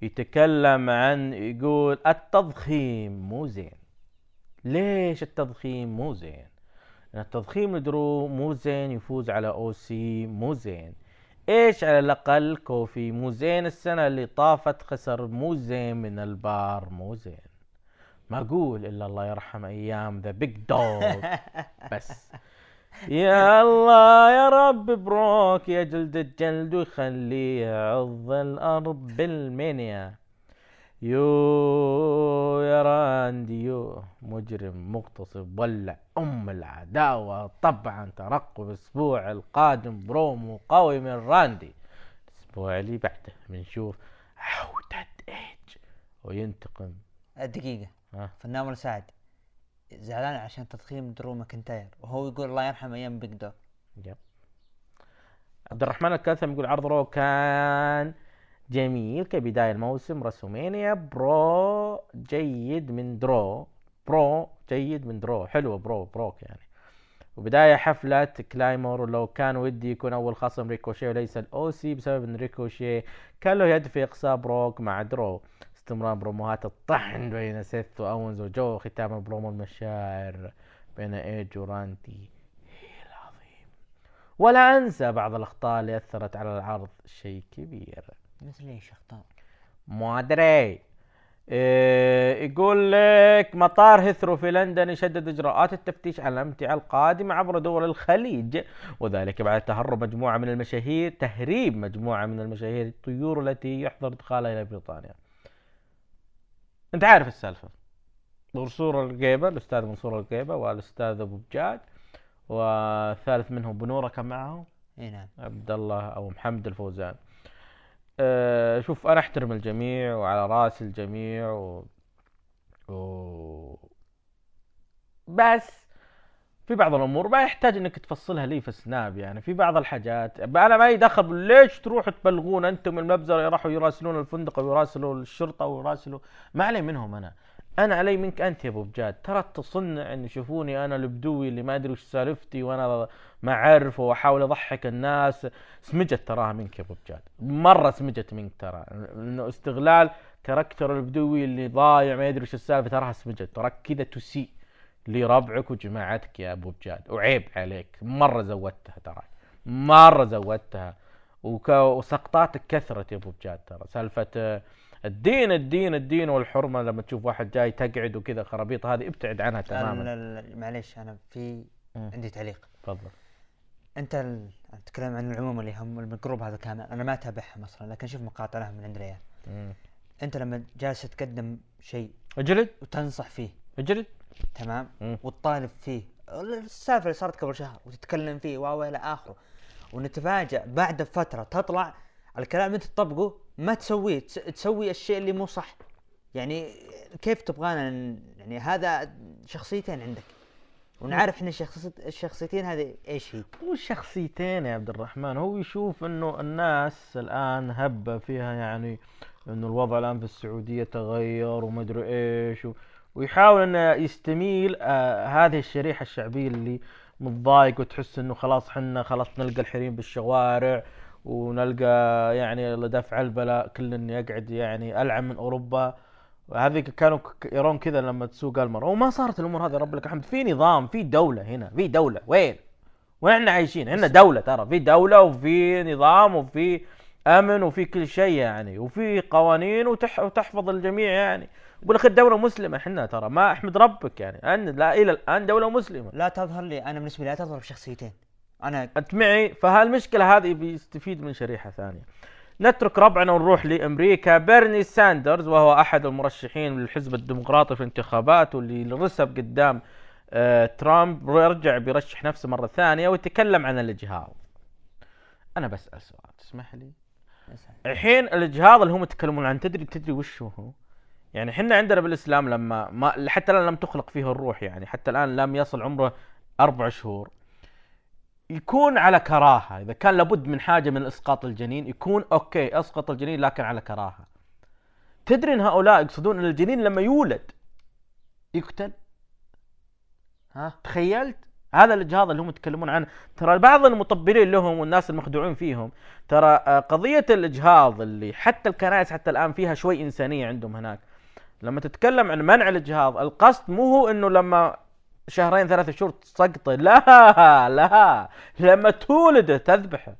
يتكلم عن يقول التضخيم مو زين. ليش التضخيم مو زين؟ التضخيم لدرو مو زين يفوز على أو سي مو زين. إيش على الأقل كوفي مو زين السنة اللي طافت خسر مو زين من البار مو زين ما أقول إلا الله يرحم أيام the Big Dog بس. يا الله يا رب بروك يجلده جلد ويخليه يعض الأرض براسلمانيا. يو يا راندي يو. مجرم مغتصب ولع أم العداوة. طبعا ترقب الأسبوع القادم برومو قوي من راندي. الأسبوع اللي بعده بنشوف عودة إيج وينتقم. دقيقة. ها. فنان سعد زعلان عشان تضخيم درو ماكنتاير وهو يقول الله يرحم أيام Big Dog yep. عبد الرحمن الكاثم يقول عرض رو كان جميل. كبداية الموسم رسومينيا برو جيد من درو. برو جيد من درو. حلوة برو بروك يعني. وبداية حفلة Claymore ولو كان ودي يكون أول خصم ريكوشي وليس ال OC بسبب أن ريكوشي كان له يد في إقصاء بروك مع درو. استمرار بروموهات الطحن بين سيث وأوينز وجو ختام برومو المشاعر بين إيج وراندي العظيم. ولا أنسى بعض الأخطاء اللي أثرت على العرض. شيء كبير. مثل إيش اخطاء ما أدري. إيه يقول لك مطار هيثرو في لندن يشدد إجراءات التفتيش على الأمتعة القادمة عبر دول الخليج وذلك بعد تهرب مجموعة من المشاهير تهريب مجموعة من المشاهير الطيور التي يحظر ادخالها إلى بريطانيا. أنت عارف السالفة. منصور القيبة الأستاذ منصور القيبة والأستاذ أبو بجاد والثالث منهم بنورة كان معه اي نعم. عبد الله أو محمد الفوزان. أه شوف أنا أحترم الجميع وعلى رأس الجميع و... و... بس في بعض الأمور ما يحتاج إنك تفصلها لي في سناب يعني في بعض الحاجات. أنا ما يدخل ليش تروحوا تبلغون أنتم المبزرة يروحوا يراسلون الفندق ويراسلوا الشرطة ويراسلوا؟ ما علي منهم أنا. أنا علي منك أنت يا أبو بجاد. ترى تصنع إن يشوفوني أنا البدوي اللي ما أدري وش سالفتي وأنا ما أعرف وأحاول أضحك الناس. سمجت تراها منك يا أبو بجاد. مرة سمجت منك ترى. إنه استغلال character البدوي اللي ضايع ما يدري وش السالفة تراها سمجت. تراك كذا تسيء لربعك وجماعتك يا أبو بجاد. وعيب عليك. مرة زودتها ترى. مرة زودتها. وسقطاتك كثرت يا أبو بجاد ترى. سالفة الدين الدين الدين والحرمة لما تشوف واحد جاي تقعد وكذا خرابيط هذه ابتعد عنها تماما. معليش أنا في. عندي تعليق. تفضل. أنت ال... أتكلم عن العموم اللي هم ال group هذا كامل أنا ما أتابعهم أصلا لكن أشوف مقاطع لهم من عند العيال. أنت لما جالس تقدم شيء اجلد. وتنصح فيه. اجلد. تمام؟ مم. وتطالب فيه. السالفة اللي صارت قبل شهر وتتكلم فيه و إلى آخره. ونتفاجأ بعد فترة تطلع الكلام أنت تطبقه ما تسويه تس- تسوي الشيء اللي مو صح. يعني كيف تبغانا يعني هذا شخصيتين عندك. ونعرف إحنا الشخصيت الشخصيتين هذه إيش هي. مو شخصيتين يا عبد الرحمن هو يشوف إنه الناس الآن هبة فيها يعني إنه الوضع الآن في السعودية تغير وما أدري إيش و... ويحاول إنه يستميل آه هذه الشريحة الشعبية اللي متضايق وتحس إنه خلاص حنا خلاص نلقى الحريم بالشوارع. ونلقى يعني دفع البلاء كل يقعد يعني العن من أوروبا. هذه كانوا يرون كذا لما تسوق المرأة وما صارت الأمور هذه رب لك الحمد في نظام في دولة هنا في دولة. وين؟ وين إحنا عايشين؟ عندنا دولة ترى. في دولة وفي نظام وفي أمن وفي كل شيء يعني. وفي قوانين وتح وتحفظ الجميع يعني. بالاخير دولة مسلمة. إحنا ترى ما أحمد ربك يعني. أن لا إلى الآن دولة مسلمة. لا تظهر لي أنا بالنسبة لي لا تظهر بشخصيتين. أنا أنت معي؟ فهالمشكلة هذه بيستفيد من شريحة ثانية. نترك ربعنا ونروح لأمريكا. بيرني ساندرز وهو أحد المرشحين للحزب الديمقراطي في الانتخابات واللي رسب قدام آه ترامب ويرجع بيرشح نفسه مرة ثانية ويتكلم عن الإجهاض. أنا بسأل سؤال تسمح لي؟ الحين الإجهاض اللي هم يتكلمون عنه تدري تدري وش هو؟ يعني إحنا عندنا بالإسلام لما ما حتى الآن لم تخلق فيه الروح يعني حتى الآن لم يصل عمره أربع شهور. يكون على كراهة. إذا كان لابد من حاجة من إسقاط الجنين يكون أوكي أسقط الجنين لكن على كراهة. تدري إن هؤلاء يقصدون إن الجنين لما يولد يقتل؟ ها؟ تخيلت؟ هذا الإجهاض اللي هم يتكلمون عنه. ترى بعض المطبلين لهم والناس المخدوعين فيهم ترى آه، قضية الإجهاض اللي حتى الكنائس حتى الآن فيها شوي إنسانية عندهم هناك. لما تتكلم عن منع الإجهاض القصد مو هو إنه لما شهرين ثلاثة شهور تسقطه لا لا لما تولده تذبحه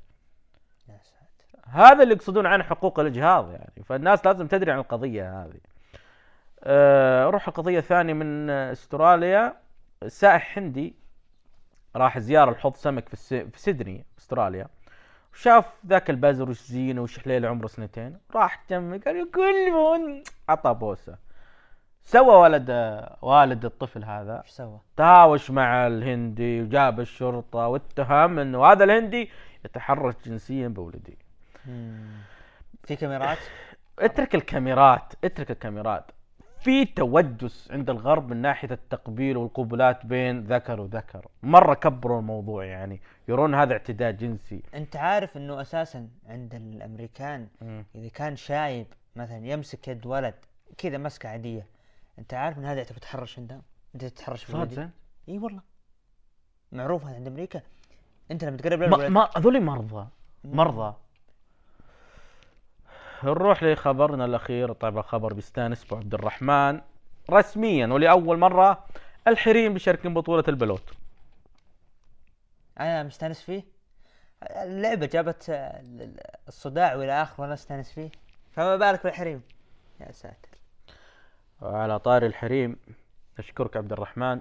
هذا اللي يقصدون عنه حقوق الاجهاض يعني. فالناس لازم تدري عن القضية هذه. أه نروح القضية الثانية من استراليا. سائح هندي راح زيارة لحوض سمك في, الس... في سيدني استراليا. وشاف ذاك البزر وش زينه وش حليله عمره سنتين. راح جنبه قال يقول من عطى بوسة. سوى ولد والد الطفل هذا. إيش سوى؟ تهاوش مع الهندي وجاب الشرطة واتهم انه هذا الهندي يتحرش جنسيا بولدي. في كاميرات؟ اترك الكاميرات اترك الكاميرات. في توجس عند الغرب من ناحية التقبيل والقبلات بين ذكر وذكر. مرة كبروا الموضوع يعني يرون هذا اعتداء جنسي. أنت عارف إنه أساسا عند الأمريكان. إذا كان شايب مثلا يمسك يد ولد كذا مسكة عادية. أنت عارف ان هذا يعتبر تحرش عندهم أنت تتحرش في صادق؟ إي والله. معروف هذا عند أمريكا. أنت لما تقرب ما, ما هذول مرضى. مرضى. نروح لخبرنا الأخير. طبعا خبر بيستانس أبو عبد الرحمن. رسميا ولأول مرة الحريم بيشاركون بطولة البلوت. أنا مستانس فيه. اللعبة جابت آه، الصداع وإلى آخره وأنا استانس فيه. فما بالك بالحريم؟ يا ساتر. على طاري الحريم أشكرك عبد الرحمن.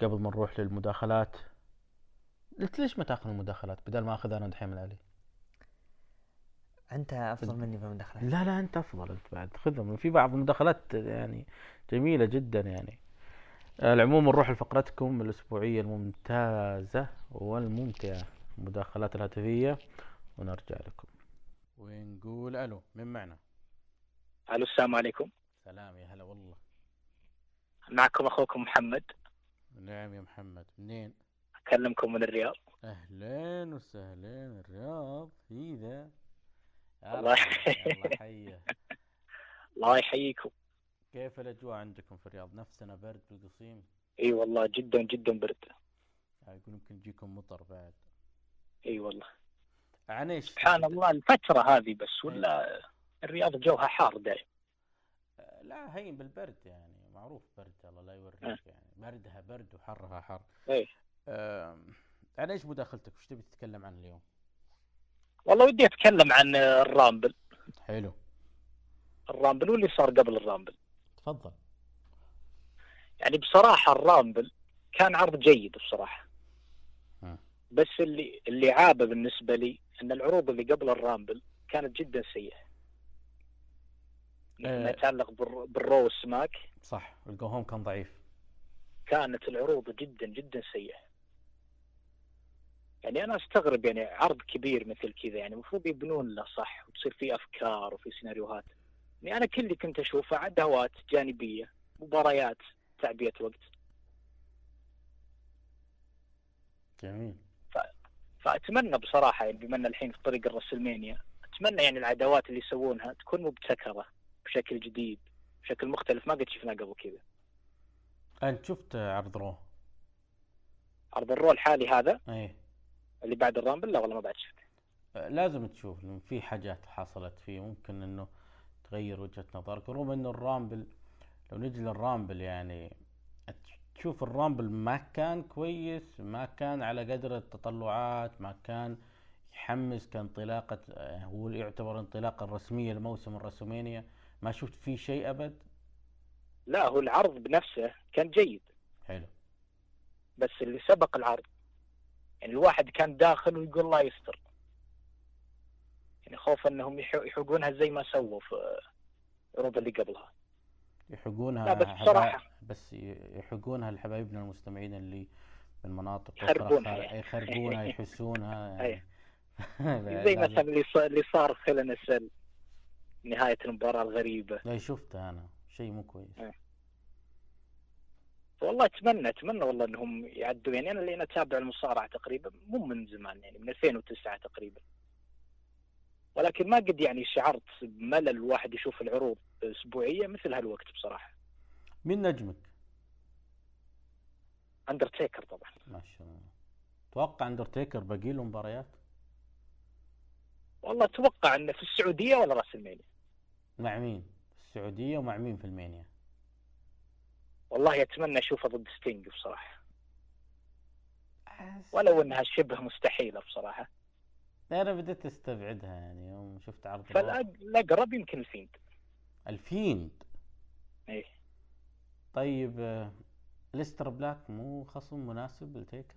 قبل ما نروح للمداخلات قلت ليش ما تأخذ المداخلات بدل ما أخذها أنا دحين من علي؟ أنت أفضل مني في المداخلات. لا لا أنت أفضل أنت بعد خذهم في بعض المداخلات يعني جميلة جدا يعني. على العموم نروح لفقرتكم الأسبوعية الممتازة والممتعة المداخلات الهاتفية ونرجع لكم. ونقول ألو من معنا؟ ألو السلام عليكم. سلام يا هلا والله. معكم أخوكم محمد. نعم يا محمد منين؟ أكلمكم من الرياض. أهلين وسهلين الرياض في ذا. الله رب، الله يحييكم. كيف الأجواء عندكم في الرياض؟ نفسنا برد بالقصيم؟ إي والله جدا جدا برد. يقول يمكن يجيكم مطر بعد. إي والله. عن إيش؟ سبحان الله الفترة هذه بس ولا الرياض جوها حار دائم. آه، لا هين بالبرد يعني معروف برد الله لا يوريك أه. يعني بردها برد وحرها حر. اي عن إيش مداخلتك وش تبي تتكلم عن اليوم؟ والله ودي أتكلم عن الرامبل. حلو. الرامبل واللي صار قبل الرامبل. تفضل. يعني بصراحة الرامبل كان عرض جيد بصراحة. مم. بس اللي اللي عابه بالنسبة لي إن العروض اللي قبل الرامبل كانت جدا سيئة. ما آه. يتعلق بالر- بالرو والسماك. صح ال go home كان ضعيف. كانت العروض جدا جدا سيئة. يعني أنا أستغرب يعني عرض كبير مثل كذا يعني المفروض يبنون له صح؟ وتصير فيه أفكار وفي سيناريوهات. يعني أنا كل اللي كنت أشوفه عداوات جانبية مباريات تعبئة وقت. جميل. فأتمنى بصراحة يعني بما إن الحين في طريق الرسلمانيا أتمنى يعني العداوات اللي يسوونها تكون مبتكرة. بشكل جديد بشكل مختلف. ما قد شفناه قبل كذا. أنت شفت عرض رو؟ عرض الرو الحالي هذا؟ إيه اللي بعد الرامبل؟ لا والله ما بعد شفته. آه، لازم تشوف لأن في حاجات حصلت فيه. ممكن إنه تغير وجهة نظرك. رغم إنه الرامبل لو نجي للرامبل يعني تشوف الرامبل ما كان كويس ما كان على قدر التطلعات ما كان يحمس كانطلاقة آه، هو يعتبر انطلاقة الرسمية لموسم الراسلمانيا. ما شفت فيه شيء أبد؟ لا هو العرض بنفسه كان جيد. حلو. بس اللي سبق العرض يعني الواحد كان داخل ويقول الله يستر. يعني خوف إنهم يحوقونها زي ما سووا في العروض اللي قبلها. يحقونها لا، بس بصراحة. بس يحقونها لحبايبنا المستمعين اللي من مناطق يخربونها يعني. يخربونها يحسونها. يعني. زي مثلا اللي صار اللي صار نهاية المباراة الغريبة. لا شفته أنا. شيء مو كويس. أي. والله أتمنى أتمنى والله إنهم يعدوا يعني أنا اللي أنا أتابع المصارعة تقريبا مو من زمان يعني من 2009 تقريبا. ولكن ما قد يعني شعرت بملل الواحد يشوف العروض أسبوعية مثل هالوقت بصراحة. مين نجمك؟ أندرتيكر طبعا. ما شاء الله. توقع أندرتيكر باقي له مباريات؟ والله أتوقع إنه في السعودية ولا راسلمانيا مع مين؟ في السعودية ومع مين في راسلمانيا؟ والله أتمنى اشوفه ضد ستينج بصراحة ولو إنها شبه مستحيلة بصراحة أنا بديت أستبعدها يعني يوم شفت عرض. فالاقرب يمكن الفيند الفيند إيه طيب آه، أليستر بلاك مو خصم مناسب لتيكر؟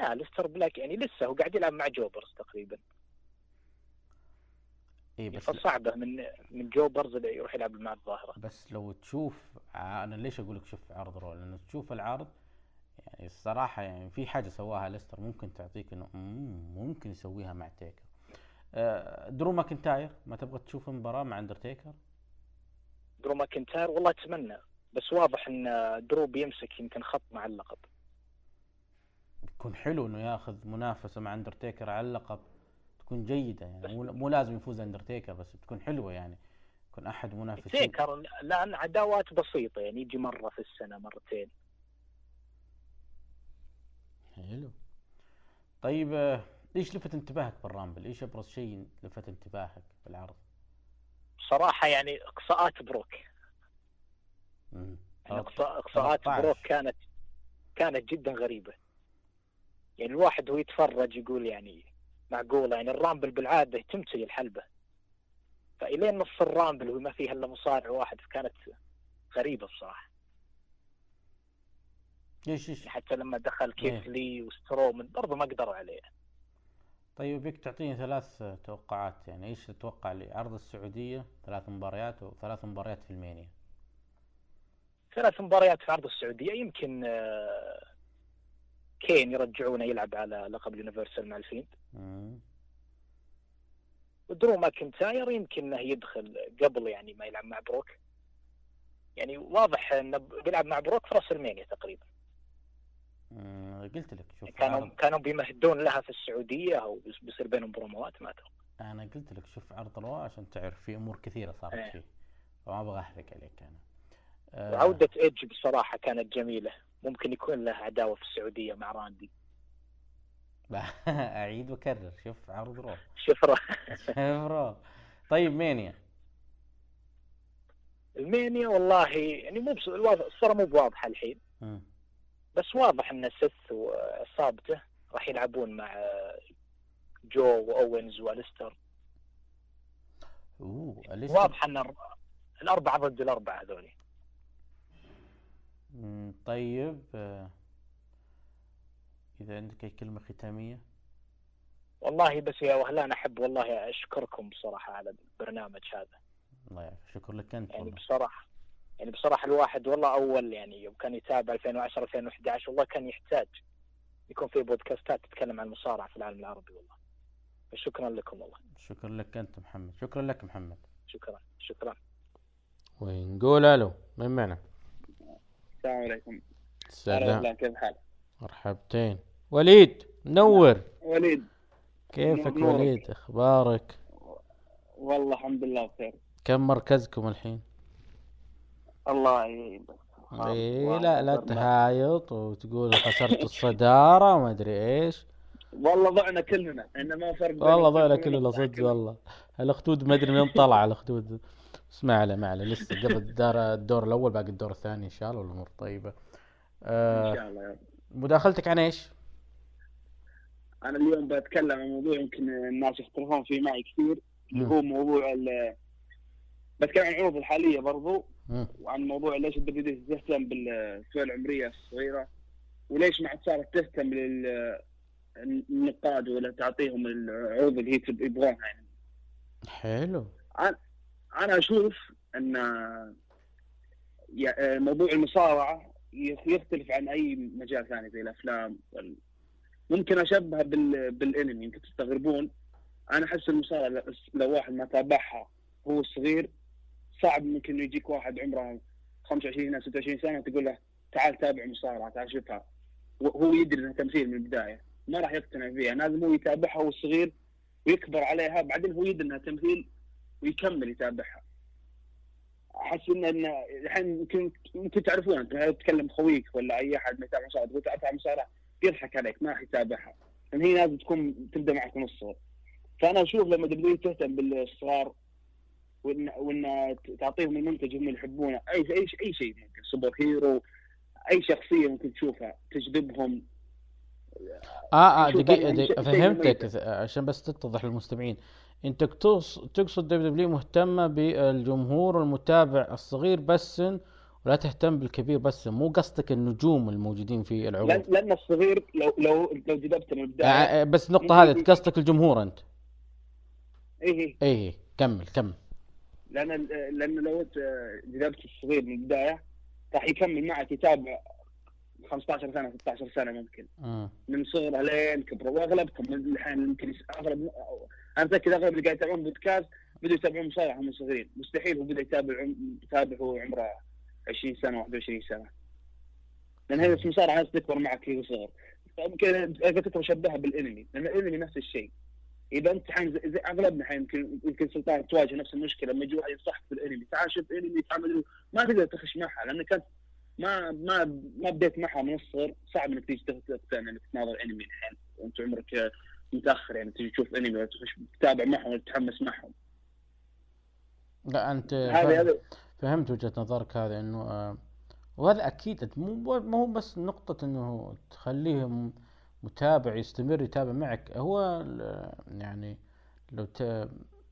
لا أليستر بلاك يعني لسه هو قاعد يلعب مع jobbers تقريبا اي بس فصعبة من من jobbers اللي يروح يلعب مع الظاهرة بس لو تشوف أنا ليش أقول لك شوف عرض رو لأنه تشوف العرض يعني الصراحة يعني في حاجة سواها أليستر ممكن تعطيك إنه مم، ممكن يسويها مع تيكر. آه، درو ماكنتاير ما تبغى تشوف مباراة مع أندرتيكر؟ درو ماكنتاير والله أتمنى بس واضح إن درو بيمسك يمكن خط مع اللقب. يكون حلو إنه ياخذ منافسة مع أندرتيكر على اللقب. تكون جيدة يعني مو مو لازم يفوز اندرتيكر بس بتكون حلوة يعني يكون أحد منافسين تيكر لأن عداوات بسيطة يعني يجي مرة في السنة مرتين حلو طيب إيش لفت انتباهك بال Rumble؟ إيش أبرز شيء لفت انتباهك بالعرض؟ بصراحة يعني إقصاءات بروك مم. يعني إقصاء- إقصاءات 13. بروك كانت كانت جدا غريبة يعني الواحد وهو يتفرج يقول يعني معقولة يعني ال Rumble بالعادة تمتلي الحلبة. فإلين نص ال Rumble وما فيها إلا مصارع واحد فكانت غريبة بصراحة. إيش إيش؟ يعني حتى لما دخل إيه. كيث لي وسترومن برضه ما قدروا عليه. طيب بيك تعطيني ثلاث توقعات يعني إيش تتوقع لعرض السعودية ثلاث مباريات وثلاث مباريات في ال Mania. ثلاث مباريات في عرض السعودية يمكن آه، كين يرجعونه يلعب على لقب ال Universal مع ال Fiend. مم. ودرو ماكنتاير يمكن إنه يدخل قبل يعني ما يلعب مع بروك. يعني واضح إنه بيلعب مع بروك في WrestleMania تقريبا. مم. قلت لك شوف كانوا عرض كانوا بيمهدون لها في السعودية أو بيصير بينهم بروموات ما أتوقع أنا قلت لك شوف عرض Raw عشان تعرف في أمور كثيرة صارت. فيه فما أبغى أحرق عليك أنا. آه، وعودة إيدج بصراحة كانت جميلة. ممكن يكون له عداوة في السعودية مع راندي. أعيد وأكرر شوف عرض Raw شفره شوف Raw طيب Mania. ال Mania والله يعني مو الصورة مو بواضحة الحين. بس واضح إن سيث وعصابته راح يلعبون مع جو وأوينز وأليستر. أوه واضح إن الأربعة ضد الأربعة هذولي. مم، طيب آه، إذا عندك أي كلمة ختامية؟ والله بس يا وهلان أحب والله أشكركم بصراحة على البرنامج هذا. الله يعافيك. شكر لك أنت يعني والله. بصراحة يعني بصراحة الواحد والله أول يعني يوم كان يتابع 2010 2011 والله كان يحتاج يكون في بودكاستات تتكلم عن المصارعة في العالم العربي والله. فشكرا لكم والله. شكر لك أنت محمد. شكرا لك محمد. شكرا شكرا. ونقول ألو من معنا؟ السلام عليكم. هلا سلام. والله كيف حالك؟ مرحبتين. وليد منور. وليد. كيفك نورك. وليد؟ أخبارك؟ والله الحمد لله بخير. كم مركزكم الحين؟ الله يعين بس إيه لا لا تهايط وتقول خسرت الصدارة وما أدري إيش. والله ضعنا كلنا انه ما فرق والله الفريقين، كلنا ضعنا صدق والله. الأخدود ما أدري من طلع الأخدود. بس ما عليه ما عليه لسه قبل الدور الدور الأول باقي الدور الثاني إن شاء الله والأمور طيبة إن آه شاء الله يا رب. مداخلتك عن إيش؟ أنا اليوم بتكلم عن موضوع يمكن الناس يختلفون فيه معي كثير اللي. هو موضوع ال بتكلم عن العروض الحالية برضو مم. وعن موضوع ليش ال WW تهتم بالفئة العمرية الصغيرة وليش ما عاد صارت تهتم للنقاد ولا تعطيهم العروض اللي هي يبغونها يعني حلو أنا أشوف أن يا- موضوع المصارعة يخ- يختلف عن أي مجال ثاني زي الأفلام وال... ممكن اشبهها بال... بالأنمي يمكن تستغربون. أنا أحس المصارعة لو واحد ما تابعها هو صغير صعب ممكن يجيك واحد عمره 25 أو 26 سنة تقول له تعال تابع مصارعة تعال شوفها. وهو يدري إنها تمثيل من البداية ما راح يقتنع فيها لازم هو يتابعها وهو صغير ويكبر عليها بعدين هو يدري إنها تمثيل ويكمل يتابعها. أحس ان إن الحين يمكن يمكن تعرفون أنت تتكلم خويك ولا أي أحد ما يتابع مصارعة؟ تقول تعال مصارعة يضحك عليك ما راح يتابعها. لأن هي لازم تكون تبدأ معك من الصغر. فأنا أشوف لما دبليو تهتم بالصغار وان وإن تعطيهم المنتج هم يحبونه اي اي أي شيء ممكن super hero أي شخصية ممكن تشوفها تجذبهم. آه آه شيء فهمتك. عشان بس تتضح للمستمعين. انت تقص- تقصد WW مهتمة بالجمهور المتابع الصغير بس ولا تهتم بالكبير بس مو قصدك النجوم الموجودين في العروض؟ لأن الصغير لو لو لو جذبته من البداية. آه آه، بس النقطة ممكن. هذه قصدك الجمهور أنت؟ إيه إيه. كمل كمل. لأن لأن لو جذبت الصغير من البداية راح يكمل معك يتابع 15 سنة 16 سنة ممكن. مم. من صغره لين كبره وأغلبكم الحين يمكن أغلب أنا متأكد أغلب اللي قاعد يتابعون بودكاست بدوا يتابعون مصارعة وهم صغيرين مستحيل هو بدأ يتابع يتابع هو عمره 20 سنة 21 سنة. لأن هي المصارعة ناس تكبر معك وهي صغر. يمكن كنت أشبهها بالإنمي لأن الإنمي نفس الشيء. إذا أنت الحين زي, أغلبنا الحين يمكن يمكن سلطان تواجه نفس المشكلة لما يجي واحد ينصحك بالانمي تعال شوف إنمي تعال ما تقدر تخش معها لانك انت ما ما ما بديت معها من الصغر صعب إنك تيجي تقتنع انك تناظر إنمي الحين. وانت عمرك متأخر يعني تيجي تشوف انمي ولا تتابع معهم ولا تتحمس معهم. لا أنت هذا فهم- هذا فهمت وجهة نظرك هذا إنه آه وهذا أكيد مو مو بس نقطة إنه تخليه متابع يستمر يتابع معك هو يعني لو ت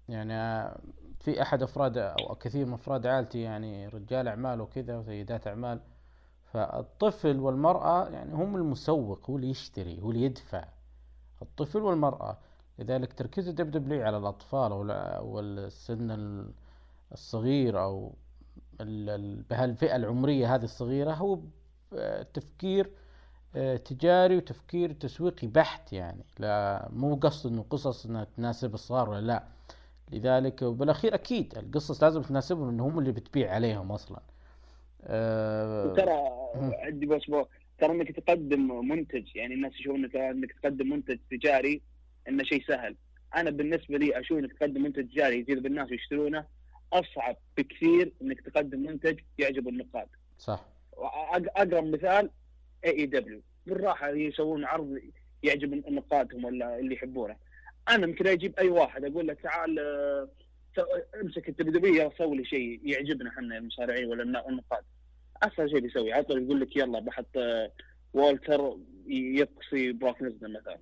يعني آه، في أحد أفراد أو كثير من أفراد عائلتي يعني رجال أعمال وكذا وسيدات أعمال فالطفل والمرأة يعني هم المسوق هو اللي يشتري هو اللي يدفع. الطفل والمرأة. لذلك تركيز الدب دبليو على الأطفال والسن ال- الصغير أو ال- ال- بهالفئة العمرية هذه الصغيرة هو تفكير آه، تجاري وتفكير تسويقي بحت يعني. لا مو قصد إنه قصص إنها تناسب الصغار ولا لا. لذلك وبالأخير أكيد القصص لازم تناسبهم ان هم اللي بتبيع عليهم أصلا. ترى عندي بس ترى إنك تقدم منتج يعني الناس يشوفون انك تقدم منتج تجاري إنه شيء سهل. أنا بالنسبة لي أشوف إنك تقدم منتج تجاري يجذب الناس ويشترونه أصعب بكثير إنك تقدم منتج يعجب النقاد. صح. أقرب مثال اي اي دبليو بالراحة يسوون عرض يعجب نقادهم ولا اللي يحبونه. أنا ممكن أجيب أي واحد أقول له تعال آه، امسك التبدبيه وسوي لي شيء يعجبنا إحنا المصارعين ولا النقاد. أسهل شيء بيسوي على طول يقول لك يلا بحط آه، والتر يقصي بروك نزل مثلا.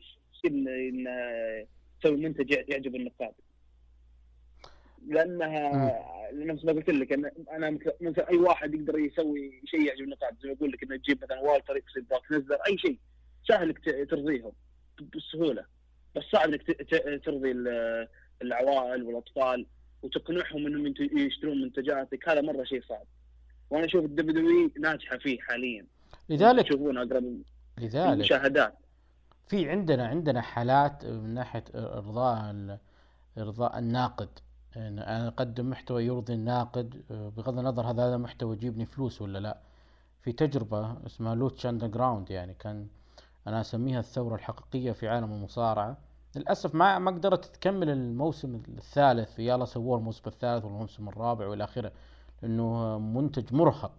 ان إن، آه، تسوي منتج يعجب النقاد. لانها نفس ما قلت لك أنا مثل مثل أي واحد يقدر يسوي شيء يعجب النقاد. زي ما أقول لك إنه تجيب مثلا والتر يقصي بروك نزل أي شيء. سهل إنك ترضيهم بسهولة. بس صعب إنك ترضي ال- العوائل والأطفال وتقنعهم إنهم يشترون منتجاتك. هذا مرة شيء صعب. وأنا أشوف ال W ناجحة فيه حاليا. لذلك تشوفون أقرب لذلك. المشاهدات. في عندنا عندنا حالات من ناحية إرضاء ال- إرضاء الناقد. يعني أنا أقدم محتوى يرضي الناقد. بغض النظر هذا هذا محتوى يجيبني فلوس ولا لا. في تجربة اسمها Lucha Underground يعني كان أنا أسميها الثورة الحقيقية في عالم المصارعة. للأسف ما ما قدرت تكمل الموسم الثالث. يلا سووه الموسم الثالث والموسم الرابع والى آخره. لأنه منتج مرهق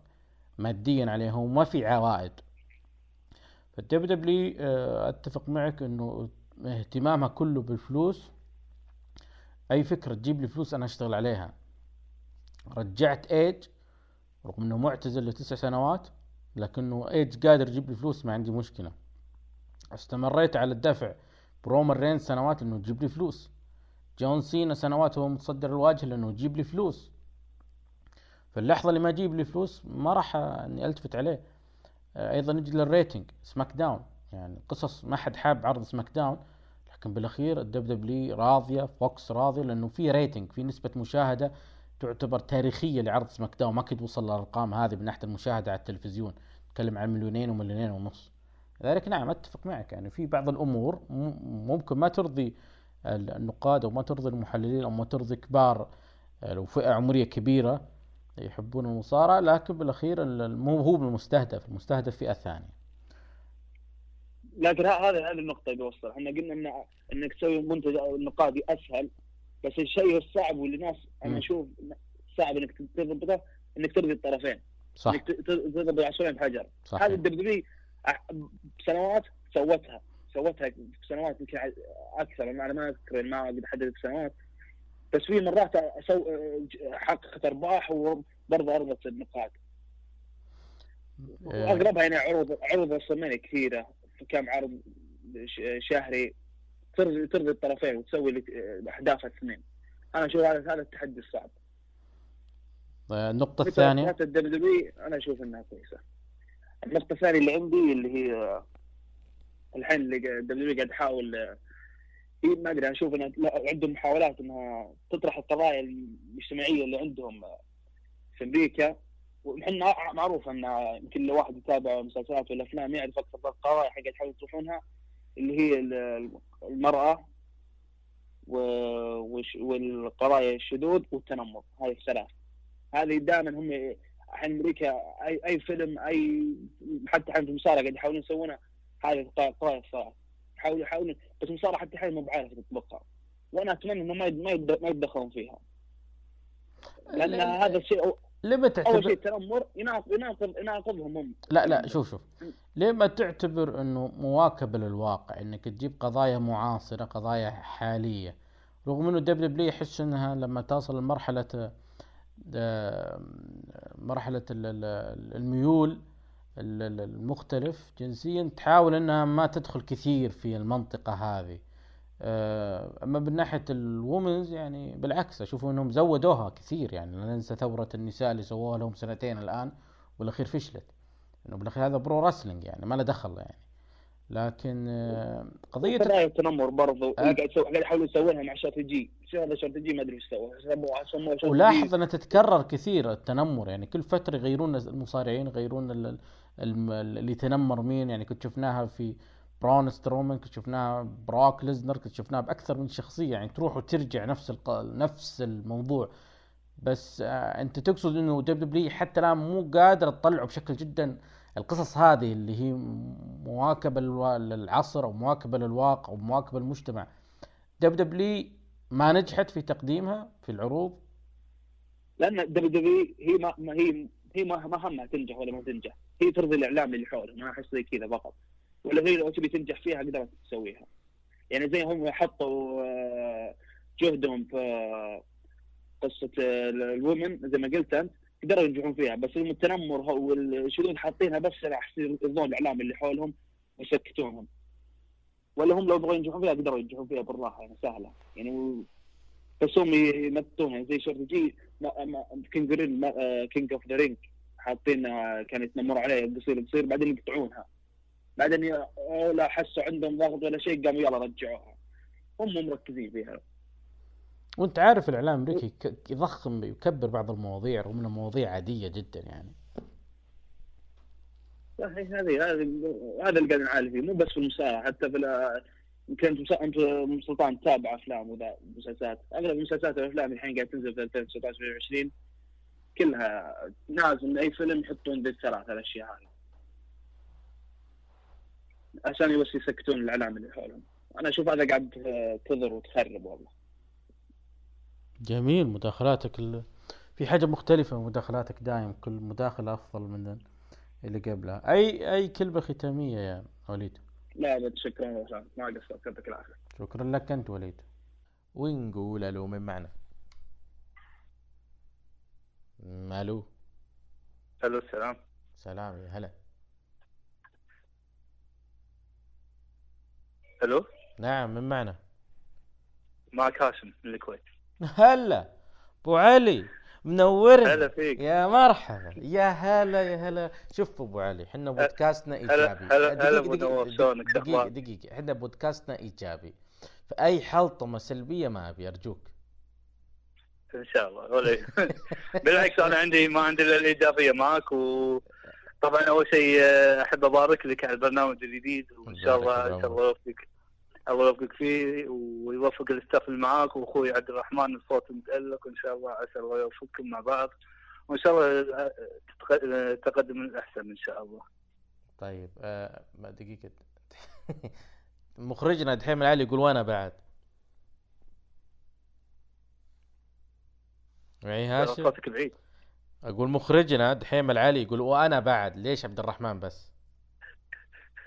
ماديا عليهم وما في عوائد. فال WW آه، أتفق معك إنه اهتمامها كله بالفلوس. أي فكرة تجيب لي فلوس أنا أشتغل عليها. رجعت إيدج رغم إنه معتزل لتسع سنوات لكنه إيدج قادر يجيب لي فلوس ما عندي مشكلة. استمريت على الدفع برومان رينز سنوات إنه يجيب لي فلوس. جون سينا سنوات هو متصدر الواجهة لإنه يجيب لي فلوس. في اللحظه اللي ما يجيب لي فلوس ما راح إني ألتفت عليه. آه، أيضا نجي لل rating SmackDown. يعني قصص ما حد حاب عرض SmackDown لكن بالأخير ال WW راضية Fox راضية لأنه في rating في نسبة مشاهدة تعتبر تاريخية لعرض SmackDown. ما كنت وصل للأرقام هذه من ناحية المشاهدة على التلفزيون. نتكلم عن مليونين ومليونين ونص. لذلك نعم أتفق معك. يعني في بعض الأمور ممكن ما ترضي النقاد أو ما ترضي المحللين أو ما ترضي كبار آه، لو فئة عمرية كبيرة يحبون المصارعة لكن بالأخير مو هو المستهدف المستهدف فئه ثانية لكن هذا هذه النقطة اللي وصل. إحنا قلنا ان إنك تسوي منتج نقادي أسهل بس الشيء الصعب واللي ناس أنا أشوف صعب إنك تضبطه إنك ترضي الطرفين. صح. إنك تضرب العصفورين بحجر هذه الدبليو بسنوات سوتها. سوتها بسنوات يمكن أكثر. أنا ما أذكر ما أقدر أحدد بسنوات بس في مرات أسوي حققت ارباح وبرضه ارضت النقاط. واغلبها يعني عروض عروض رسميه كثيرة في كم عرض شهري ترضي ترضي الطرفين وتسوي أهداف الاثنين أنا أشوف هذا هذا التحدي الصعب. النقطة الثانية؟ ال W أنا أشوف إنها كويسة. النقطة الثانية اللي عندي اللي هي الحين اللي ال W قاعد تحاول هي ما أدري أشوف إن عندهم محاولات إنها تطرح القضايا المجتمعية اللي عندهم في أمريكا. وحنا معروف إن يمكن لو واحد يتابع مسلسلات ولا أفلام يعرف أكثر القضايا حق يحاولوا يطرحونها اللي هي المرأة والقضايا الشذوذ والتنمر. هذه الثلاث. هذه دائما هم الحين أمريكا أي أي فيلم أي حتى حين في المصارعة قاعد يحاولون يسوونها هذه القضايا الثلاث يحاولوا يحاولون بس المصارعه حتى الحين مو بعارف تطبقها وأنا أتمنى إنه ما ما يتدخلون فيها. لأن هذا الشيء لما تعتبر أول شيء التنمر يناقض يناقض يناقضهم هم. لا لا شوف شوف. ليه ما تعتبر إنه مواكبه للواقع إنك تجيب قضايا معاصرة قضايا حالية رغم إنه WW يحس إنها لما تصل لمرحلة آه، مرحلة الميول المختلف جنسيا تحاول إنها ما تدخل كثير في المنطقة هذه. آه، أما من ناحية ال women's يعني بالعكس أشوف إنهم زودوها كثير يعني. لا ننسى ثورة النساء اللي سووها لهم سنتين الآن والأخير فشلت. إنه بالأخير هذا pro wrestling يعني ما له دخل يعني. لكن آه، قضية التنمر برضو. قاعد قاعد يحاولوا يسوونها مع شرط جي. هذا شرط جي؟ ما أدري إيش سووا ولاحظ انها تتكرر كثير التنمر يعني. كل فترة يغيرون المصارعين يغيرون اللي تنمر مين؟ يعني كنت شفناها في برون سترومان كنت شفناها براك ليزنر كنت شفناها بأكثر من شخصية يعني تروح وترجع نفس. نفس الموضوع. بس آه أنت تقصد إنه دب دبليو حتى الآن مو قادر تطلعه بشكل جدا. القصص هذه اللي هي مواكبة للعصر أو مواكبة للواقع أو مواكبة للمجتمع WWE ما نجحت في تقديمها في العروض؟ لأن WWE هي ما هي هي ما همها تنجح ولا ما تنجح. هي ترضي الإعلام اللي حولها ما أحس زي كذا فقط. ولا هي لو تبي تنجح فيها قدرت تسويها. يعني زي هم حطوا آه، جهدهم في قصة ال women زي ما قلت أنت قدروا ينجحون فيها. بس التنمر والشذوذ حاطينها بس عشان يرضون الإعلام اللي حولهم ويسكتونهم. ولا هم لو يبغوا ينجحون فيها قدروا ينجحون فيها بالراحة يعني سهلة. يعني بس هم يمثلونها يعني زي شورتي جي كينج King of the Ring حاطين كانوا يتنمروا عليه بيصير بيصير بعدين يقطعونها. بعدين لا حسوا عندهم ضغط ولا شيء قاموا يلا رجعوها. هم مركزين فيها. وانت عارف الإعلام الامريكي يضخم يكبر بعض المواضيع رغم إنها مواضيع عادية جدا يعني. صحيح هذه هذا هذا اللي قاعد نعالج فيه مو بس في المساء حتى في يمكن أنت سلطان تتابع أفلام وذا مسلسلات. أغلب المسلسلات والأفلام الحين قاعد تنزل في 2019 2020 كلها لازم أي فيلم يحطون ذي الثلاث الأشياء هذه. عشان بس يسكتون الإعلام اللي حولهم. أنا أشوف هذا قاعد تضر وتخرب والله. جميل مداخلاتك ال... في حاجة مختلفة مداخلاتك دايم كل مداخلة أفضل من اللي قبلها. أي أي كلمة ختامية يا وليد؟ لا بد شكرا ما قصرت يعطيك العافية. شكرا لك أنت وليد. ونقول ألو من معنا؟ ألو. ألو السلام. سلام يا هلا. ألو؟ نعم من معنا؟ معك هاشم من الكويت. هلا. أبو علي. منورنا. هلا فيك. يا مرحبا. يا هلا يا هلا. شوف أبو علي إحنا بودكاستنا إيجابي. هلا- هلا دقيقة- نواف، شلونك؟ دقيقة إحنا بودكاستنا إيجابي. فأي حلطمة سلبية ما أبي أرجوك. إن شاء الله. ولا بالعكس أنا عندي ما عندي إلا الإيجابية معك وطبعا أول شيء أحب أبارك لك على البرنامج الجديد وإن شاء الله إن شاء الله يوفقك. الله يوفقك فيه ويوفق الاستاف اللي معاك وأخوي عبد الرحمن الصوت متألق. وان شاء الله عسى الله يوفقكم مع بعض. وإن شاء الله آه، آه، تقدم الأحسن إن شاء الله. طيب آه ما دقيقة. مخرجنا دحيم العلي يقول وأنا بعد. معي هاشم؟ صوتك بعيد. أقول مخرجنا دحيم العلي يقول وأنا بعد. ليش عبد الرحمن بس؟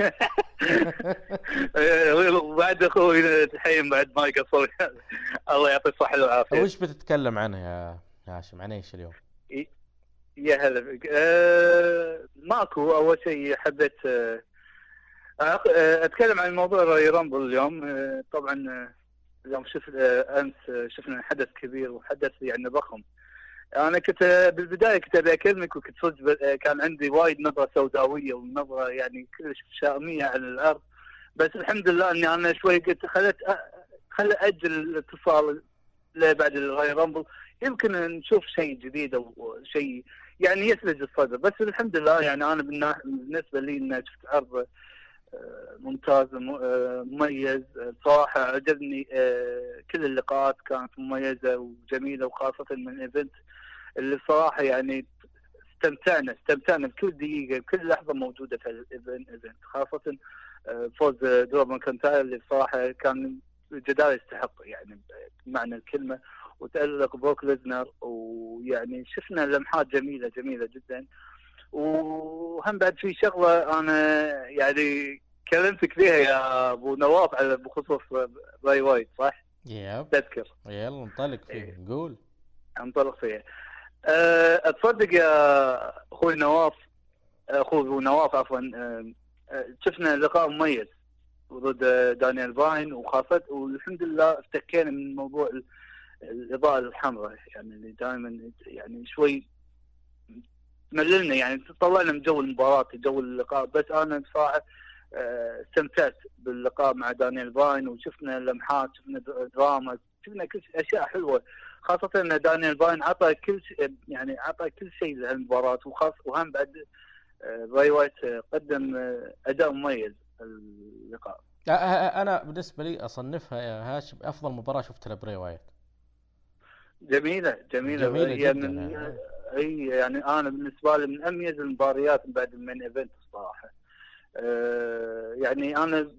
وبعد أخوي تحيم بعد ما يقصر الله يعطيه الصحة والعافية. وش بتتكلم عنه يا هاشم؟ عن إيش اليوم؟ يا هلا بك أه ماكو أول شيء حبيت أه أخ- آه، أتكلم عن موضوع رأي رامبل اليوم. أه طبعا آه، اليوم شفت أمس آه، شفنا حدث كبير وحدث يعني ضخم. أنا كنت آه، بالبداية كنت أبي أكلمك وكنت صدق آه، كان عندي وايد نظرة سوداوية ونظرة يعني كلش سامية على الأرض. بس الحمد لله إني أنا شوي قلت خلت أ- خل أجل الاتصال لبعد الرويال رامبل يمكن نشوف شيء جديد أو شيء يعني يثلج الصدر. بس الحمد لله يعني أنا بالنسبة لي ان شفت عرض آه، ممتاز آه، مميز آه، صراحة عجبني آه، كل اللقاءات كانت مميزة وجميلة وخاصة Main Event اللي صراحة يعني استمتعنا استمتعنا بكل دقيقة بكل لحظة موجودة في ال event خاصة آه، فوز درو ماكنتاير اللي صراحة كان جدار يستحق يعني بمعنى الكلمة وتألق بروك ليزنر ويعني شفنا لمحات جميله جميلة جدا. وهم بعد في شغلة أنا يعني كلمتك فيها يا أبو نواف على بخصوص بري وايت صح؟ Yep. تذكر. يلا ننطلق فيه قول. انطلق فيها. اتصدق يا أخوي نواف أخوي أبو نواف عفوا أه، شفنا لقاء مميز ضد دانيال باين وخاصة والحمد لله افتكينا من موضوع ال- الإضاءة الحمراء يعني اللي دائما يعني شوي مللنا يعني طلعنا من جو المباراة جو اللقاء بس أنا بصراحة أه، استمتعت باللقاء مع دانيال باين وشفنا لمحات شفنا دراما شفنا كل أشياء حلوة خاصة إن دانيال براين عطى كل شيء يعني عطى كل شيء لهالمباراة وخاص وهم بعد آه، بري وايت آه، قدم آه، أداء مميز اللقاء. أنا بالنسبة لي أصنفها يا هاشم أفضل مباراة شفتها لبري وايت. جميلة جميلة, جميلة هي جداً من يعني. اي يعني أنا بالنسبة لي من أميز المباريات بعد ال main event الصراحة. آه، يعني أنا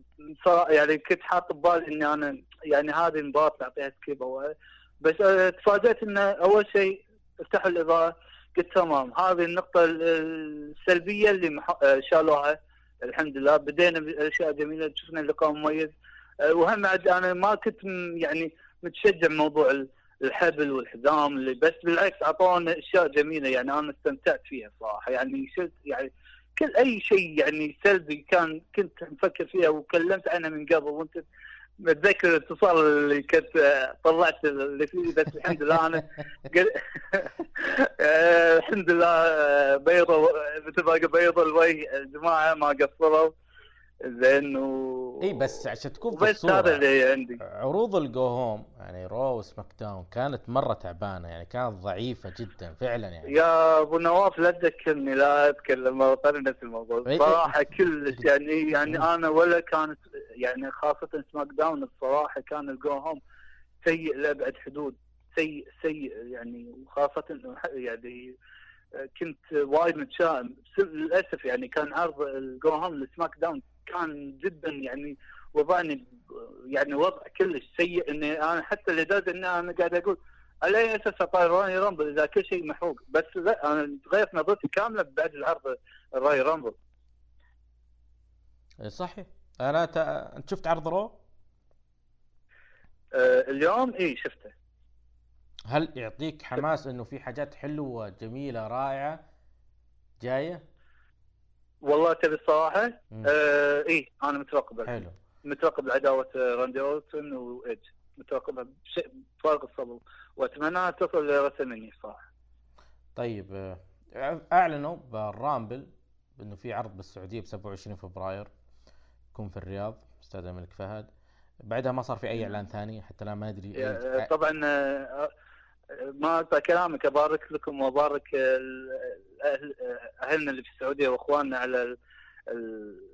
يعني كنت حاط ببالي إني أنا يعني هذه المباراة بعطيها سكيب أو بس آه، تفاجأت انه أول شيء افتحوا الإضاءة قلت تمام هذه النقطة ال- السلبية اللي آه، شالوها الحمد لله. بدينا بأشياء جميلة شفنا لقاء مميز. آه، وهم بعد أنا ما كنت يعني متشجع موضوع ال- الحبل والحزام اللي بس بالعكس أعطونا أشياء جميلة يعني أنا استمتعت فيها صراحة. يعني شلت يعني كل أي شيء يعني سلبي كان كنت مفكر فيها وكلمت عنها من قبل وأنت متذكر الاتصال اللي كنت طلعت اللي فيه بس الحمد لله أنا الحمد لله بيضوا مثل ما بيضوا الوجه الجماعة ما قصروا. زين و إي بس عشان تكون في وبس هذا اللي عندي. عروض ال go home يعني رو وسماك داون كانت مرة تعبانة يعني كانت ضعيفة جدا فعلا يعني. يا أبو نواف لا تذكرني لا أتكلم مره ثانية نفس الموضوع صراحة كلش يعني يعني. أنا ولا كانت يعني خاصة سماك داون الصراحة كان ال go home سيء لأبعد حدود. سيء سيء يعني وخاصة يعني كنت وايد متشائم. للأسف يعني كان عرض ال go home لسماك داون كان جدا يعني وضعني يعني وضع كلش سيء إني أنا حتى لدرجة إني أنا قاعد أقول على اي أساس اطالع رويال رامبل إذا كل شيء محروق بس لا أنا تغيرت نظرتي كاملة بعد العرض الرويال رامبل صحيح أنا ت... أنت شفت عرض رو؟ آه اليوم إي شفته هل يعطيك حماس إنه في حاجات حلوة جميله رائعة جاية؟ والله تبي الصراحة. آه اي أنا مترقب حلو. مترقب عداوة راندي أورتون وإيدج. مترقبها بشيء فارغ الصبر. وأتمنى تصل لرسلمانيا صراحة طيب آه، أعلنوا بالرامبل انه في عرض بالسعودية ب 27 فبراير. يكون في الرياض استاد الملك فهد. بعدها ما صار في أي إعلان ثاني؟ حتى الآن ما أدري طبعا آه، آه، ما أقطع كلامك أبارك لكم وأبارك أهلنا اللي في السعودية وأخواننا على ال ال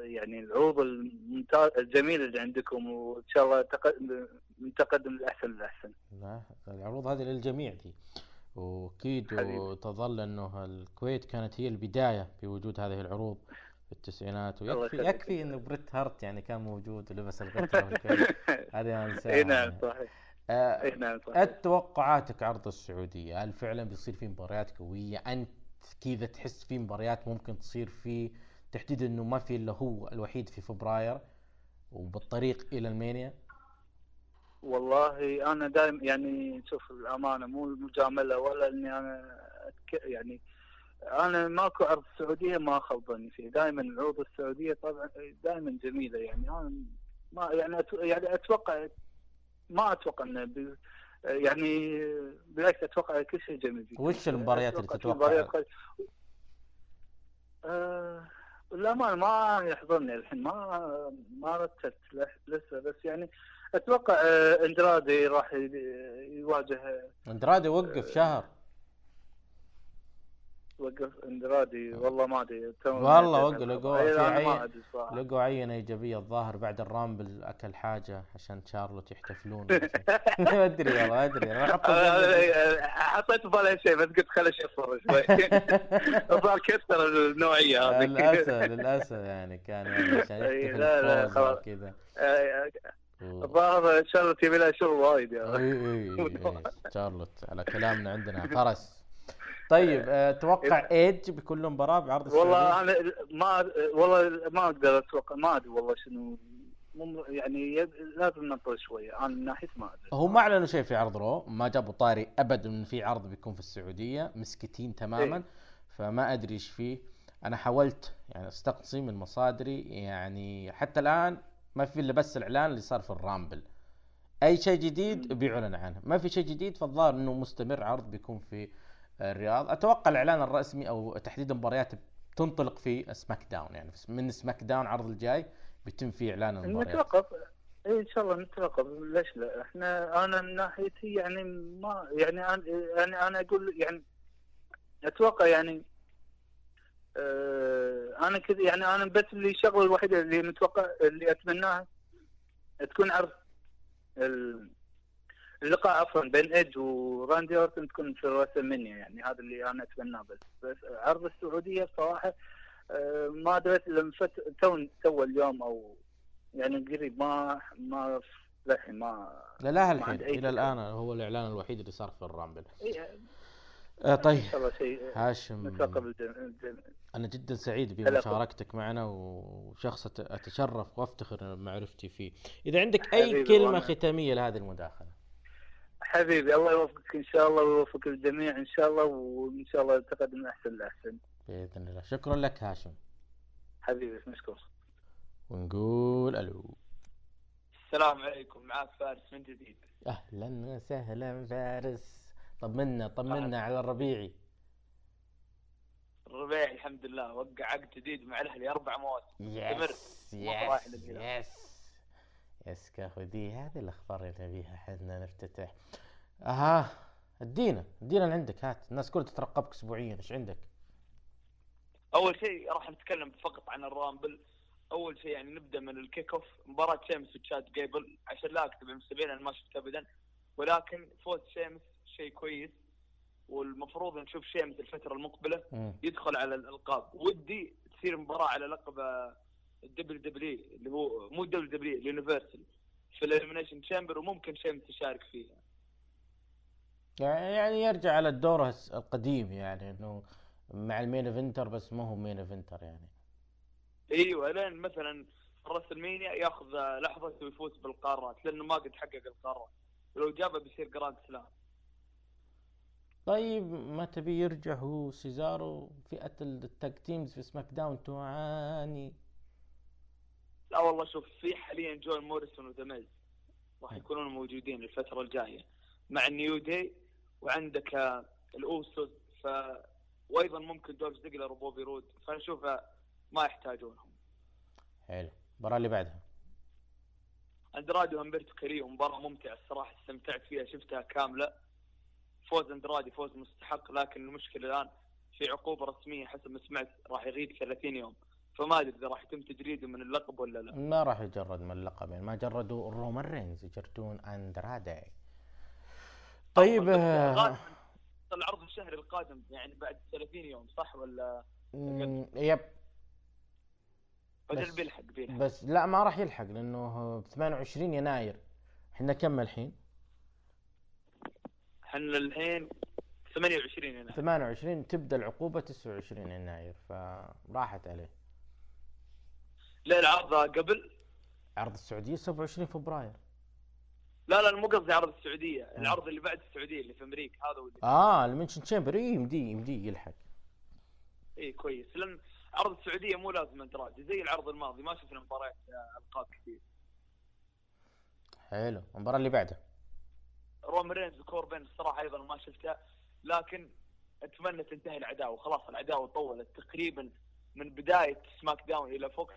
يعني العروض الممتاز الجميلة اللي عندكم وإن شاء الله من تقدم الأحسن للأحسن. لا العروض هذه للجميع دي. وأكيد. وتظل إنه الكويت كانت هي البداية بوجود هذه العروض في التسعينات. ويكفي. يكفي إنه بريت هارت يعني كان موجود ولبس الغتره هذه ما أنساها. إي نعم. صحيح. آه، إي نعم صحيح. التوقعاتك عرض السعودية هل فعلا بيصير في مباريات قوية؟ أنت كذا تحس في مباريات ممكن تصير فيه تحديدا أنه ما في إلا هو الوحيد في فبراير وبالطريق إلى ألمانيا والله أنا دائما يعني شوف الأمانة مو المجامله ولا إني أنا أتك... يعني أنا ماكو عرض السعوديه ما خاب ظني فيه دائما العروض السعودية طبعا دائما جميلة يعني أنا ما يعني أت... يعني أتوقع ما أتوقع إنه. يعني بالعكس أتوقع كل شيء جميل فيه. وش المباريات اللي أتوقع في تتوقعها؟ مباريات خل... آه... الأمانة ما يحضرني الحين ما ما رتبت لسه بس يعني أتوقع آه، إندرادي راح يواجه إندرادي وقف شهر وقف اندرادي والله ما أدري. والله وقف أنا ما عين ادري لقوا عينة إيجابية الظاهر بعد الرامبل أكل حاجة عشان شارلوت يحتفلون. ما أدري والله أنا أحط آه، حطيت في بالي شيء بس قلت خليني اشفر شوي. الظاهر كسر النوعية هذه. للأسف للأسف يعني كان يعني عشان لا، لا، خلاص. آه، و- الظاهر شغلت يبي لها شغل وايد اي يا اي اي شارلوت على كلامنا عندنا. فرس. طيب آه، توقع إيدج بكل مباراة بعرض السعودية؟ والله أنا ما والله ما أقدر أتوقع ما أدري والله شنو يعني لازم ننطر شوية أنا من ناحية ما أدري. هو ما أعلنوا شيء في عرض رو ما جابوا طاري ابدا ان في عرض بيكون في السعودية مسكتين تماما إيه. فما أدري إيش فيه. أنا حاولت يعني أستقصي من مصادري يعني حتى الآن ما في إلا بس الإعلان اللي صار في الرامبل. أي شيء جديد بيعلن عنه. ما في شيء جديد فالظاهر إنه مستمر عرض بيكون في الرياض. أتوقع الإعلان الرسمي أو تحديد مباريات تنطلق في سماك داون يعني من سماك داون عرض الجاي بيتم فيه إعلان المباريات. نترقب إي إن شاء الله نترقب ليش لا؟ إحنا أنا من ناحيتي يعني ما يعني أنا يعني أنا أقول يعني أتوقع يعني آه أنا كذا يعني أنا بس اللي الشغلة الوحيدة اللي متوقع اللي أتمناها تكون عرض ال- اللقاء عفوا بين إيدج وراندي أورتن تكون في راسلمانيا يعني هذا اللي أنا أتمناه بس بس عرض السعودية بصراحه آه، ما دريت فت... تو تو اليوم أو يعني قريب ما ما للحين ما لا لا الحين إلى. الآن هو الإعلان الوحيد اللي صار في الرامبل. إيه، آه طيب. شيء هاشم. أنا جدا سعيد بمشاركتك معنا وشخص أتشرف وأفتخر بمعرفتي فيه إذا عندك أي كلمة ختامية لهذه المداخلة. حبيبي الله يوفقك إن شاء الله ويوفق الجميع إن شاء الله وإن شاء الله تقدم أحسن لأحسن. بإذن الله. شكرا لك هاشم. حبيبي مشكور. ونقول ألو. السلام عليكم معاك فارس من جديد. أهلا وسهلا فارس. طمنا طمنا على الربيعي. الربيعي الحمد لله وقع عقد جديد مع الأهلي أربع مواسم. yes yes. yes yes كاخذي هذه الأخبار اللي نبيها حنا نفتتح. أها ادينا ادينا اللي عندك هات. الناس كلها تترقبك اسبوعيا إيش عندك؟ أول شيء راح نتكلم فقط عن الرامبل. أول شيء يعني نبدأ من ال kick off. مباراة شيمس وتشاد جيبل. عشان لا اكذب أنا ما شفت ابدا. ولكن فوز شيمس شيء كويس. والمفروض نشوف شيمس الفترة المقبلة مم. يدخل على الألقاب. ودي تصير مباراة على لقب الدبليو دبليو اللي هو مو الدبليو دبليو اليونيفرسال في ال Elimination Chamber وممكن شيمس يشارك فيها. يعني يرجع على الدور القديم يعني إنه مع ال main eventer بس ما هو main eventer يعني. أيوه لين مثلا راسلمينيا ياخذ لحظة ويفوز بالقارات لأنه ما قد حقق القارات. ولو جابه بيصير Grand Slam. طيب ما تبي يرجع هو سيزارو فئة ال tag teams في سماك داون تعاني. لا والله شوف في حاليا جون موريسون وذا راح يكونون موجودين الفترة الجاية مع النيو داي وعندك آه، الأوسوس. ف وأيضا ممكن دولف زيجلر وبوبي رود. فانا أشوف آه، ما يحتاجونهم. حلو. المباراة اللي بعدها؟ أندرادي وهمبرتو كاريو مباراة ممتعة الصراحة استمتعت فيها شفتها كاملة. فوز أندرادي فوز مستحق لكن المشكلة الآن في عقوبة رسمية حسب ما سمعت راح يغيب 30 يوم. فما أدري إذا راح يتم تجريده من اللقب ولا لا. ما راح يجرد من اللقب يعني ما جردوا رومان رينز يجردون أندرادي. طيب آه، العرض الشهري القادم يعني بعد 30 يوم صح ولا؟ يب. بس- بيلحق بيلحق. بس لا ما راح يلحق لأنه ب 28 يناير. إحنا كم الحين؟ إحنا الحين 28 يناير. 28 تبدأ العقوبة 29 يناير فراحت عليه. لا العرض قبل. عرض السعودية 27 فبراير. لا لا مو قصدي عرض السعودية العرض اللي بعد السعودية اللي في أمريكا هذا واللي آه Elimination Chamber اي يمدي يمدي يلحق. اي كويس. لأن عرض السعودية مو لازم اندرادي زي العرض الماضي ما شفنا مباريات آه، ألقاب كثير. حلو. المباراة اللي بعدها. رومان رينز وكوربين الصراحة أيضا ما شفتها لكن أتمنى تنتهي العداوة. خلاص العداوة طولت تقريبا من بداية سماك داون على فوكس.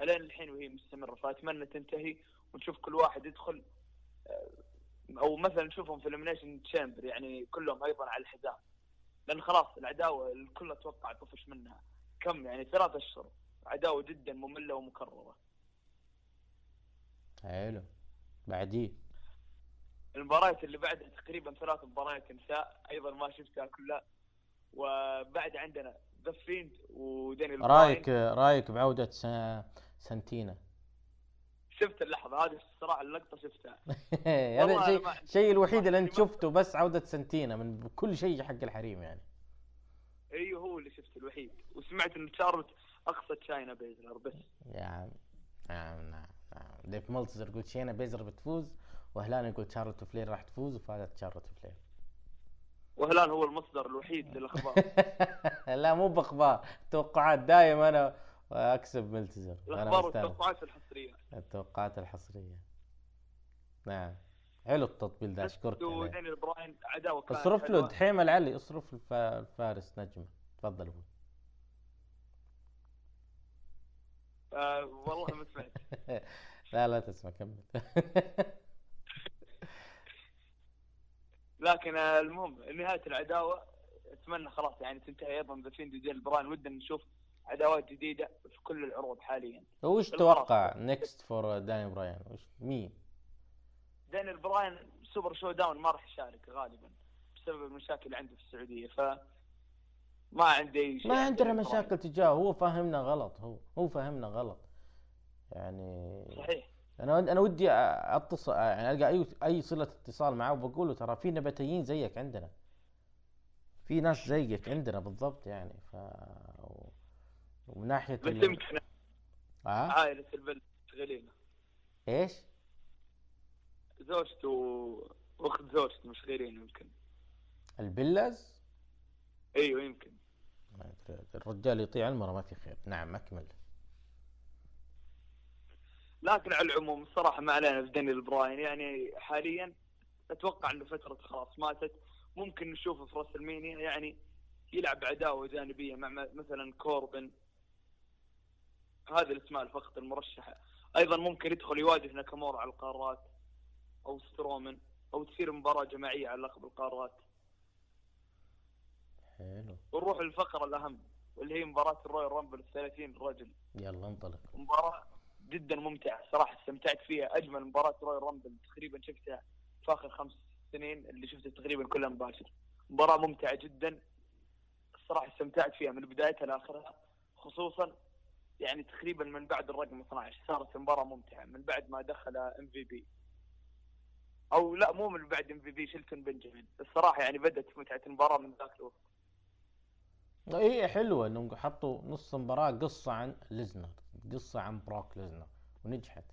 الين الحين وهي مستمرة فأتمنى تنتهي ونشوف كل واحد يدخل آه، أو مثلا نشوفهم في ال Elimination Chamber يعني كلهم أيضا على الحزام. لأن خلاص العداوة الكل أتوقع طفش منها. كم يعني؟ ثلاث أشهر. عداوة جدا مملة ومكررة. حلو. بعديه المباريات اللي بعدها تقريبا ثلاث مباريات نساء أيضا ما شفتها كلها. وبعد عندنا ذا فيند وداني براين رايك بعودة س- سنتينا؟ شفت اللحظة هذه الصراحة اللقطة شفتها. هذا الشيء الشيء الوحيد اللي أنت شفته بس عودة سنتينا من كل شيء حق الحريم يعني. أيوه هو اللي شفته الوحيد. وسمعت إن شارلوت اقصت شاينا بيزلر بس. يا عم نعم نعم نعم. ديف مولتزر يقول شينا بيزر بتفوز وهلان يقول شارلوت فلير راح تفوز وفازت شارلوت فلير. وهلان هو المصدر الوحيد للأخبار. لا مو بأخبار. توقعات دايم أنا أكسب ملتزر أنا الأخبار. والتوقعات الحصرية. التوقعات الحصرية. نعم. حلو التطبيل ده أشكرك عليه. وداني براين عداوه اصرف له. دحيم العلي اصرف الف- الفارس نجمة. تفضل أبوي. آه والله ما سمعت. لا لا تسمع كمل. لكن المهم نهاية العداوة أتمنى خلاص يعني تنتهي أيضا ذا فيند وديل براين. ودنا نشوف عداوات جديدة في كل العروض حاليا. وش بالخلاص. توقع نكست فور داني براين وش مين؟ دانيال براين سوبر شو داون ما راح يشارك غالبا بسبب المشاكل اللي عنده في السعودية ف ما عندي أي شيء ما عن عندنا. مشاكل تجاهه هو فاهمنا غلط هو هو فاهمنا غلط. يعني صحيح. أنا أنا ودي اتصل يعني ألقى أي أي صلة اتصال معاه وبقول له ترى في نباتيين زيك عندنا. في ناس زيك عندنا بالضبط يعني ف ومن ناحية بس يمكن آه؟ عائله البلد شغالين إيش؟ زوجته واخت زوجته مشغولين يمكن. البلز أيوه يمكن. الرجال يطيع المرة ما في خير. نعم أكمل. لكن على العموم الصراحه ما علينا في دانيال براين. يعني حاليا أتوقع إنه فترة خلاص ماتت. ممكن نشوفه في راس المينيا يعني يلعب عداوه جانبية مع مثلا كوربن. هذه الاسماء فقط المرشحه أيضا ممكن يدخل يواجه ناكامورا على القارات أو سترومن أو تصير مباراة جماعية على لقب القارات. حلو. ونروح للفقره الأهم واللي هي مباراة الرويال رامبل 30 رجل يلا انطلق. مباراة جدا ممتعة صراحة استمتعت فيها. أجمل مباراة رويال رامبل تقريبا شفتها في آخر خمس سنين اللي شفتها تقريبا كلها مباشر مباراة ممتعة جدا. الصراحة استمتعت فيها من بدايتها لآخرها. خصوصا يعني تقريبا من بعد الرقم 12 صارت المباراه ممتعة من بعد ما دخل ام في بي أو لا مو من بعد ام في بي شيلتون بنجامين. الصراحة يعني بدأت متعة المباراة من ذاك الوقت. هي حلوة إنهم حطوا نص مباراة قصة عن ليزنر قصة عن بروك ليزنر ونجحت.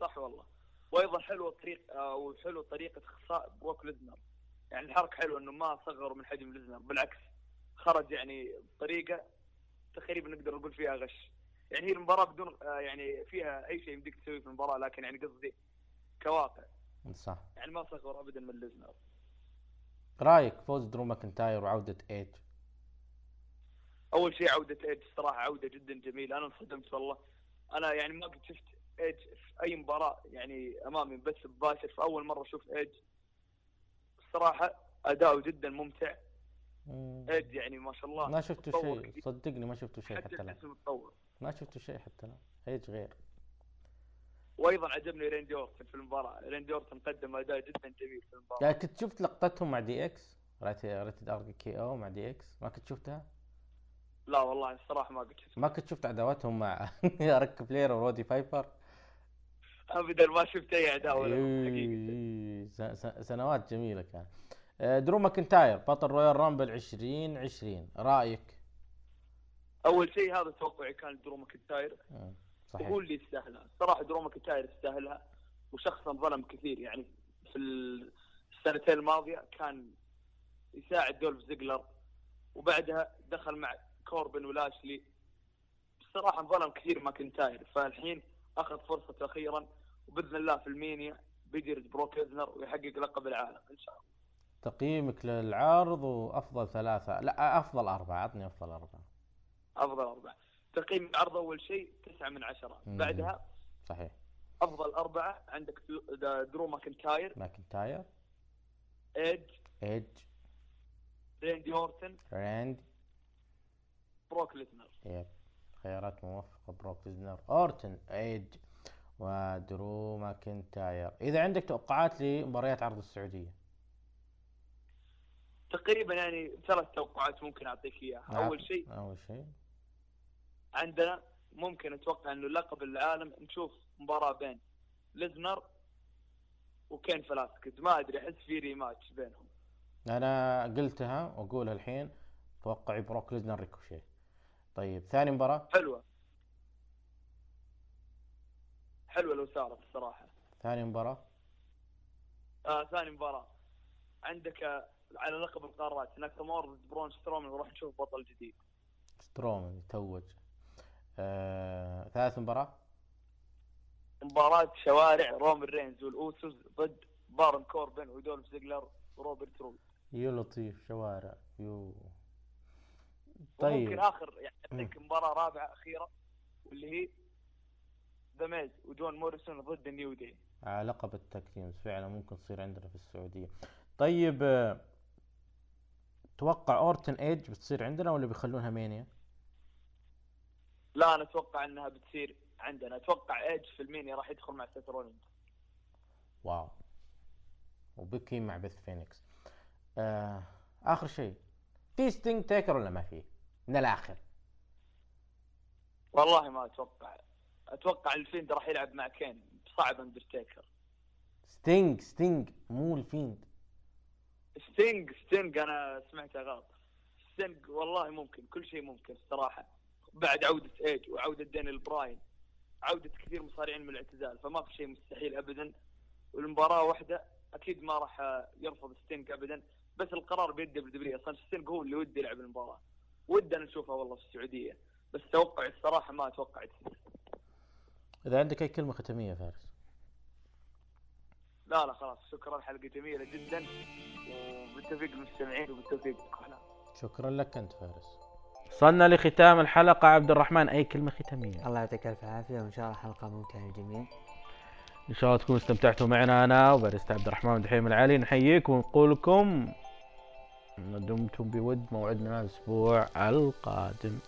صح والله. وأيضا حلوة طريق أو حلو طريقة اخفاء بروك ليزنر. يعني الحركة حلوة إنه ما صغروا من حجم ليزنر بالعكس خرج يعني بطريقة تقريبا نقدر نقول فيها غش. يعني هي المباراة بدون آه، يعني فيها أي شيء يمديك تسويه في المباراة لكن يعني قصدي كواقع. صح. يعني ما صغر ابدا من ليزنر. رأيك فوز درو ماكنتاير وعودة إيج؟ أول شيء عودة ايج الصراحه عودة جدا جميلة أنا انصدمت والله. أنا يعني ما قد شفت ايج في أي مباراة يعني أمامي بس مباشر في أول مرة أشوف ايج الصراحه أداؤه جدا ممتع. ايج يعني ما شاء الله ما شفتوا شيء. صدقني ما شفتوا شيء حتى الآن. ما شفتوا شيء حتى الآن. ايج غير. وأيضا عجبني ريندي أورتن في المباراة. ريندي أورتن قدم أداء جدا جميل في المباراة. يعني كنت شفت لقطتهم مع دي إكس Rated RKO مع DX ما كنت شفتها؟ لا والله الصراحة ما قد شفت ما كنت شفت عداواتهم مع ريك فلير ورودي بايبر ابدا ما شفت أي حقيقه إيه، س- سنوات جميلة كان آه، درو ماكنتاير بطل Royal Rumble 2020 رأيك؟ أول شيء هذا توقعي كان درو ماكنتاير. مم، صحيح. وهو اللي يستاهلها. صراحة درو ماكنتاير يستاهلها وشخصا ظلم كثير. يعني في السنتين الماضية كان يساعد دولف زيجلر وبعدها دخل مع كوربن ولاشلي. بصراحة انظلم كثير ماكنتاير فالحين أخذ فرصته أخيرا وبإذن الله في ال Mania بيجرد بروك ليزنر ويحقق لقب العالم إن شاء الله. تقييمك للعرض وأفضل ثلاثة. لا أفضل أربعة عطني أفضل أربعة. أفضل أربعة. تقييم العرض أول شيء تسعة من عشرة. مم. بعدها صحيح. أفضل أربعة عندك درو- ماكنتاير. ماكنتاير. ايج ايج ريندي أورتن. راند بروك ليزنر. yep خيارات موفقة بروك ليزنر أورتن ايج ودرو ماكنتاير. إذا عندك توقعات لمباريات عرض السعودية؟ تقريبا يعني ثلاث توقعات ممكن أعطيك إياها. أول شيء أول شيء. عندنا ممكن أتوقع إنه لقب العالم نشوف مباراة بين ليزنر وكين فلاسكيز. ما أدري أحس في rematch بينهم. أنا قلتها وأقولها الحين توقعي بروك ليزنر ريكوشي طيب ثاني مباراة. حلوة. حلوة لو صارت الصراحة. ثاني مباراة. آه ثاني مباراة. عندك آه، على لقب القارات ناكامورا ضد براون سترومان وراح نشوف بطل جديد. سترومان يتوج. آه... ثالث مباراة. مباراة شوارع رومن رينز وال Usos ضد بارن كوربن ودولف زيجلر وروبرت رود. يو لطيف شوارع. يو. طيب. وممكن آخر يعني عندك مباراة رابعة أخيرة واللي هي The Miz وجون موريسون ضد ال New Day على لقب ال tag teams فعلا ممكن تصير عندنا في السعودية. طيب آه، توقع أورتن ايج بتصير عندنا ولا بيخلونها Mania؟ لا أنا أتوقع إنها بتصير عندنا. أتوقع ايج في ال Mania راح يدخل مع سيث رولينز. wow. وبيكي مع بيث فينيكس. آه آخر شيء. في ستينج تيكر ولا ما في؟ من الآخر. والله ما أتوقع. أتوقع ال Fiend راح يلعب مع كين. صعب اندرتيكر ستينج ستينج مو ال Fiend. ستينج ستينج أنا سمعتها غلط ستينج والله ممكن كل شيء ممكن الصراحة. بعد عودة ايج وعودة دانيال براين عودة كثير مصارعين من الاعتزال فما في شيء مستحيل ابدا. والمباراة واحدة أكيد ما راح يرفض ستينج ابدا. بس القرار بيد W أصلا ستينج هو اللي ودي يلعب المباراة. ودنا نشوفها والله في السعودية. بس توقعي الصراحة ما أتوقع تصير إذا عندك أي كلمة ختامية يا فارس؟ لا لا خلاص. شكرا حلقه جميله جدا. وبالتوفيق للمستمعين وبالتوفيق لكم شكرا لك أنت فارس. وصلنا لختام الحلقة. عبد الرحمن أي كلمة ختامية؟ الله يعطيك ألف عافية وإن شاء الله حلقة ممتعة للجميع. إن شاء الله تكونوا استمتعتوا معنا. أنا وباريستا عبد الرحمن دحيم العلي نحييكم ونقول لكم دمتم بود موعدنا الأسبوع القادم.